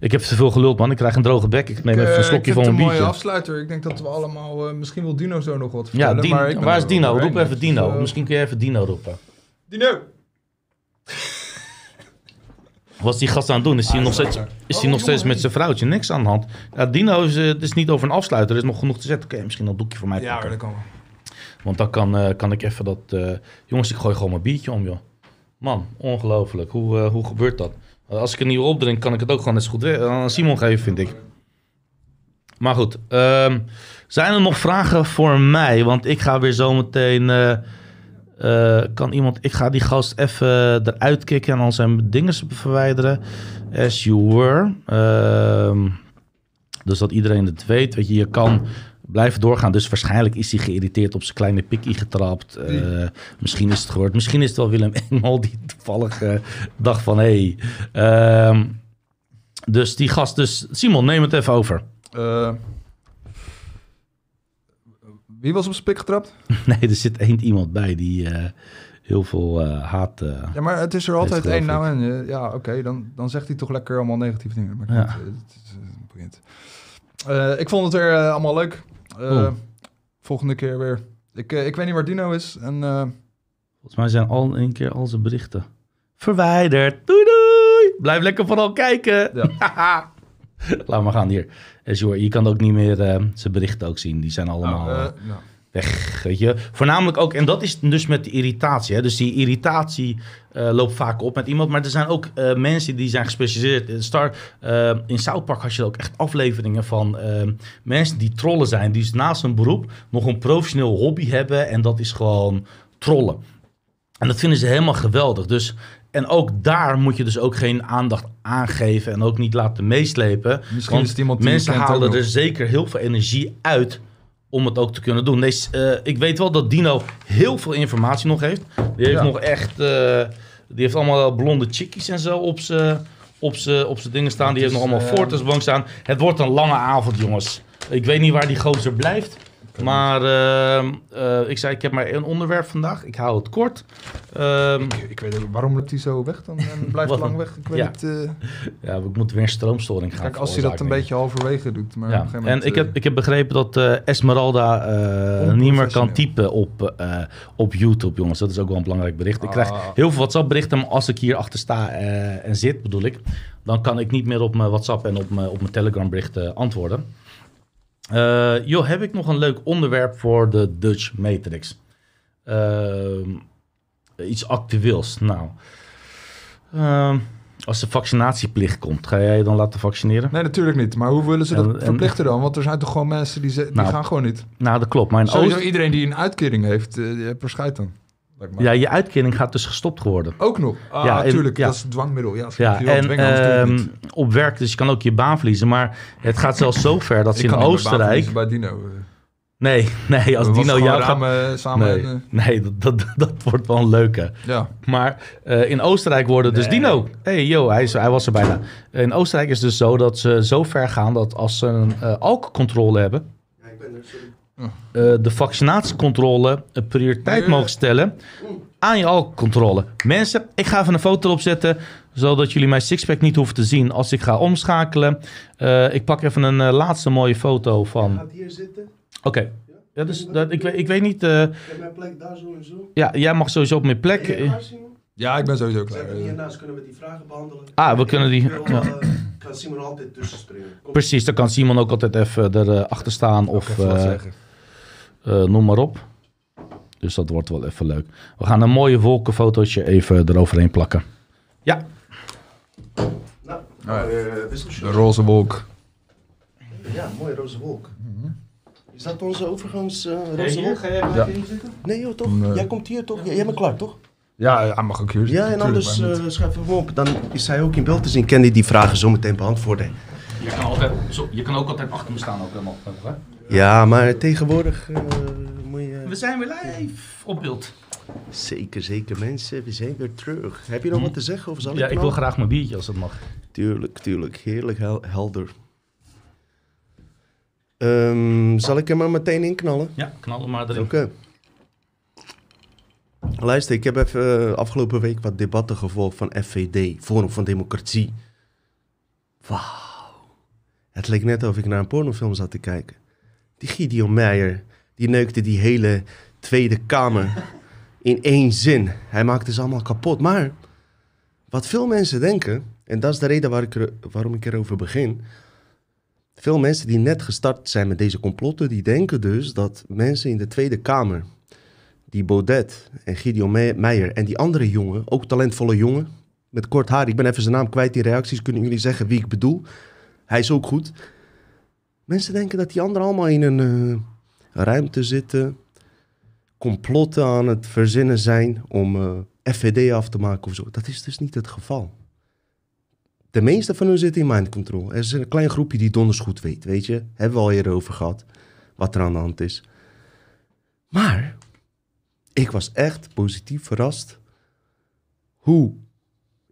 ik heb te veel geluld, man. Ik krijg een droge bek. Ik neem Ik, even een slokje ik van heb mijn een mooie biertje. afsluiter. Ik denk dat we allemaal... eh, misschien wil Dino zo nog wat Ja, vertellen. Dino, maar waar is Dino? Roep even Dus, Dino. Misschien kun je even Dino roepen. Dino! Wat is die gast aan het doen? Is hij Ah, nog steeds, is Oh, hij nog steeds jongen. met zijn vrouwtje? Niks aan de hand. Ja, Dino is, eh, het is niet over een afsluiter. Er is nog genoeg te zetten. Je misschien een doekje voor mij Ja, pakken? dat kan wel. Want dan kan, eh, kan ik even dat... eh, jongens, ik gooi gewoon mijn biertje om, joh. Man, ongelooflijk. Hoe, hoe gebeurt dat? Als ik een nieuwe opdrink, kan ik het ook gewoon net zo goed aan Simon geven, vind ik. Maar goed, ehm, zijn er nog vragen voor mij? Want ik ga weer zo eh, kan iemand... Ik ga die gast even eruit kicken en al zijn dingen verwijderen. As you were. Ehm, dus dat iedereen het weet. Weet je, je kan blijven doorgaan. Dus waarschijnlijk is hij geïrriteerd op zijn kleine pikkie getrapt. Eh, misschien is het gehoord. Misschien is het wel Willem Engel die toevallig eh, dacht van... Hey, ehm, dus die gast... Dus Simon, neem het even over. Wie was op zijn pik getrapt? Nee, er zit één iemand bij die eh, heel veel eh, haat... eh, Ja, maar het is er altijd één nou en. ja, oké, dan, dan zegt hij toch lekker allemaal negatieve dingen. Maar Ja. het is, boeiend. Eh, ik vond het weer eh, allemaal leuk. Oh. Volgende keer weer. Ik, ik weet niet waar Dino is. En, Volgens mij zijn al een keer al zijn berichten verwijderd. Doei doei! Blijf lekker vooral kijken. Ja. Laat maar gaan hier. Are. Je kan ook niet meer eh, zijn berichten ook zien. Die zijn allemaal nou, eh, eh, nou. weg, weet je. Voornamelijk ook, en dat is dus met de irritatie. Hè? Dus die irritatie eh, loopt vaak op met iemand. Maar er zijn ook eh, mensen die zijn gespecialiseerd. In Star, eh, in South Park had je ook echt afleveringen van eh, mensen die trollen zijn. Die dus naast hun beroep nog een professioneel hobby hebben. En dat is gewoon trollen. En dat vinden ze helemaal geweldig. Dus, en ook daar moet je dus ook geen aandacht aangeven en ook niet laten meeslepen. Misschien Want is iemand mensen halen er zeker heel veel energie uit om het ook te kunnen doen. Nee, eh, ik weet wel dat Dino heel veel informatie nog heeft. Die heeft Ja. nog echt... eh, die heeft allemaal blonde chickies en zo op zijn op op dingen staan. Die heeft nog allemaal Fortis staan. Het wordt een lange avond, jongens. Ik weet niet waar die gozer blijft. Maar ehm, eh, ik zei, ik heb maar één onderwerp vandaag. Ik hou het kort. Ehm, Ik, ik weet niet, waarom loopt hij zo weg dan? En blijft lang weg? Ik weet ja. niet. eh, ja, we moeten weer een stroomstoring gaan kijk, als hij dat een beetje halverwege doet. Maar op Ja, een gegeven en ik heb, eh, ik heb begrepen dat Esmeralda niet meer kan typen op, op YouTube, jongens. Dat is ook wel een belangrijk bericht. Ik krijg Ah. heel veel WhatsApp-berichten, maar als ik hier achter sta en zit, bedoel ik, dan kan ik niet meer op mijn WhatsApp en op mijn, op mijn Telegram-berichten antwoorden. Eh, joh, heb ik nog een leuk onderwerp voor de Dutch Matrix? Ehm, iets actueels. Nou, ehm, als de vaccinatieplicht komt, ga jij je dan laten vaccineren? Nee, natuurlijk niet. Maar hoe willen ze dat En- en- verplichten dan? Want er zijn toch gewoon mensen die, ze, die Nou, gaan gewoon niet. Nou, dat klopt. Maar in Sowieso Oost- iedereen die een uitkering heeft, eh, die heeft Ja, je uitkering gaat dus gestopt worden. Ook nog. Ah, Ja, natuurlijk. ja. Dat is het dwangmiddel. Ja, als Ja, en dwingen, ehm, niet. op werk, dus je kan ook je baan verliezen. Maar het gaat zelfs zo ver dat ze Ik in kan niet mijn baan Oostenrijk... verliezen bij Dino. eh. Nee, nee, als Dino jou gaat... samen. Nee, en, eh, nee dat, dat, dat wordt wel een leuke. ja. Maar eh, in Oostenrijk worden dus Nee. Dino... hey, yo, hij, is, hij was er bijna. In Oostenrijk is het dus zo dat ze zo ver gaan... dat als ze een eh, alcoholcontrole hebben... Ja, ik ben er, sorry. Eh, de vaccinatiecontrole een prioriteit Nee. mogen stellen aan je alcoholcontrole. Mensen, ik ga even een foto erop zetten, zodat jullie mijn sixpack niet hoeven te zien als ik ga omschakelen. Eh, ik pak even een eh, laatste mooie foto van... Gaat hier zitten. Oké, ja, dus, dat, ik, weet- ik weet niet... eh, Ik heb mijn plek daar zo en zo. ja, jij mag sowieso op mijn plek... Ben je klaar, Simon? ja, ik ben sowieso klaar. Hiernaast kunnen we die vragen behandelen. Ah, we kunnen die... Ja. kan Simon altijd tussen springen. Kom. Precies, dan kan Simon ook altijd even erachter staan of even eh, noem maar op. Dus dat wordt wel even leuk. We gaan een mooie wolkenfotootje even eroverheen plakken. Ja, Nou, eh, De roze wolk. Ja, mooie roze wolk. Is dat onze overgangs eh, roze wolk? ga jij Ja. zitten? Nee joh, toch? Jij komt hier toch? Jij, bent klaar, toch? Ja, ja, mag ook hier zitten, Ja, en anders eh schrijf hem op. Dan is hij ook in beeld te zien. Kan hij die vragen zo meteen beantwoorden? Je kan, altijd, zo, je kan ook altijd achter me staan. Ook helemaal, hè? Ja, maar tegenwoordig eh, moet je... We zijn weer live op beeld. Zeker, zeker mensen. We zijn weer terug. Heb je nog wat te zeggen? Of zal Ja, ik wil graag mijn biertje als dat mag. Tuurlijk, tuurlijk. Heerlijk hel- helder. Ehm, zal ik er maar meteen in knallen? Ja, knal hem maar erin. Oké. Luister, ik heb even eh, afgelopen week wat debatten gevolgd van FVD, Forum van Democratie. Wauw. Het leek net of ik naar een pornofilm zat te kijken. Die Gideon Meijer, die neukte die hele Tweede Kamer in één zin. Hij maakte ze allemaal kapot. Maar wat veel mensen denken, en dat is de reden waar ik er, waarom ik erover begin. Veel mensen die net gestart zijn met deze complotten, die denken dus dat mensen in de Tweede Kamer, die Baudet en Gideon Me- Meijer en die andere jongen, ook talentvolle jongen, met kort haar, ik ben even zijn naam kwijt in reacties, kunnen jullie zeggen wie ik bedoel? Hij is ook goed. Mensen denken dat die anderen allemaal in een eh, ruimte zitten, complotten aan het verzinnen zijn om eh, FVD af te maken of zo. Dat is dus niet het geval. De meeste van hun zitten in mind control. Er is een klein groepje die donders goed weet, weet je. Hebben we al eerder over gehad, wat er aan de hand is. Maar, ik was echt positief verrast hoe...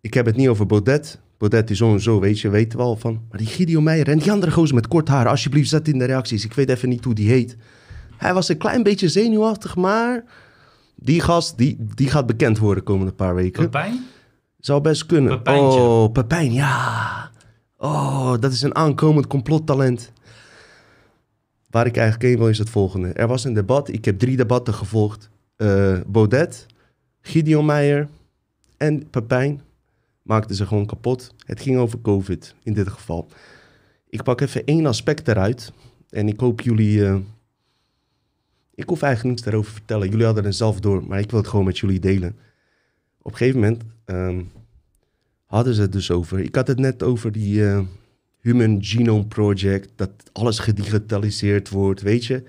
Ik heb het niet over Baudet. Baudet is zo en zo, weet je, weten we al van. Maar die Gideon Meijer en die andere gozer met kort haar, alsjeblieft zet in de reacties. Ik weet even niet hoe die heet. Hij was een klein beetje zenuwachtig, maar... Die gast, die, die gaat bekend worden de komende paar weken. Pepijn? Zou best kunnen. Pepijntje. Oh, Pepijn, ja. Oh, dat is een aankomend complottalent. Waar ik eigenlijk heen wil is het volgende. Er was een debat. Ik heb drie debatten gevolgd. Eh, Baudet, Gideon Meijer en Pepijn maakten ze gewoon kapot. Het ging over COVID in dit geval. Ik pak even één aspect eruit. En ik hoop jullie... eh, ik hoef eigenlijk niets daarover te vertellen. Jullie hadden het zelf door, maar ik wil het gewoon met jullie delen. Op een gegeven moment ehm, hadden ze het dus over. Ik had het net over die eh, Human Genome Project, dat alles gedigitaliseerd wordt, weet je.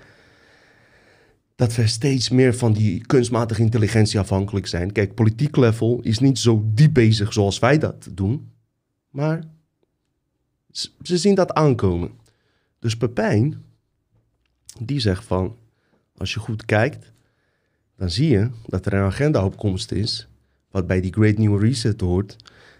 Dat we steeds meer van die kunstmatige intelligentie afhankelijk zijn. Kijk, politiek level is niet zo diep bezig zoals wij dat doen. Maar ze zien dat aankomen. Dus Pepijn, die zegt van, als je goed kijkt, dan zie je dat er een agenda op komst is, wat bij die Great New Reset hoort.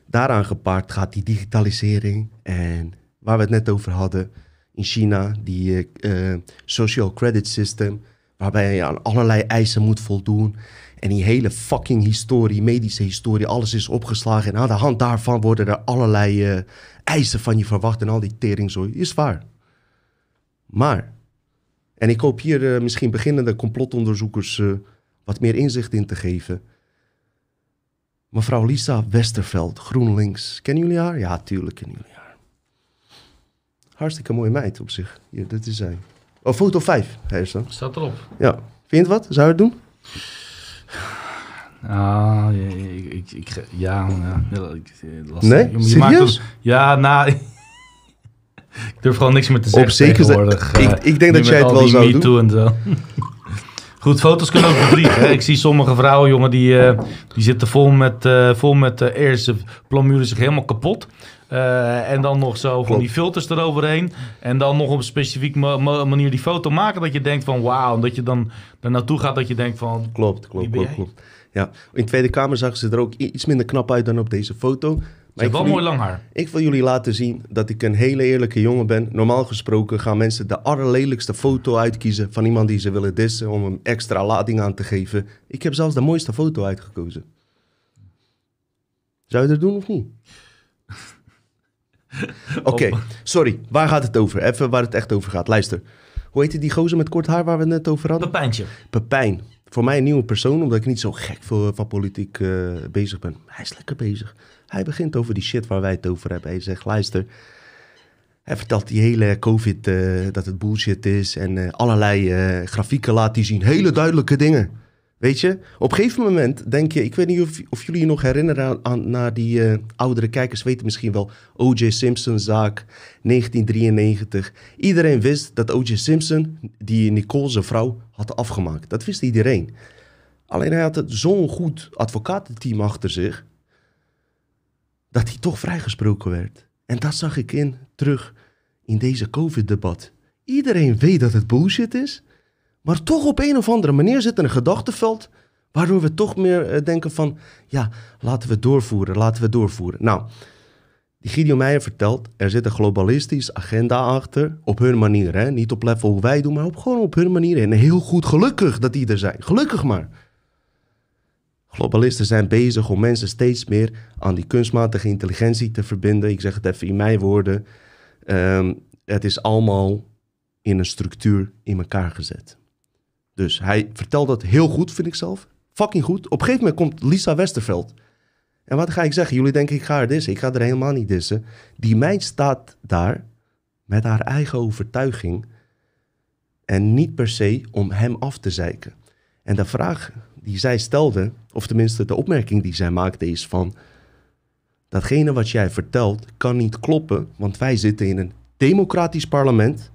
Daaraan gepaard gaat die digitalisering en waar we het net over hadden in China, die eh, eh, social credit system, waarbij je aan allerlei eisen moet voldoen. En die hele fucking historie, medische historie, alles is opgeslagen. En aan de hand daarvan worden er allerlei eh, eisen van je verwacht en al die teringzooi. Is waar. Maar, en ik hoop hier eh, misschien beginnende complotonderzoekers eh, wat meer inzicht in te geven. Mevrouw Lisa Westerveld, GroenLinks. Kennen jullie haar? Ja, tuurlijk kennen jullie haar. Hartstikke mooie meid op zich. Hier, dit is zij. Oh, foto 5, hij is dan. Staat erop. Ja. Vind je het wat? Zou je het doen? Ah, ik, ik, ik, ja, eh, lastig. Nee? Je- Serieus? een- ja, nou, ik durf gewoon niks meer te zeggen Op zeker ze- tegenwoordig. ik- eh, ik denk dat jij het wel zou doen. Too en zo. Goed, foto's kunnen ook bedriegen. hè. Ik zie sommige vrouwen, jongen, die, eh, die zitten vol met, eh vol met eh eerst ze plamuren zich helemaal kapot. Eh, en dan nog zo van die filters eroverheen. En dan nog op een specifiek ma- ma- manier die foto maken. Dat je denkt van wauw. En dat je dan er naartoe gaat dat je denkt van... Klopt, klopt, klopt. Ja, in Tweede Kamer zag ze er ook iets minder knap uit dan op deze foto. Maar ik wel mooi lang haar. ik wil jullie laten zien dat ik een hele eerlijke jongen ben. Normaal gesproken gaan mensen de allerlelijkste foto uitkiezen van iemand die ze willen dissen om hem extra lading aan te geven. Ik heb zelfs de mooiste foto uitgekozen. Zou je dat doen of niet? Oké, sorry. Waar gaat het over? Even waar het echt over gaat. Luister. Hoe heette die gozer met kort haar waar we het net over hadden? Pepijntje. Pepijn. Voor mij een nieuwe persoon, omdat ik niet zo gek veel van politiek eh, bezig ben. Hij is lekker bezig. Hij begint over die shit waar wij het over hebben. Hij zegt, luister. Hij vertelt die hele COVID, eh, dat het bullshit is. En eh, allerlei grafieken laat hij zien. Hele duidelijke dingen. Weet je? Op een gegeven moment denk je... Ik weet niet of, of jullie je nog herinneren aan, naar die eh, oudere kijkers. Weten misschien wel O.J. Simpson zaak 1993. Iedereen wist dat O.J. Simpson die Nicole zijn vrouw had afgemaakt. Dat wist iedereen. Alleen hij had zo'n goed advocatenteam achter zich... dat hij toch vrijgesproken werd. En dat zag ik in terug in deze COVID-debat. Iedereen weet dat het bullshit is... maar toch op een of andere manier zit er een gedachtenveld... waardoor we toch meer eh, denken van... ja, laten we doorvoeren, laten we doorvoeren. Nou... Die Gideon Meijer vertelt, er zit een globalistisch agenda achter. Op hun manier, hè? Niet op level hoe wij doen, maar op, gewoon op hun manier. En heel goed, gelukkig dat die er zijn. Gelukkig maar. Globalisten zijn bezig om mensen steeds meer aan die kunstmatige intelligentie te verbinden. Ik zeg het even in mijn woorden. Ehm, het is allemaal in een structuur in elkaar gezet. Dus hij vertelt dat heel goed, vind ik zelf. Fucking goed. Op een gegeven moment komt Lisa Westerveld. En wat ga ik zeggen? Jullie denken ik ga haar dissen. Ik ga er helemaal niet dissen. Die meid staat daar met haar eigen overtuiging. En niet per se om hem af te zeiken. En de vraag die zij stelde, of tenminste de opmerking die zij maakte, is van... Datgene wat jij vertelt kan niet kloppen, want wij zitten in een democratisch parlement.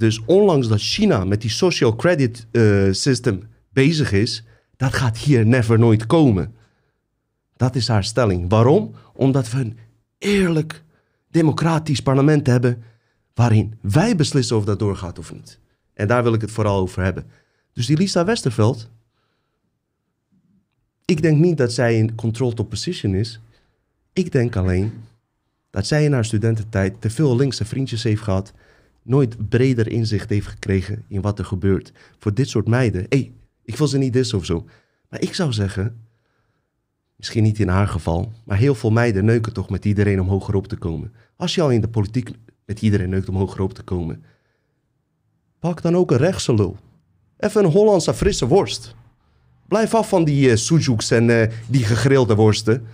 Dus ondanks dat China met die social credit eh, system bezig is, dat gaat hier never nooit komen. Dat is haar stelling. Waarom? Omdat we een eerlijk democratisch parlement hebben waarin wij beslissen of dat doorgaat of niet. En daar wil ik het vooral over hebben. Dus die Lisa Westerveld, ik denk niet dat zij in controlled opposition is. Ik denk alleen dat zij in haar studententijd te veel linkse vriendjes heeft gehad, nooit breder inzicht heeft gekregen in wat er gebeurt. Voor dit soort meiden, hey, ik wil ze niet dissen of zo. Maar ik zou zeggen, misschien niet in haar geval, maar heel veel meiden neuken toch met iedereen om hoger op te komen. Als je al in de politiek met iedereen neukt om hoger op te komen, pak dan ook een rechtse lul. Even een Hollandse frisse worst. Blijf af van die sujuks en eh, die gegrilde worsten.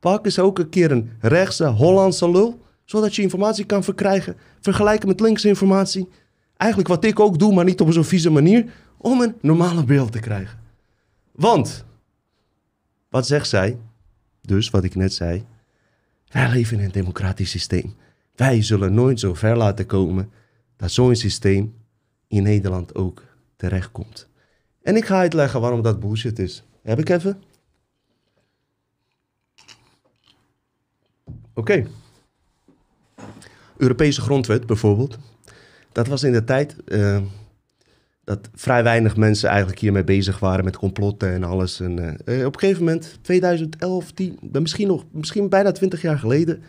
Pak eens ook een keer een rechtse Hollandse lul, zodat je informatie kan verkrijgen. Vergelijken met linkse informatie. Eigenlijk wat ik ook doe, maar niet op zo'n vieze manier, om een normale beeld te krijgen. Want, wat zegt zij? Dus wat ik net zei. Wij leven in een democratisch systeem. Wij zullen nooit zo ver laten komen dat zo'n systeem in Nederland ook terechtkomt. En ik ga uitleggen waarom dat bullshit is. Heb ik even? Oké. Europese grondwet bijvoorbeeld. Dat was in de tijd eh, dat vrij weinig mensen eigenlijk hiermee bezig waren met complotten en alles. En, eh, eh, op een gegeven moment, 2011, 10, misschien, nog, misschien bijna 20 jaar geleden,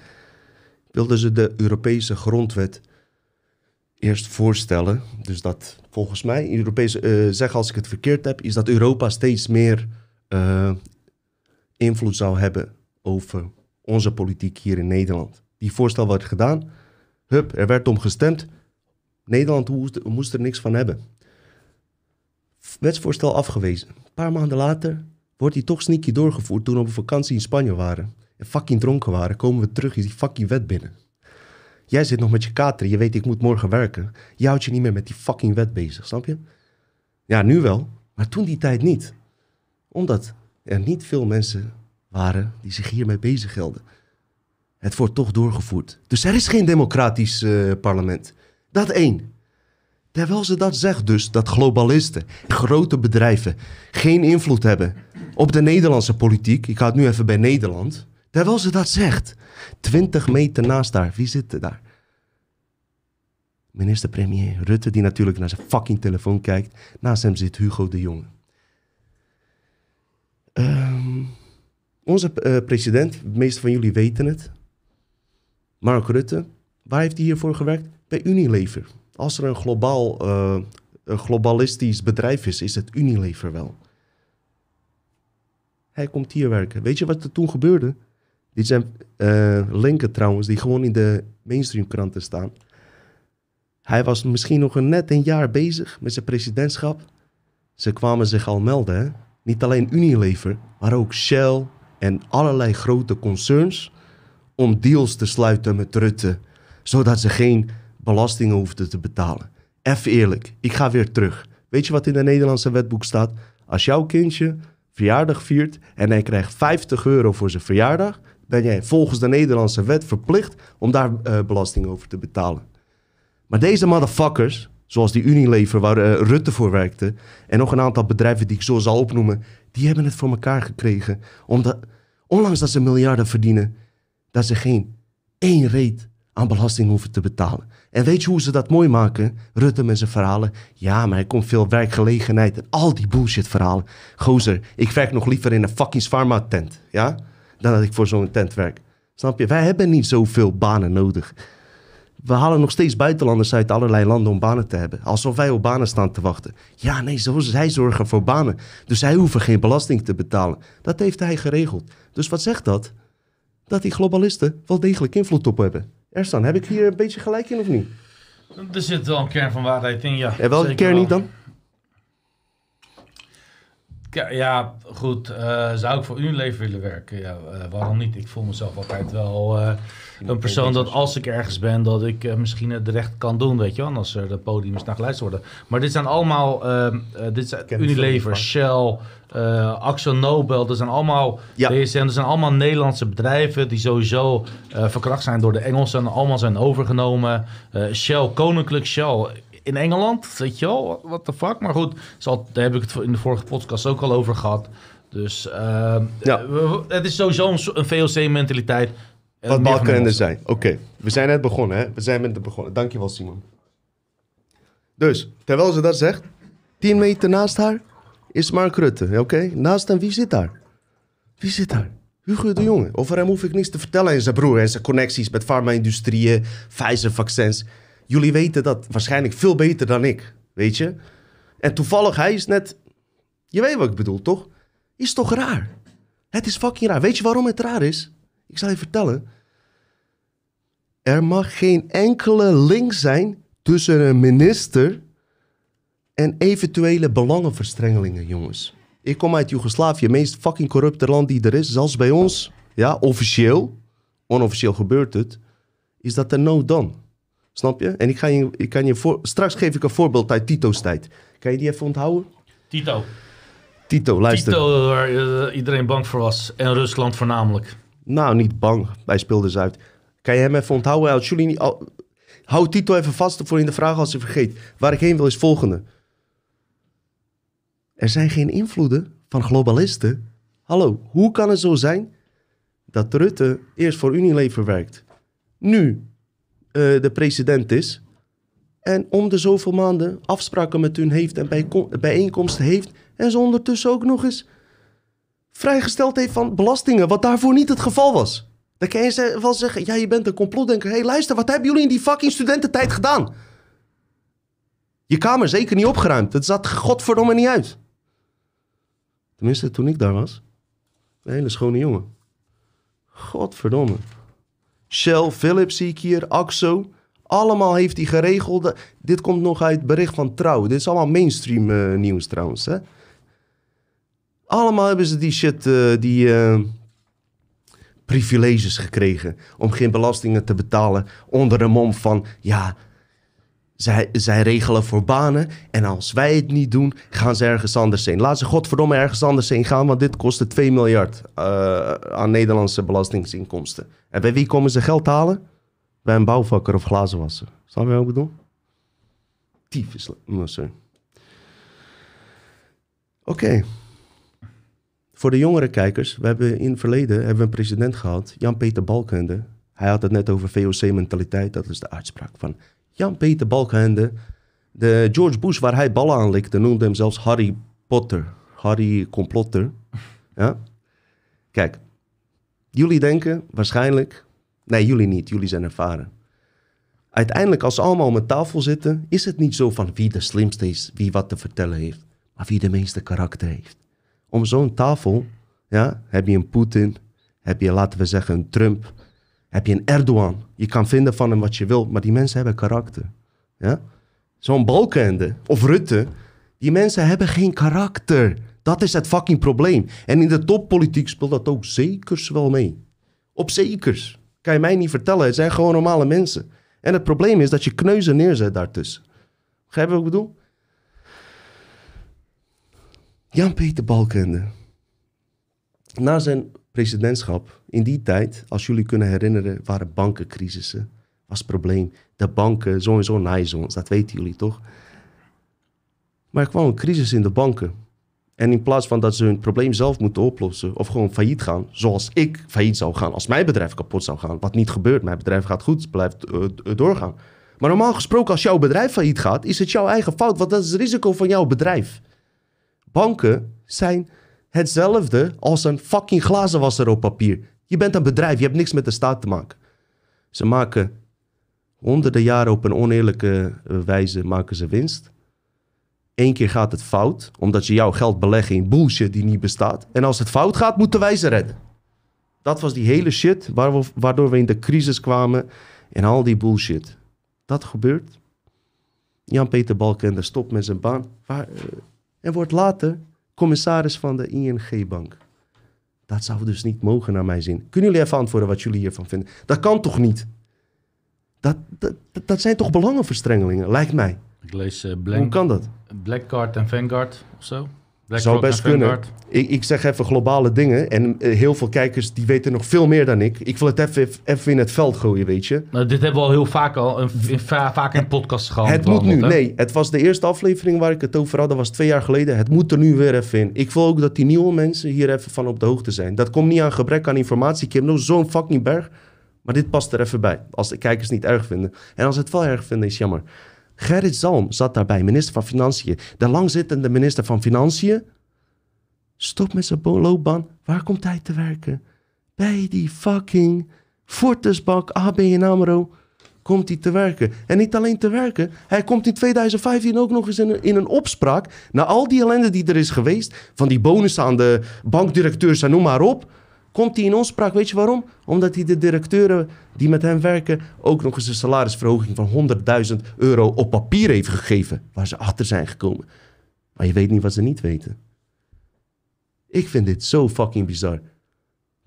wilden ze de Europese grondwet eerst voorstellen. Dus dat volgens mij, Europese, eh zeg als ik het verkeerd heb, is dat Europa steeds meer invloed zou hebben over onze politiek hier in Nederland. Die voorstel werd gedaan, hup, er werd om gestemd. Nederland moest, er niks van hebben. Wetsvoorstel afgewezen. Een paar maanden later wordt die toch sneaky doorgevoerd toen we op vakantie in Spanje waren. En fucking dronken waren, komen we terug, is die fucking wet binnen. Jij zit nog met je kater, je weet ik moet morgen werken. Je houdt je niet meer met die fucking wet bezig, snap je? Ja, nu wel, maar toen die tijd niet. Omdat er niet veel mensen waren die zich hiermee bezighielden. Het wordt toch doorgevoerd. Dus er is geen democratisch eh, parlement. Dat één. Terwijl ze dat zegt dus, dat globalisten, grote bedrijven, geen invloed hebben op de Nederlandse politiek. Ik ga het nu even bij Nederland. Terwijl ze dat zegt. 20 meter naast haar. Wie zit daar? Minister-premier Rutte, die natuurlijk naar zijn fucking telefoon kijkt. Naast hem zit Hugo de Jonge. Ehm, onze eh, president, de meeste van jullie weten het. Mark Rutte, waar heeft hij hiervoor gewerkt? Bij Unilever. Als er een, globaal, eh, globalistisch bedrijf is, is het Unilever wel. Hij komt hier werken. Weet je wat er toen gebeurde? Dit zijn eh, linken trouwens, die gewoon in de mainstream kranten staan. Hij was misschien nog net een jaar bezig met zijn presidentschap. Ze kwamen zich al melden? Niet alleen Unilever, maar ook Shell en allerlei grote concerns om deals te sluiten met Rutte, zodat ze geen belastingen hoefden te betalen. Even eerlijk, ik ga weer terug. Weet je wat in de Nederlandse wetboek staat? Als jouw kindje verjaardag viert en hij krijgt 50 euro voor zijn verjaardag, ben jij volgens de Nederlandse wet verplicht om daar eh, belasting over te betalen. Maar deze motherfuckers, zoals die Unilever waar eh, Rutte voor werkte, en nog een aantal bedrijven die ik zo zal opnoemen, die hebben het voor elkaar gekregen. Omdat, ondanks dat ze miljarden verdienen, dat ze geen één reet aan belasting hoeven te betalen. En weet je hoe ze dat mooi maken? Rutte met zijn verhalen. Ja, maar er komt veel werkgelegenheid en al die bullshit verhalen. Gozer, ik werk nog liever in een fucking pharma tent, ja? Dan dat ik voor zo'n tent werk. Snap je? Wij hebben niet zoveel banen nodig. We halen nog steeds buitenlanders uit allerlei landen om banen te hebben. Alsof wij op banen staan te wachten. Ja, nee, zo, zij zorgen voor banen. Dus zij hoeven geen belasting te betalen. Dat heeft hij geregeld. Dus wat zegt dat? Dat die globalisten wel degelijk invloed op hebben. Ersan, heb ik hier een beetje gelijk in of niet? Er zit wel een kern van waarheid in, ja. En welke wel. niet dan? Ja, Ja, goed. eh, zou ik voor Unilever willen werken? Ja, eh, waarom niet? Ik voel mezelf altijd wel eh, een persoon dat als ik ergens ben, dat ik misschien het recht kan doen, weet je wel. Als er de podiums naar geluisterd worden. Maar dit zijn allemaal, eh, eh, dit zijn Unilever, Shell, eh Axel Nobel. Dat zijn allemaal, Ja. DSM, dat zijn allemaal Nederlandse bedrijven die sowieso verkracht zijn door de Engelsen en allemaal zijn overgenomen. Shell, Koninklijk Shell in Engeland, weet je wel, what the fuck. Maar goed, zal, daar heb ik het in de vorige podcast ook al over gehad. Dus ehm, Ja. het is sowieso een, VOC-mentaliteit. Wat Balken en er zijn. Oké, we zijn net begonnen, hè? We zijn met het begonnen. Dankjewel, Simon. Dus, terwijl ze dat zegt, 10 meter naast haar is Mark Rutte. Oké, naast hem, wie zit daar? Wie zit daar? Hugo de Jonge. Over hem hoef ik niks te vertellen en zijn broer en zijn connecties met farma-industrieën, Pfizer-vaccins. Jullie weten dat waarschijnlijk veel beter dan ik, weet je? En toevallig, hij is net... Je weet wat ik bedoel, toch? Is toch raar? Het is fucking raar. Weet je waarom het raar is? Ik zal je vertellen. Er mag geen enkele link zijn tussen een minister en eventuele belangenverstrengelingen, jongens. Ik kom uit Joegoslavië, het meest fucking corrupte land die er is. Zelfs bij ons, ja, officieel, onofficieel gebeurt het, is dat er no done. Snap je? En ik, ga je, ik kan je voor, straks geef ik een voorbeeld uit Tito's tijd. Kan je die even onthouden? Tito. Tito, luister. Tito, waar eh, iedereen bang voor was. En Rusland voornamelijk. Nou, niet bang. Wij speelden ze uit. Kan je hem even onthouden? Als jullie niet... al- Hou Tito even vast voor in de vraag als je vergeet. Waar ik heen wil is volgende. Er zijn geen invloeden van globalisten. Hallo, hoe kan het zo zijn dat Rutte eerst voor Unilever werkt, nu eh, de president is en om de zoveel maanden afspraken met hun heeft en bijeenkomsten heeft en ze ondertussen ook nog eens vrijgesteld heeft van belastingen, wat daarvoor niet het geval was. Dan kan je wel zeggen, ja, je bent een complotdenker. Hé, hey, luister, wat hebben jullie in die fucking studententijd gedaan? Je kamer zeker niet opgeruimd. Het zat godverdomme niet uit. Tenminste, toen ik daar was. Een hele schone jongen. Godverdomme. Shell, Philips zie ik hier, Axo. Allemaal heeft hij geregeld. Dit komt nog uit bericht van Trouw. Dit is allemaal mainstream eh, nieuws trouwens. Hè? Allemaal hebben ze die shit, eh, die eh, privileges gekregen. Om geen belastingen te betalen. Onder de mom van, ja, zij, regelen voor banen. En als wij het niet doen, gaan ze ergens anders heen. Laat ze godverdomme ergens anders heen gaan. Want dit kostte 2 miljard eh, aan Nederlandse belastingsinkomsten. En bij wie komen ze geld halen? Bij een bouwvakker of glazenwasser. Snap je wat ik bedoel? Sorry. Oké. Voor de jongere kijkers, we hebben in het verleden hebben we een president gehad, Jan-Peter Balkenende. Hij had het net over VOC-mentaliteit, dat is de uitspraak van Jan-Peter Balkenende. De George Bush, waar hij ballen aan likte, noemde hem zelfs Harry Potter. Harry Complotter. Ja? Kijk, jullie denken waarschijnlijk... Nee, jullie niet, jullie zijn ervaren. Uiteindelijk, als ze allemaal om een tafel zitten... is het niet zo van wie de slimste is, wie wat te vertellen heeft... maar wie de meeste karakter heeft. Om zo'n tafel ja, heb je een Poetin, heb je, laten we zeggen, een Trump... heb je een Erdogan. Je kan vinden van hem wat je wil, maar die mensen hebben karakter. Ja? Zo'n Balkenende of Rutte, die mensen hebben geen karakter. Dat is het fucking probleem. En in de toppolitiek speelt dat ook zekers wel mee. Op zekers. Kan je mij niet vertellen. Het zijn gewoon normale mensen. En het probleem is dat je kneuzen neerzet daartussen. Begrijp je wat ik bedoel? Jan-Peter Balkenende. Na zijn presidentschap, in die tijd, als jullie kunnen herinneren, waren bankencrisissen. Was het probleem. De banken, sowieso naaien ons, dat weten jullie toch? Maar er kwam een crisis in de banken. En in plaats van dat ze hun probleem zelf moeten oplossen of gewoon failliet gaan, zoals ik failliet zou gaan als mijn bedrijf kapot zou gaan, wat niet gebeurt, mijn bedrijf gaat goed, blijft eh, eh, doorgaan. Maar normaal gesproken, als jouw bedrijf failliet gaat, is het jouw eigen fout, want dat is het risico van jouw bedrijf. Banken zijn hetzelfde als een fucking glazenwasser op papier. Je bent een bedrijf, je hebt niks met de staat te maken. Ze maken honderden jaren op een oneerlijke eh, wijze maken ze winst. Eén keer gaat het fout, omdat ze jouw geld beleggen in bullshit die niet bestaat. En als het fout gaat, moeten wij ze redden. Dat was die hele shit waardoor we in de crisis kwamen en al die bullshit. Dat gebeurt. Jan-Peter Balkenende stopt met zijn baan eh, en wordt later commissaris van de ING-bank. Dat zou dus niet mogen naar mijn zin. Kunnen jullie even antwoorden wat jullie hiervan vinden? Dat kan toch niet? Dat, dat, dat- zijn toch belangenverstrengelingen, lijkt mij. Ik lees Hoe Blank, kan dat? Blackguard en Vanguard of zo. BlackRock Zou best en kunnen. Ik, ik zeg even globale dingen. En eh, heel veel kijkers die weten nog veel meer dan ik. Ik wil het even, even in het veld gooien, weet je. Nou, dit hebben we al heel vaak al in, in, va- vaak in podcasts gehad. het moet nu. hè? Nee, het was de eerste aflevering waar ik het over had. Dat was twee jaar geleden. Het moet er nu weer even in. Ik wil ook dat die nieuwe mensen hier even van op de hoogte zijn. Dat komt niet aan gebrek aan informatie. Ik heb nog zo'n fucking berg. Maar dit past er even bij. Als de kijkers het niet erg vinden. En als ze het wel erg vinden, is jammer. Gerrit Zalm zat daarbij, minister van Financiën. De langzittende minister van Financiën. Stop met zijn loopbaan. Waar komt hij te werken? Bij die fucking Fortisbank, ABN AMRO komt hij te werken. En niet alleen te werken, hij komt in 2015 ook nog eens in een, in een opspraak... na al die ellende die er is geweest... van die bonussen aan de bankdirecteurs en noem maar op... komt hij in opspraak, weet je waarom? Omdat hij de directeuren die met hem werken... ook nog eens een salarisverhoging van 100.000 euro op papier heeft gegeven... waar ze achter zijn gekomen. Maar je weet niet wat ze niet weten. Ik vind dit zo fucking bizar.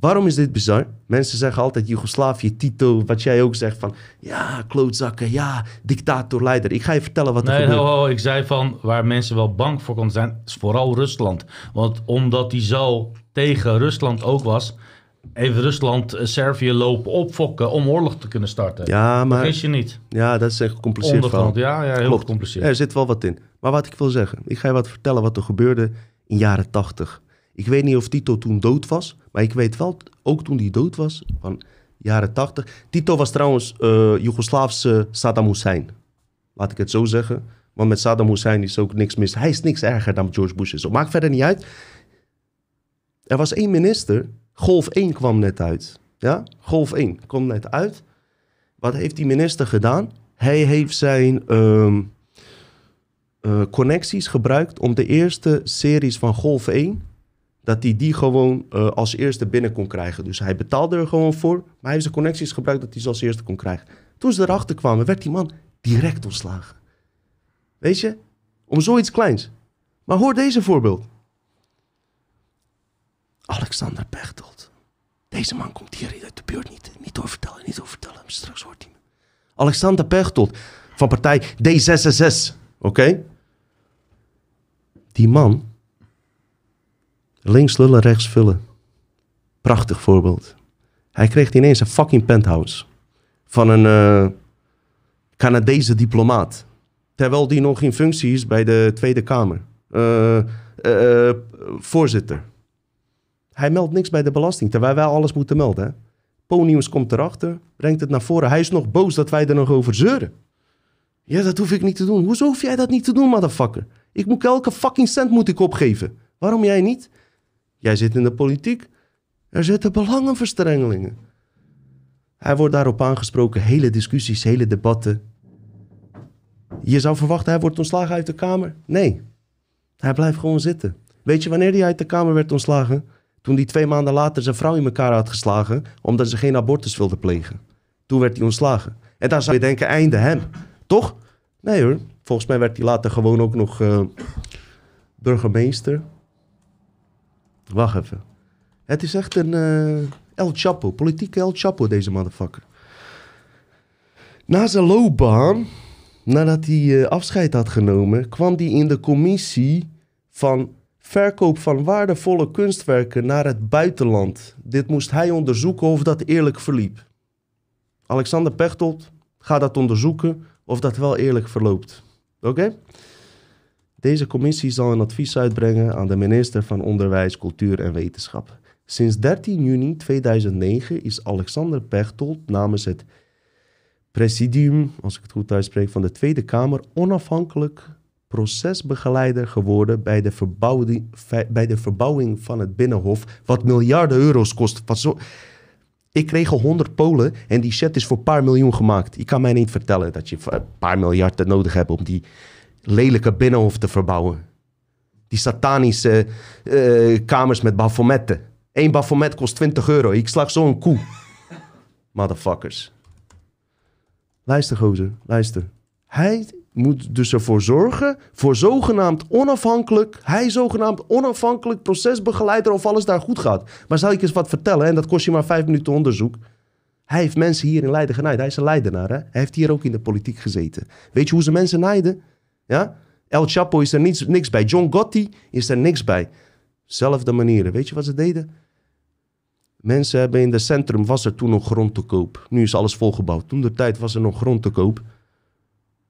Waarom is dit bizar? Mensen zeggen altijd Joegoslavië, Tito, wat jij ook zegt van... Ja, klootzakken, ja, dictator, leider. Ik ga je vertellen wat er Nee, gebeurt. ho, ik zei van waar mensen wel bang voor konden zijn, is vooral Rusland. Want omdat hij zo tegen Rusland ook was, even Rusland, eh, Servië lopen opfokken om oorlog te kunnen starten. Ja, Maar Vergis je niet. ja, dat is een gecompliceerd verhaal. Ondergrond, ja, ja, heel Klopt. gecompliceerd. Er zit wel wat in. Maar wat ik wil zeggen, ik ga je wat vertellen wat er gebeurde in jaren tachtig. Ik weet niet of Tito toen dood was, maar ik weet wel, ook toen hij dood was, van jaren tachtig. Tito was trouwens eh Joegoslaafse Saddam Hussein. Laat ik het zo zeggen. Want met Saddam Hussein is ook niks mis. Hij is niks erger dan George Bush is. Maakt verder niet uit. Er was één minister. Golf 1 kwam net uit. Ja, Golf 1 kwam net uit. Wat heeft die minister gedaan? Hij heeft zijn ehm, eh, connecties gebruikt om de eerste series van Golf 1... dat hij die gewoon eh, als eerste binnen kon krijgen. Dus hij betaalde er gewoon voor. Maar hij heeft zijn connecties gebruikt dat hij ze als eerste kon krijgen. Toen ze erachter kwamen, werd die man direct ontslagen. Weet je? Om zoiets kleins. Maar hoor deze voorbeeld. Alexander Pechtold. Deze man komt hier uit de buurt niet. Niet oververtellen, niet oververtellen. Straks hoort hij. Alexander Pechtold van partij D66. Oké? Die man. Links lullen, rechts vullen. Prachtig voorbeeld. Hij kreeg ineens een fucking penthouse. Van een eh, Canadese diplomaat. Terwijl die nog in functie is bij de Tweede Kamer. Eh, eh, voorzitter. Hij meldt niks bij de belasting, terwijl wij alles moeten melden. Hè? Ponius komt erachter, brengt het naar voren. Hij is nog boos dat wij er nog over zeuren. Ja, dat hoef ik niet te doen. Hoezo hoef jij dat niet te doen, motherfucker? Ik moet elke fucking cent moet ik opgeven. Waarom jij niet? Jij zit in de politiek. Er zitten belangenverstrengelingen. Hij wordt daarop aangesproken. Hele discussies, hele debatten. Je zou verwachten, hij wordt ontslagen uit de Kamer. Nee, hij blijft gewoon zitten. Weet je wanneer hij uit de Kamer werd ontslagen? Toen hij twee maanden later zijn vrouw in elkaar had geslagen... omdat ze geen abortus wilde plegen. Toen werd hij ontslagen. En dan zou je denken, einde hem. Toch? Nee hoor. Volgens mij werd hij later gewoon ook nog eh, burgemeester. Wacht even. Het is echt een eh, El Chapo. Politieke El Chapo, deze motherfucker. Na zijn loopbaan, nadat hij eh, afscheid had genomen, kwam hij in de commissie van verkoop van waardevolle kunstwerken naar het buitenland. Dit moest hij onderzoeken of dat eerlijk verliep. Alexander Pechtold gaat dat onderzoeken of dat wel eerlijk verloopt. Oké? Deze commissie zal een advies uitbrengen aan de minister van Onderwijs, Cultuur en Wetenschap. Sinds 13 juni 2009 is Alexander Pechtold namens het presidium, als ik het goed uitspreek, van de Tweede Kamer onafhankelijk procesbegeleider geworden bij de, verbouwing, van het Binnenhof, wat miljarden euro's kost. Ik kreeg al 100 Polen en die shit is voor een paar miljoen gemaakt. Je kan mij niet vertellen dat je een paar miljard nodig hebt om die lelijke Binnenhof te verbouwen. Die satanische eh, kamers met bafometten. Eén bafomet kost 20 euro. Ik slag zo een koe. Motherfuckers. Luister, gozer, luister. Hij moet dus ervoor zorgen, voor zogenaamd onafhankelijk, hij zogenaamd onafhankelijk procesbegeleider of alles daar goed gaat. Maar zal ik eens wat vertellen, en dat kost je maar vijf minuten onderzoek. Hij heeft mensen hier in Leiden genaaid. Hij is een Leidenaar, hè? Hij heeft hier ook in de politiek gezeten. Weet je hoe ze mensen naaiden? Ja? El Chapo is er niets, niks bij. John Gotti is er niks bij. Zelfde manieren. Weet je wat ze deden? Mensen hebben in het centrum, was er toen nog grond te koop. Nu is alles volgebouwd. Toen de tijd was er nog grond te koop.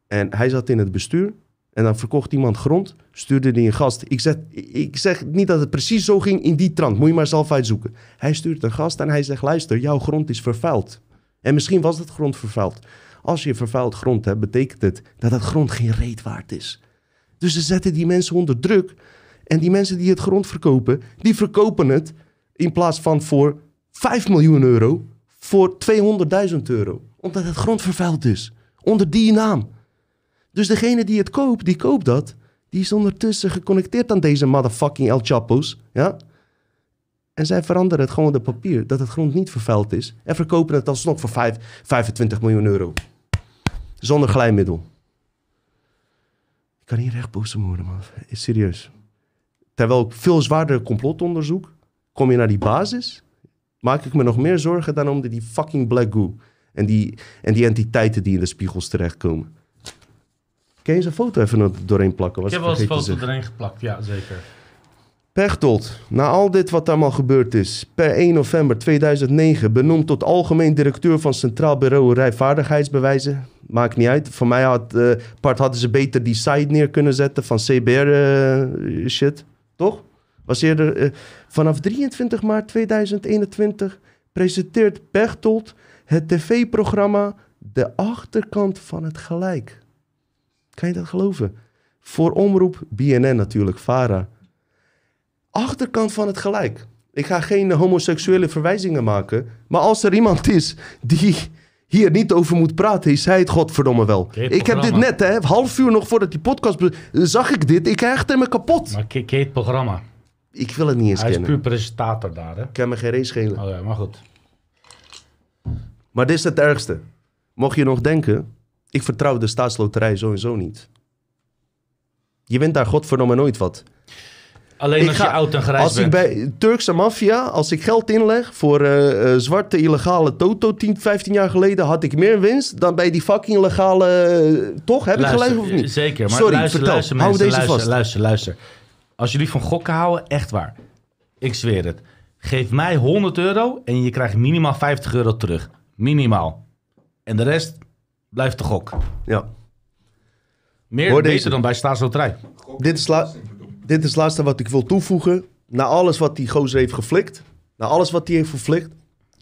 En hij zat in het bestuur. En dan verkocht iemand grond, stuurde die een gast. Ik zeg, ik zeg niet dat het precies zo ging in die trant. Moet je maar zelf uitzoeken. Hij stuurt een gast en hij zegt, luister, jouw grond is vervuild. En misschien was het grond vervuild. Als je vervuild grond hebt, betekent het dat het grond geen reet waard is. Dus ze zetten die mensen onder druk. En die mensen die het grond verkopen, die verkopen het in plaats van voor 5 miljoen euro, voor 200.000 euro. Omdat het grond vervuild is. Onder die naam. Dus degene die het koopt, die koopt dat. Die is ondertussen geconnecteerd aan deze motherfucking El Chapo's. Ja? En zij veranderen het gewoon op papier dat het grond niet vervuild is. En verkopen het alsnog voor 5, 25 miljoen euro. Zonder glijmiddel. Ik kan hier echt boos om worden, man. Is serieus. Terwijl ik veel zwaarder complotonderzoek, kom je naar die basis, maak ik me nog meer zorgen dan om die fucking black goo. En die, en die entiteiten die in de spiegels terechtkomen. Kun je zijn foto even doorheen plakken? Ik Was heb wel eens een foto erin geplakt, ja zeker. Pechtold, na al dit wat allemaal gebeurd is, per 1 november 2009 benoemd tot algemeen directeur van Centraal Bureau Rijvaardigheidsbewijzen. Maakt niet uit. Voor mij had, eh part hadden ze beter die site neer kunnen zetten van CBR eh, shit. Toch? Was eerder, eh, vanaf 23 maart 2021 presenteert Pechtold het tv-programma De Achterkant van het Gelijk. Kan je dat geloven? Voor omroep BNN natuurlijk, VARA. Achterkant van het gelijk. Ik ga geen homoseksuele verwijzingen maken. Maar als er iemand is die hier niet over moet praten, is hij het godverdomme wel. Ik heb dit net, hè, half uur nog voordat die podcast... zag ik dit, ik hecht me kapot. Maar je het programma? Ik wil het niet eens Hij is kennen. puur presentator daar, hè? Ik kan me geen reet schelen. Oh ja, maar goed. Maar dit is het ergste. Mocht je nog denken, ik vertrouw de staatsloterij sowieso niet. Je wint daar godverdomme nooit wat. Alleen Ik als ga- je oud en grijs Als ik bent. bij Turkse maffia, als ik geld inleg voor eh, eh, zwarte illegale Toto 10, 15 jaar geleden, had ik meer winst dan bij die fucking legale. eh, toch? Heb ik gelijk of niet? Zeker, maar Sorry, luister, vertel. luister, Hou mensen, deze luister, vast. luister, luister. Als jullie van gokken houden, echt waar. Ik zweer het. Geef mij 100 euro en je krijgt minimaal 50 euro terug. Minimaal. En de rest blijft de gok. Ja. Meer Hoor beter deze. dan bij staatsloterij. Dit is, dit is het laatste wat ik wil toevoegen. Na alles wat die gozer heeft geflikt. Na alles wat hij heeft geflikt.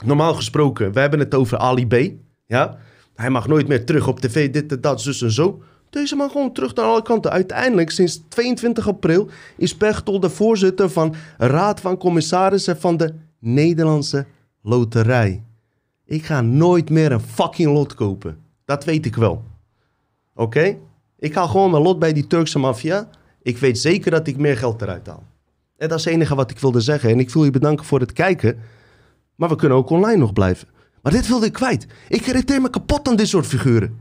Normaal gesproken, we hebben het over Ali B. Ja? Hij mag nooit meer terug op tv, dit en dat, zus en zo. Deze man gewoon terug naar alle kanten. Uiteindelijk, sinds 22 april, is Pechtold de voorzitter van Raad van Commissarissen van de Nederlandse Loterij. Ik ga nooit meer een fucking lot kopen. Dat weet ik wel. Oké? Ik haal gewoon mijn lot bij die Turkse maffia. Ik weet zeker dat ik meer geld eruit haal. En dat is het enige wat ik wilde zeggen. En ik wil je bedanken voor het kijken. Maar we kunnen ook online nog blijven. Maar dit wilde ik kwijt. Ik irriteer me kapot aan dit soort figuren.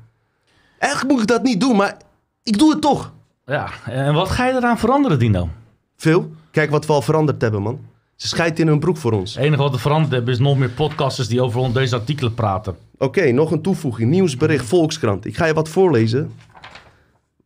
Eigenlijk moet ik dat niet doen, maar ik doe het toch. Ja, en wat ga je eraan veranderen, Dino? Veel. Kijk wat we al veranderd hebben, man. Ze scheidt in hun broek voor ons. Het enige wat we veranderd hebben is nog meer podcasters die over deze artikelen praten. Oké, nog een toevoeging. Nieuwsbericht Volkskrant. Ik ga je wat voorlezen.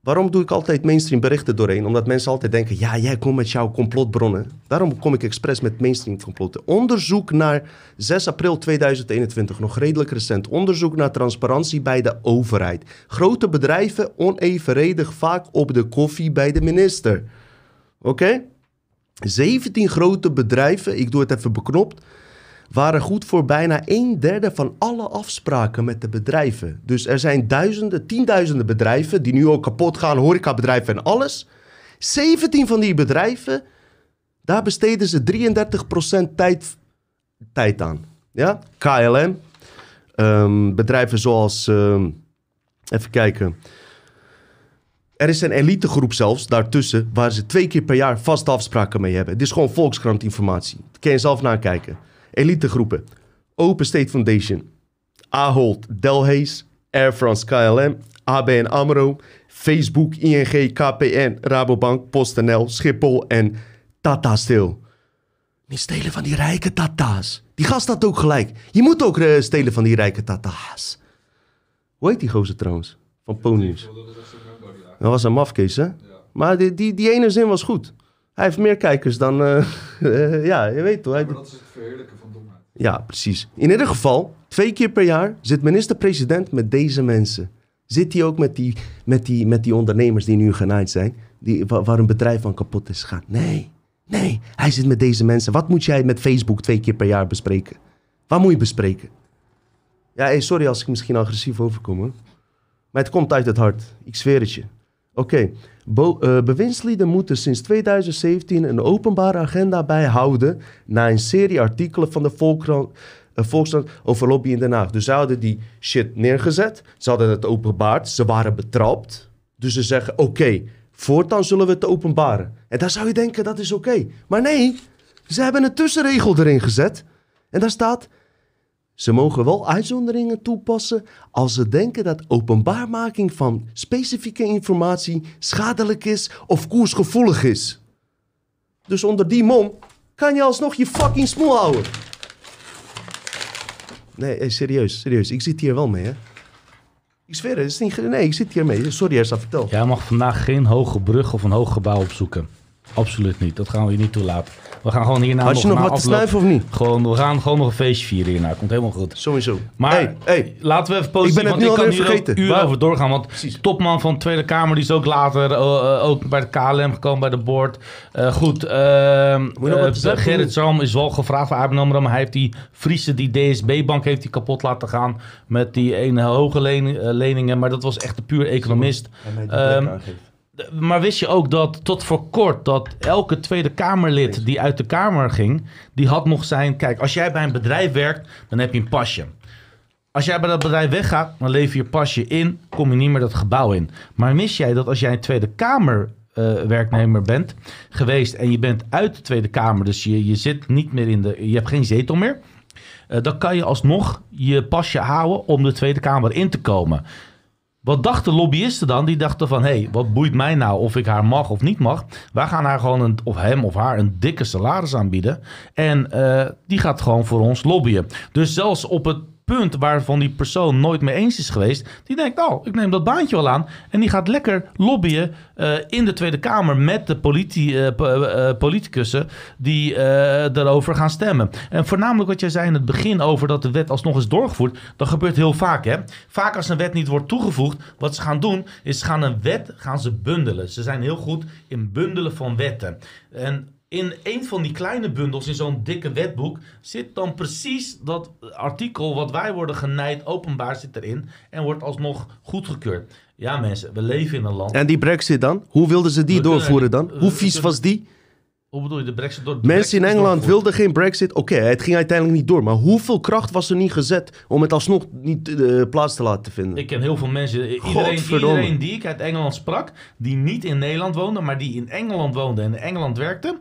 Waarom doe ik altijd mainstream berichten doorheen? Omdat mensen altijd denken, ja, jij komt met jouw complotbronnen. Daarom kom ik expres met mainstream complotten. Onderzoek naar 6 april 2021, nog redelijk recent. Onderzoek naar transparantie bij de overheid. Grote bedrijven onevenredig vaak op de koffie bij de minister. Oké? 17 grote bedrijven, ik doe het even beknopt, waren goed voor bijna een derde van alle afspraken met de bedrijven. Dus er zijn duizenden, tienduizenden bedrijven die nu ook kapot gaan, horecabedrijven en alles. 17 van die bedrijven, daar besteden ze 33% tijd, tijd aan. Ja? KLM, ehm, bedrijven zoals, ehm, even kijken. Er is een elitegroep zelfs daartussen waar ze twee keer per jaar vaste afspraken mee hebben. Dit is gewoon Volkskrant informatie. Dat kun je zelf nakijken. Elitegroepen. Open State Foundation. Ahold, Delhaize, Air France KLM, ABN AMRO, Facebook, ING, KPN, Rabobank, PostNL, Schiphol en Tata Steel. Niet stelen van die rijke tata's. Die gast had ook gelijk. Je moet ook eh, stelen van die rijke tata's. Hoe heet die gozer trouwens? Van Ponius. Dat was een mafkees, hè? Maar die, die, die ene zin was goed. Hij heeft meer kijkers dan... eh, eh, ja, je weet toch. Hij, Maar dat is het domheid. Ja, precies. In ieder geval, twee keer per jaar zit minister-president met deze mensen. Zit hij ook met die, met, die, met die ondernemers die nu genaaid zijn, die, wa- waar een bedrijf van kapot is gegaan? Nee, nee, hij zit met deze mensen. Wat moet jij met Facebook twee keer per jaar bespreken? Wat moet je bespreken? Ja, sorry als ik misschien agressief overkom, hoor. Maar het komt uit het hart. Ik zweer het je. Oké, eh, bewindslieden moeten sinds 2017 een openbare agenda bijhouden na een serie artikelen van de Volkskrant, eh, Volkskrant over lobby in Den Haag. Dus ze hadden die shit neergezet, ze hadden het openbaard, ze waren betrapt. Dus ze zeggen, oké, voortaan zullen we het openbaren. En dan zou je denken, dat is oké. Maar nee, ze hebben een tussenregel erin gezet. En daar staat, ze mogen wel uitzonderingen toepassen als ze denken dat openbaarmaking van specifieke informatie schadelijk is of koersgevoelig is. Dus onder die mom kan je alsnog je fucking smoel houden. Nee, serieus, serieus. Ik zit hier wel mee, hè. Ik zweer het, is niet... Nee, ik zit hier mee. Sorry, Ersa, vertel. Jij mag vandaag geen hoge brug of een hoog gebouw opzoeken. Absoluut niet. Dat gaan we hier niet toelaten. We gaan gewoon hierna Had je nog wat te snuiven of niet? Gewoon, we gaan gewoon nog een feestje vieren hierna. Komt helemaal goed. Sowieso. Maar Hey, hey. laten we even positief, Ik ben het want nu ik kan alweer hier vergeten. uren over doorgaan. Want topman van de Tweede Kamer, die is ook later eh, eh, ook bij de KLM gekomen, bij de board. Eh, goed, je nog wat te zeggen? Gerrit Zalm is wel gevraagd voor ABN AMRO, maar hij heeft die Friese, die DSB-bank heeft hij kapot laten gaan met die ene hoge leningen. Maar dat was echt een puur economist. Maar wist je ook dat tot voor kort dat elke Tweede Kamerlid die uit de Kamer ging, die had nog zijn. Kijk, als jij bij een bedrijf werkt, dan heb je een pasje. Als jij bij dat bedrijf weggaat, dan lever je pasje in, kom je niet meer dat gebouw in. Maar mis jij dat als jij een Tweede Kamer eh, werknemer bent geweest en je bent uit de Tweede Kamer, dus je, je zit niet meer in de, je hebt geen zetel meer, eh, dan kan je alsnog je pasje houden om de Tweede Kamer in te komen. Wat dachten lobbyisten dan? Die dachten van, hé, hey, wat boeit mij nou of ik haar mag of niet mag? Wij gaan haar gewoon, een, of hem of haar, een dikke salaris aanbieden. En eh, die gaat gewoon voor ons lobbyen. Dus zelfs op het punt waarvan die persoon nooit mee eens is geweest... die denkt, oh, ik neem dat baantje wel aan. En die gaat lekker lobbyen eh, in de Tweede Kamer... met de politi eh, po- eh, politicussen die eh, daarover gaan stemmen. En voornamelijk wat jij zei in het begin over dat de wet alsnog is doorgevoerd... dat gebeurt heel vaak, hè. Vaak als een wet niet wordt toegevoegd... wat ze gaan doen, is ze gaan een wet gaan ze bundelen. Ze zijn heel goed in bundelen van wetten. En in een van die kleine bundels, in zo'n dikke wetboek, zit dan precies dat artikel wat wij worden genijd openbaar zit erin en wordt alsnog goedgekeurd. Ja mensen, we leven in een land. En die brexit dan? Hoe wilden ze die We kunnen- doorvoeren dan? Hoe vies kunnen- was die? Hoe bedoel je, de brexit door de Mensen brexit in Engeland wilden geen brexit. Oké, het ging uiteindelijk niet door. Maar hoeveel kracht was er niet gezet om het alsnog niet eh, plaats te laten vinden? Ik ken heel veel mensen. Iedereen, iedereen die ik uit Engeland sprak, die niet in Nederland woonde, maar die in Engeland woonde en in Engeland werkte,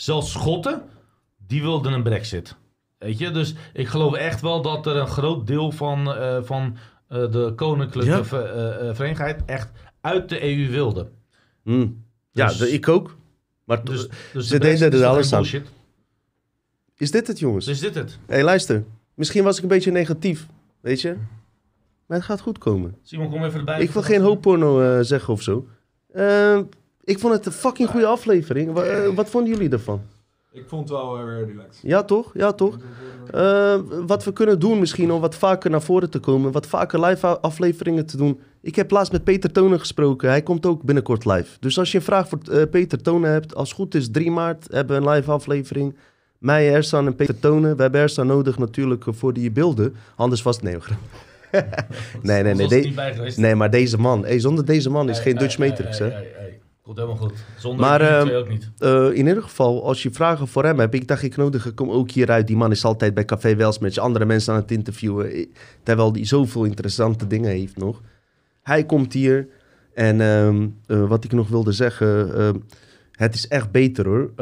zelfs Schotten, die wilden een brexit. Weet je, dus ik geloof echt wel dat er een groot deel van, eh, van eh, de koninklijke Ja. eh, verenigheid echt uit de EU wilde. Hmm. Ja, Dus- de- ik ook. Maar Dus, dus, ze de deden er alles aan. bullshit? is dit het, jongens? Is dit het? Hé, hey, luister. Misschien was ik een beetje negatief. Weet je? Maar het gaat goed komen. Simon, kom even erbij. Ik wil geen hoopporno eh, zeggen of zo. Eh, ik vond het een fucking goede aflevering. Eh, wat vonden jullie ervan? Ik vond het wel weer relaxed. Ja, toch? Ja, toch? Eh, wat we kunnen doen misschien om wat vaker naar voren te komen. Wat vaker live afleveringen te doen. Ik heb laatst met Peter Tonen gesproken. Hij komt ook binnenkort live. Dus als je een vraag voor eh, Peter Tonen hebt. Als het goed is 3 maart hebben we een live aflevering. Mij, Ersan en Peter Tonen. We hebben Ersan nodig natuurlijk eh, voor die beelden. Anders was het... Nee, nee, nee, nee. Nee, maar deze man. Hey, zonder deze man is Hey, geen hey, Dutch hey, Matrix, hey, hè? Komt helemaal goed. Zonder Maar, jullie ehm, ook niet. Eh, in ieder geval, als je vragen voor hem hebt, ik dacht ik nodig ik hem ook hieruit. Die man is altijd bij Café Wels met andere mensen aan het interviewen. eh, Terwijl hij zoveel interessante dingen heeft nog. Hij komt hier en ehm, eh, wat ik nog wilde zeggen, ehm, het is echt beter hoor.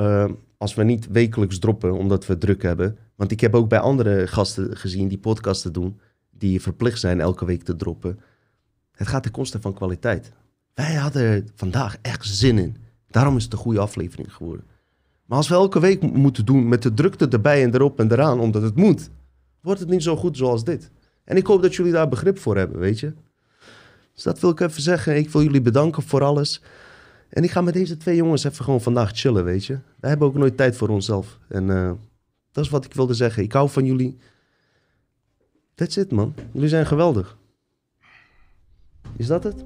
als we niet wekelijks droppen, omdat we druk hebben. Want ik heb ook bij andere gasten gezien die podcasten doen, die verplicht zijn elke week te droppen. Het gaat ten koste van kwaliteit. Wij hadden vandaag echt zin in. Daarom is het een goede aflevering geworden. Maar als we elke week mo- moeten doen met de drukte erbij en erop en eraan, omdat het moet, wordt het niet zo goed zoals dit. En ik hoop dat jullie daar begrip voor hebben, weet je. Dus dat wil ik even zeggen. Ik wil jullie bedanken voor alles. En ik ga met deze twee jongens even gewoon vandaag chillen, weet je. Wij hebben ook nooit tijd voor onszelf. En eh, dat is wat ik wilde zeggen. Ik hou van jullie. That's it, man. Jullie zijn geweldig. Is dat het?